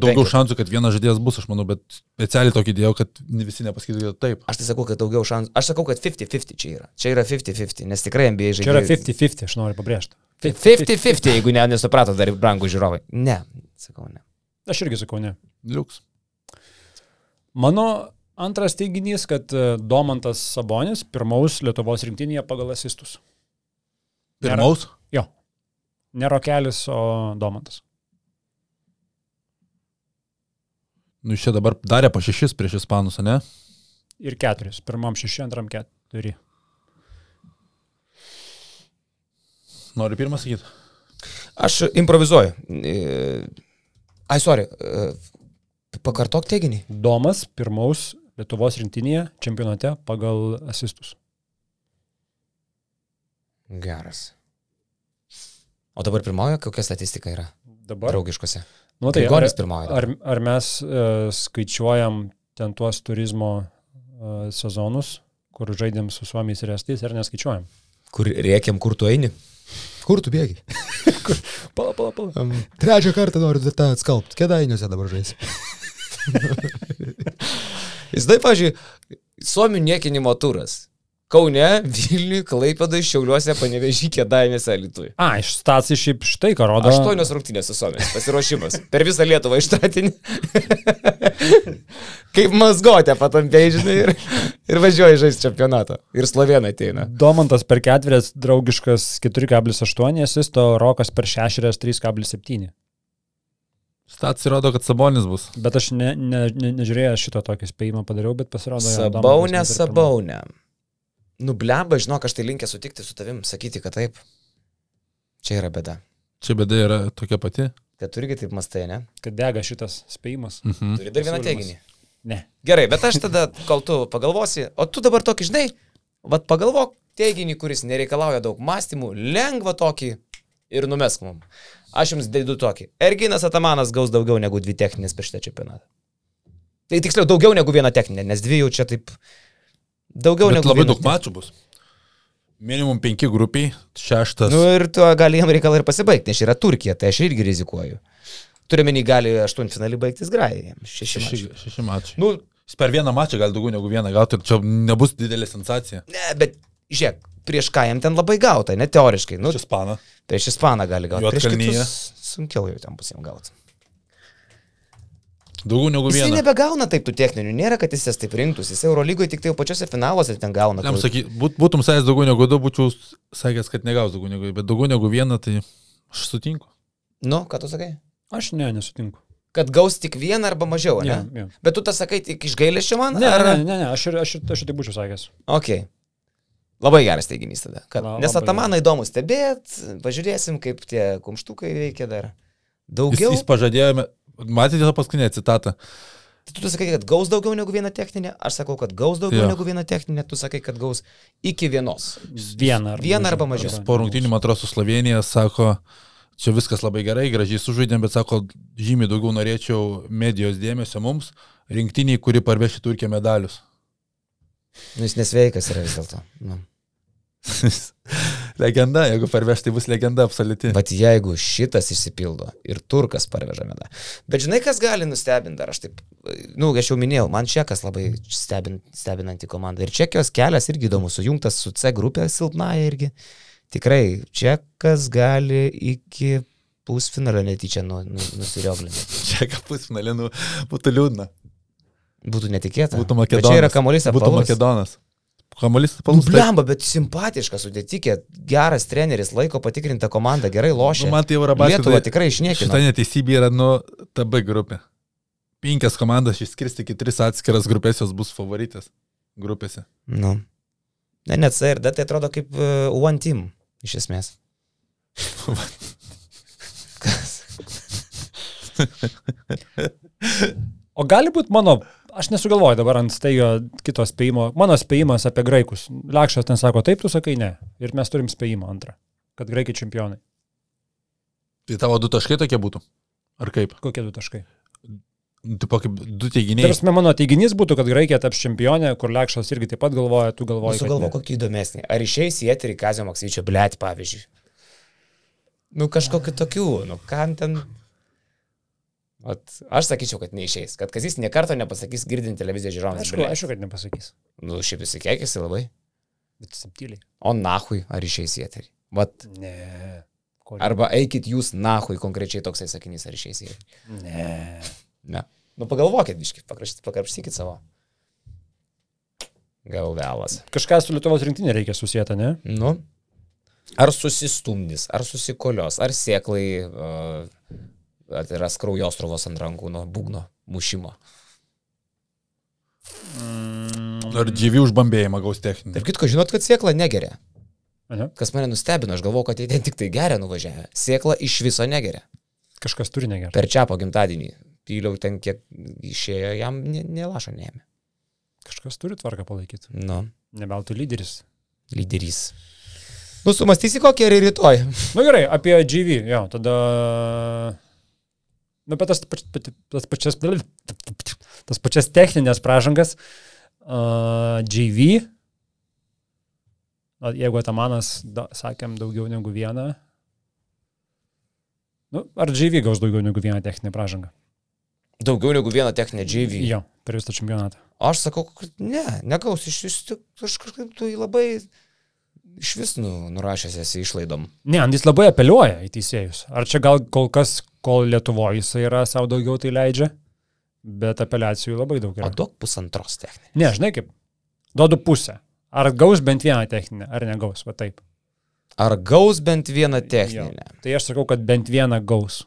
Speaker 3: Daugiau šansų, kad vienas žaidėjas bus, aš manau, bet specialiai tokį dėjau, kad ne visi nepasakytų, kad taip.
Speaker 1: Aš tai sakau, kad daugiau šansų. Aš sakau, kad 50-50 čia yra. Čia yra 50-50, nes tikrai NBA žaidėjai.
Speaker 2: Čia yra 50-50, aš noriu pabrėžti.
Speaker 1: 50-50, jeigu ne, nesuprato dar brangų žiūrovai. Ne, sakau, ne.
Speaker 2: Aš irgi sakau ne.
Speaker 3: Liuks.
Speaker 2: Mano antras teiginys, kad e, Domantas Sabonis pirmaus Lietuvos rinktinėje pagal asistus. Nėra-
Speaker 3: Pirmaus?
Speaker 2: Jo. Ne Rokelis, o Domantas.
Speaker 3: Nu, iš čia dabar darė po šešis prieš Ispanus, ne?
Speaker 2: Ir keturis. Pirmam šeši, antram keturi.
Speaker 3: Noriu pirmą sakyti.
Speaker 1: Aš improvizuoju. E, Ai, sorry. e, Pakartok teiginį.
Speaker 2: Domas pirmaus Lietuvos rinktinėje čempionate pagal asistus.
Speaker 1: Geras. O dabar pirmojo, kokia statistika yra?
Speaker 2: Dabar.
Speaker 1: Draugiškose.
Speaker 2: Nu, tai ar,
Speaker 1: Grigonis pirmojo.
Speaker 2: ar, ar mes e, skaičiuojam ten tuos turizmo e, sezonus, kur žaidėm su Suomiais ir Estais, ar neskaičiuojam?
Speaker 1: Kur rėkiam, kur tu eini? Kur tu bėgi?
Speaker 2: Pala, pala, pala.
Speaker 1: Um, trečią kartą noriu tą atskalbti. Kedainiuose dabar žaisi. Jis taip, pažiūrėjau, Suomių niekinimo turas. Kaune, Vilniui, Klaipėdai, Šiauliuose, Panevežį, Kedainėse, Lietuvai.
Speaker 2: A, iš stacijų šiaip štai ką rodo.
Speaker 1: Aštuonios rungtynės su Suomijos. Pasiruošimas. Per visą Lietuvą ištratinį. Kaip mazgotė patampėjai, žinai, ir, ir važiuoji žaisti čempionatą. Ir Slovenai ateina.
Speaker 2: Domantas per ketvirės draugiškas 4,8, asisto Rokas per šešerės 3,7.
Speaker 3: Stats įrodo, kad Sabonis bus.
Speaker 2: Bet aš ne, ne, ne, nežiūrėjau šito tokį spėjimą padariau, bet pasirodo. jo,
Speaker 1: Sabaunė,
Speaker 2: Domantas net ir pirma.
Speaker 1: sabaunė. Nublemba, žinok, aš tai linkęs sutikti su tavim, sakyti, kad taip. Čia yra bėda.
Speaker 3: Čia bėda yra tokia pati.
Speaker 1: Kad tu irgi taip mastai, ne?
Speaker 2: Kad dega šitas spėjimas.
Speaker 3: Mhm.
Speaker 1: Turi dar vieną teiginį.
Speaker 2: Ne.
Speaker 1: Gerai, bet aš tada, kol tu pagalvosi, o tu dabar tokį, žinai, vad pagalvok teiginį, kuris nereikalauja daug mąstymų, lengva tokį ir numesk mum. Aš jums dedu tokį. Erginas Atamanas gaus daugiau negu dvi techninės per šitą čempionatą. Tai tiksliau, daugiau negu vieną techninę, nes dvi jau čia taip. Daugiau
Speaker 3: Bet
Speaker 1: negu
Speaker 3: labai daug mačų bus. Minimum penki grupiai, šeštas.
Speaker 1: Nu ir tuo gali jam reikalai ir pasibaigti, nes yra Turkija, tai aš irgi rizikuoju. Turiuomenį gali aštuntfinalį baigtis grai. Šeši.
Speaker 3: šeši, šeši mačai.
Speaker 1: Nu,
Speaker 3: Jis per vieną mačą gali daugiau negu vieną gauti ir čia nebus didelė sensacija.
Speaker 1: ne, bet žiūrėk, prieš ką jam ten labai gauta, ne teoriškai. Nu,
Speaker 3: Čia spaną.
Speaker 1: prieš Ispaną gali gauti. Prieš kitus sunkiau jau ten bus jam gauti.
Speaker 3: Daugiau negu
Speaker 1: Jis
Speaker 3: vieną.
Speaker 1: nebegauna taip tų techninių, nėra, kad jis jas taip rinktųsi. Jis Eurolygoje tik tai jau pačiose finaluose ten gauna.
Speaker 3: Jam
Speaker 1: kur-
Speaker 3: saky, būt, būtum sakęs daugiau negu du, būčiau sakęs, kad negaus daugiau negu, bet daugiau negu vieną, tai aš sutinku.
Speaker 1: Nu, ką tu sakai?
Speaker 2: Aš ne, nesutinku.
Speaker 1: Kad gaus tik vieną arba mažiau, ne?
Speaker 2: Ja, ja.
Speaker 1: Bet tu tą sakai tik iš gailėšio man?
Speaker 2: Ne,
Speaker 1: ar...
Speaker 2: ne, ne, ne, aš ir, aš ir, aš ir tai būčiau sakęs.
Speaker 1: Ok. Labai geras teiginys tada. Kad,
Speaker 2: La-
Speaker 1: nes Atamaną įdomu stebėti, pažiūrėsim, kaip tie kumštukai veikia dar.
Speaker 3: Jis,
Speaker 1: Daugiau.
Speaker 3: jis pažadėjo, matėte tą paskutinę citatą.
Speaker 1: Tai tu sakai, kad gaus daugiau negu vieną techninę, aš sakau, kad gaus daugiau
Speaker 3: Jo.
Speaker 1: negu vieną techninę, tu sakai, kad gaus iki vienos.
Speaker 2: Vieną arba
Speaker 1: Vieną arba mažiau.
Speaker 3: Po rungtynių, man atrodo, su Slovenija sako, čia viskas labai gerai, gražiai sužaidėm, bet sako, žymiai daugiau norėčiau medijos dėmesio mums, rinktiniai, kuri parveši turkė medalius.
Speaker 1: Nu, jis nesveikas yra vis dėlto. Nu.
Speaker 3: legenda, jeigu parveš, tai bus legenda absoliuti.
Speaker 1: Bet jeigu šitas išsipildo ir turkas parveža medą. Bet žinai, kas gali nustebinti dar, aš taip, nu, aš jau minėjau, man čekas labai stebin, stebinanti komanda. Ir čekijos kelias irgi įdomus, sujungtas su C grupė silpnaja irgi. Tikrai, čekas gali iki pusfinalio netyčia nu, nu, nusirioglinti.
Speaker 3: Čia ką pusfinalė, nu, būtų liūdna.
Speaker 1: Būtų netikėta.
Speaker 3: Būtų
Speaker 1: Bet
Speaker 3: Makedonas.
Speaker 1: čia yra kamuolys
Speaker 3: Būtų
Speaker 1: apvalus.
Speaker 3: Makedonas. Kamuolys
Speaker 1: Nu,
Speaker 3: apalus.
Speaker 1: Blemba, bet simpatiškas, sudėtikė, geras treneris, laiko patikrintą komandą, gerai lošia.
Speaker 3: Nu, man tai Eurobasket.
Speaker 1: Lietuva tikrai išniekino.
Speaker 3: Šitą neteisybę yra, nu, TB grupė. Penkias komandas išskirsti į tris atskiras grupės, jos bus favoritės grupėse.
Speaker 1: Nu. Ne, net C ir D tai atrodo kaip uh, One Team, iš esmės. Kas?
Speaker 2: O gali būti mano, aš nesugalvoju dabar ant staigo kito spėjimo, mano spėjimas apie graikus. Lekšas ten sako, taip, tu sakai ne. Ir mes turim spėjimą antrą, kad graikai čempionai.
Speaker 3: Tai tavo du taškai tokie būtų? Ar kaip?
Speaker 2: Kokie du taškai?
Speaker 3: Nu, Tipo kaip du teiginiai.
Speaker 2: prasme, mano teiginys būtų, kad Graikija taps čempionė, kur Lekšas irgi taip pat galvoja, tu galvoji.
Speaker 1: Sugalvo kokį įdomesnį. Ar išeis į eterį Kazio Maksvyčio blėt, pavyzdžiui? Nu, kažkokiu tokiu, nu, kam ten. Ot, aš sakyčiau, kad neišeis. Kad Kazis niekarto nepasakys girdint televiziją žiūrovams.
Speaker 2: Aišku, aišku, kad nepasakys.
Speaker 1: Nu, šiaip jis įkėkėsi labai.
Speaker 2: Bet subtiliai.
Speaker 1: O nahui, ar išeis į eterį? Vat.
Speaker 2: Ne. Ko-
Speaker 1: Arba eikit jūs nahui, konkrečiai toksai sakinys, ar išeis į eterį.
Speaker 2: Ne.
Speaker 1: Ne. Nu, pagalvokit, biškit, pakrapštykit savo. Gal vėlas.
Speaker 2: Kažką su Lietuvos rinktinė reikia susijęta, ne?
Speaker 1: Nu, ar susistumdys, ar susikolios, ar sėklai uh, atsiras kraujostrovos ant rankų nuo būgno mušimo.
Speaker 3: Ar džiavi užbambėjimą gaus techninį.
Speaker 1: Tarp kitko, žinot, kad sėkla negeria.
Speaker 2: Ane?
Speaker 1: Kas mane nustebino, aš galvoju, kad jie ten tik tai geria nuvažiavę. Sėkla iš viso negeria.
Speaker 2: Kažkas turi negerai.
Speaker 1: Per čia po gimtadienį. Pyliau ten, kiek išėjo, jam nė lašo neėmė.
Speaker 2: Kažkas turi tvarką palaikyti.
Speaker 1: Nu,
Speaker 2: Nebeltų lyderis.
Speaker 1: lyderys. Nu, sumastysi kokį ir rytoj.
Speaker 2: Na nu, gerai, apie GV, jo, tada... Nu, bet tas, tas, pačias, tas pačias techninės pražangas uh, na, jeigu Atamanas, da, sakėm, daugiau negu vieną, nu, ar GV gaus daugiau negu vieną techninę pražangą?
Speaker 1: Daugiau negu vieną techninę JV.
Speaker 2: Jo, per visą čempionatą.
Speaker 1: Aš sakau, kad ne, negaus. Iš tu- aš kažkaip tu jį labai iš vis nu, nurašęs esi išlaidom.
Speaker 2: Ne, jis labai apeliuoja į teisėjus. Ar čia gal kol kas, kol Lietuvoje jis yra savo daugiau tai leidžia, bet apeliacijų labai daug
Speaker 1: O
Speaker 2: yra.
Speaker 1: duok pusantros techninės.
Speaker 2: Ne, žinai kaip, duodu pusę. Ar gaus bent vieną techninę, ar negaus, va taip.
Speaker 1: Ar gaus bent vieną techninę?
Speaker 2: Tai aš sakau, kad bent vieną gaus.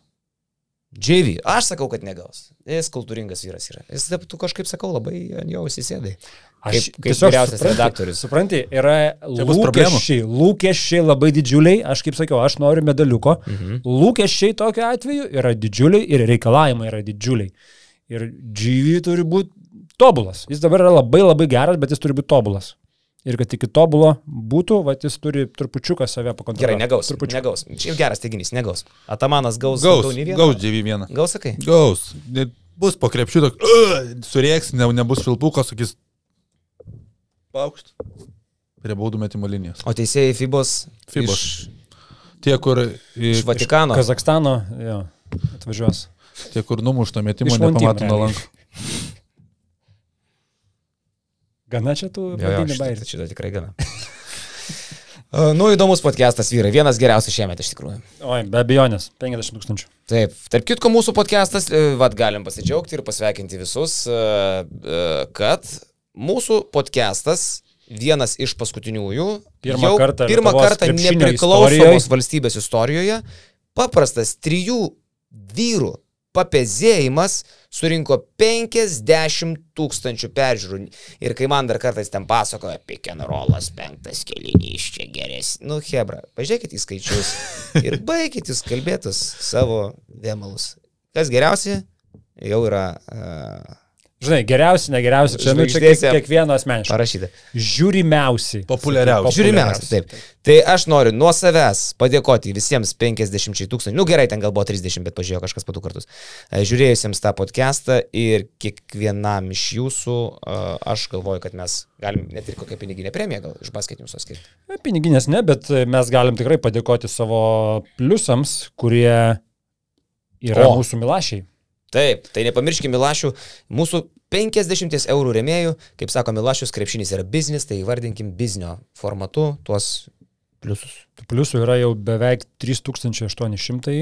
Speaker 1: JV. Aš sakau, kad negaus. Jis kultūringas vyras yra. Jis, tu kažkaip sakau, labai ant jo įsisėdai.
Speaker 2: Aš
Speaker 1: Kaip- kaip vyriausias redaktorius.
Speaker 2: Supranti, yra lūkesčiai, lūkesčiai labai didžiuliai, aš kaip sakiau, aš noriu medaliuko.
Speaker 1: Mhm.
Speaker 2: Lūkesčiai tokiu atveju yra didžiuliai ir reikalavimai yra didžiuliai. Ir GV turi būti tobulas. Jis dabar yra labai labai geras, bet jis turi būti tobulas. Ir kad iki tobulo būtų, va, jis turi trupučiuką save pakontroliuoti.
Speaker 1: Gerai, negaus.
Speaker 2: Trupučiuką.
Speaker 1: Negaus. Šiaip geras teiginys, negaus. Atamanas gaus.
Speaker 3: Gaus, gaus džiavi vieną.
Speaker 1: Gaus, sakai.
Speaker 3: Gaus. Bus po krepšių toks, uh, surieks, ne, nebus švilpuko, sakys. Paukšt. Prie baudų metimo linijos.
Speaker 1: O teisėjai Fibos.
Speaker 3: Fibos.
Speaker 1: Iš,
Speaker 3: Tie, kur,
Speaker 1: iš Vatikano.
Speaker 2: Kazakstano, jo, atvažiuos.
Speaker 3: tie, kur numušto metimo,
Speaker 2: Iš
Speaker 3: nepamato nuo
Speaker 2: realiai.
Speaker 3: lanko.
Speaker 2: Gana čia tų
Speaker 1: jo,
Speaker 2: vadinį
Speaker 1: šitą, tikrai gana. Uh, nu, įdomus podcastas vyrai, vienas geriausias šiemet iš tikrųjų.
Speaker 2: Oi, be abejonės, 50 tūkstančių.
Speaker 1: Taip, tarp kitko mūsų podcastas, e, vad galim pasidžiaugti ir pasveikinti visus, e, kad mūsų podcastas vienas iš paskutiniųjų,
Speaker 2: Pirmą
Speaker 1: jau
Speaker 2: kartą
Speaker 1: pirmą kartą nepriklausomos
Speaker 2: istorijoj.
Speaker 1: valstybės istorijoje, paprastas trijų vyrų papezėjimas surinko 50 tūkstančių peržiūrų. Ir kai man dar kartais ten pasakoja, rollas penktas kelinys čia geresnis. Nu, Hebra, pažiūrėkit į skaičius ir baigit jūs kalbėtus savo vėmalus. Kas geriausia, jau yra uh,
Speaker 2: Žinai, geriausi, negeriausi, čia, nu, čia kiek, kiekvieno asmeniškai.
Speaker 1: parašyta.
Speaker 2: Žiūrimiausi.
Speaker 3: Populiariausi.
Speaker 1: Žiūrimiausia, taip. Tai aš noriu nuo savęs padėkoti visiems 50 tūkstančių, nu gerai, ten gal buvo 30, bet pažiūrėjau kažkas du kartus, e, žiūrėjusiems tą podcastą ir kiekvienam iš jūsų e, aš galvoju, kad mes galim net ir kokią piniginę premiją gal iš basketinių skirti.
Speaker 2: Na, Piniginės ne, bet mes galim tikrai padėkoti savo pliusams, kurie yra
Speaker 1: o.
Speaker 2: mūsų milašiai.
Speaker 1: Taip, tai nepamirškime Milašių, mūsų 50 eurų remėjų, kaip sako Milašius, krepšinis yra biznis, tai įvardinkim biznio formatu tuos pliusus.
Speaker 2: Tų pliusų yra jau beveik 3800,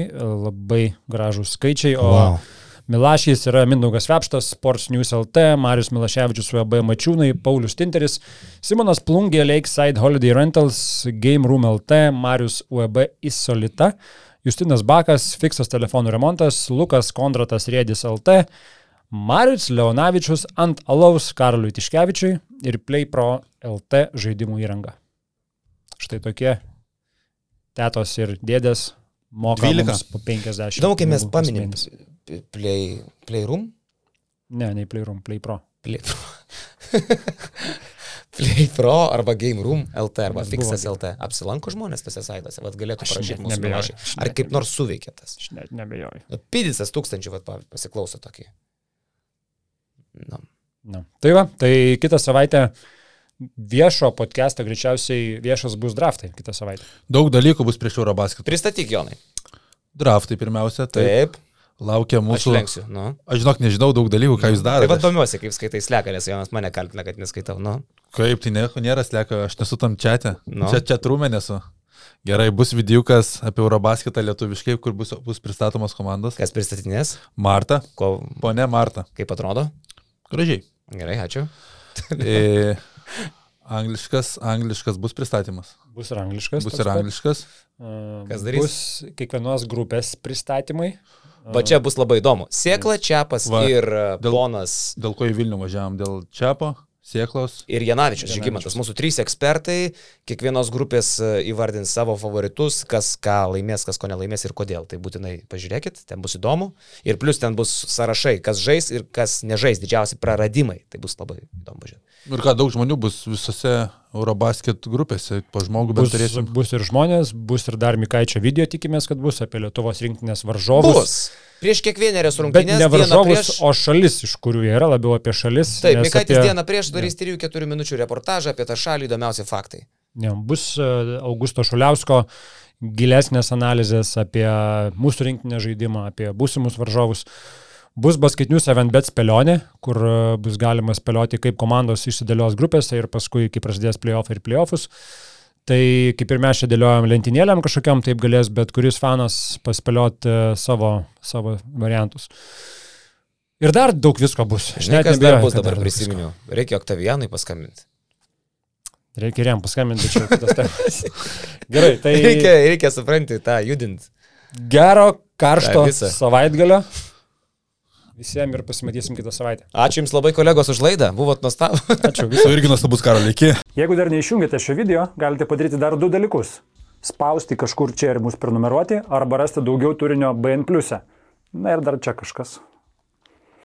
Speaker 2: labai gražūs skaičiai, o
Speaker 1: Wow.
Speaker 2: Milašys yra Mindaugas Vepštas, Sports News LT, Marius Milaševičius UAB Mačiūnai, Paulius Tinteris, Simonas Plungė, Lakeside Holiday Rentals, Game Room LT, Marius UAB Isolita, Justinas Bakas, Fiksas telefonų remontas, Lukas Kondratas Rėdis LT, Marius Leonavičius ant Alaus Karoliui Tiškevičiui ir PlayPro LT žaidimų įranga. Štai tokie tetos ir dėdės moka
Speaker 3: 12.
Speaker 2: mums po 50.
Speaker 1: Įdomu, kai mes paminim play, playroom.
Speaker 2: Ne, ne PlayRoom, PlayPro.
Speaker 1: Play Pro. Play Pro arba Game Room LT arba
Speaker 2: Nes
Speaker 1: Fixas
Speaker 2: buvo
Speaker 1: LT. Apsilanko žmonės tose saitose, vad galėtų
Speaker 2: Aš
Speaker 1: parašyti mūsų
Speaker 2: aš
Speaker 1: Ar kaip nors suveikia tas.
Speaker 2: Aš net nebejoju.
Speaker 1: Nu, Pidisas tūkstančių, vad pa- pasiklauso tokį. Nu.
Speaker 2: Na. Tai va, tai kitą savaitę viešo podcast'o greičiausiai viešas bus draftai kitą savaitę.
Speaker 3: Daug dalykų bus prieš Eurobasketą.
Speaker 1: Pristatyk, Jonai.
Speaker 3: Draftai pirmiausia, tai
Speaker 1: Taip,
Speaker 3: laukia
Speaker 1: aš
Speaker 3: mūsų.
Speaker 1: lenksiu. Nu.
Speaker 3: Aš žinok, nežinau daug dalykų, ką jūs
Speaker 1: Tai
Speaker 3: darote.
Speaker 1: domiuosi, kaip skaitai sleką, nes Jonas mane kaltina, kad neskaitau. Nu.
Speaker 3: Kaip tai nieko nėra sleka, aš nesu tam čiate.
Speaker 1: Nu.
Speaker 3: Čia čia trūmė nesu. Gerai, bus vidiukas apie Eurobasketą lietuviškai, kur bus, bus pristatomos komandos.
Speaker 1: Kas pristatinės?
Speaker 3: Marta,
Speaker 1: Ko,
Speaker 3: ponė Marta.
Speaker 1: kaip atrodo?
Speaker 3: Gražiai.
Speaker 1: Gerai, ačiū.
Speaker 3: E, angliškas, angliškas bus pristatymas.
Speaker 2: Bus ir angliškas.
Speaker 3: Bus ir angliškas.
Speaker 2: Uh,
Speaker 1: Kas darys?
Speaker 2: Bus kiekvienos grupės pristatymai.
Speaker 1: Va čia bus labai įdomu. Sėkla, Čiapas
Speaker 3: Va,
Speaker 1: ir e,
Speaker 3: dėl-
Speaker 1: ponas
Speaker 3: Dėl ko į Vilnių važiavam? Dėl Čiapo, Sieklos.
Speaker 1: ir Janavičius. Žygimantas. Mūsų trys ekspertai, kiekvienos grupės e, įvardins savo favoritus, kas ką laimės, kas ko nelaimės ir kodėl. Tai būtinai pažiūrėkit, ten bus įdomu. Ir plus ten bus sąrašai, kas žais ir kas nežais, didžiausi praradimai. Tai bus labai įdomu žiūrėti.
Speaker 3: Ir ką, daug žmonių bus visose Eurobasket grupėse, po žmogų
Speaker 2: Bus,
Speaker 3: turėsim.
Speaker 2: bus ir žmonės, bus ir dar Mikaičio video tikimės, kad bus apie Lietuvos rinktinės varžovus.
Speaker 1: Bus. Prieš kiekvienerias
Speaker 2: Bet
Speaker 1: rungtynes.
Speaker 2: ne varžovus,
Speaker 1: prieš-
Speaker 2: o šalis, iš kurių jie yra, labiau apie šalis.
Speaker 1: Taip, Mikaitis
Speaker 2: apie-
Speaker 1: dieną prieš darys 3-4 minučių reportažą apie tą šalį įdomiausi faktai.
Speaker 2: Ne, bus e, Augusto Šuliausko gilesnės analizės apie mūsų rinktinę žaidimą, apie būsimus varžovus. Bus basketinius eventbet spėlionė, kur e, bus galima spėlioti, kaip komandos išsidėlios grupėse ir paskui, kai prasidės playoffai ir playoffus. Tai kaip ir mes čia dėliojam lentynėlėm kažkokiam, taip galės bet kuris fanas paspėlioti e, savo, savo variantus. Ir dar daug visko bus.
Speaker 1: Žinai, kas dar
Speaker 2: neabejoju,
Speaker 1: bus dabar
Speaker 2: dar
Speaker 1: prisiminiau. Reikia Oktavianui paskambinti.
Speaker 2: Reikia ir jam paskambinti, čia kitas temas. Gerai, tai
Speaker 1: Reikia, reikia supranti, tą judinti.
Speaker 2: gero, karšto savaitgalio. Visiems ir pasimatysim kitą savaitę.
Speaker 1: Ačiū Jums labai kolegos už laidą, buvot nuostabu.
Speaker 2: Ačiū.
Speaker 3: Viso irgi nuostabus karo iki.
Speaker 2: Jeigu dar neišjungėte šio video, galite padaryti dar du dalykus. Spausti kažkur čia ir mus prenumeruoti, arba rasti daugiau turinio BN. Na ir dar čia kažkas.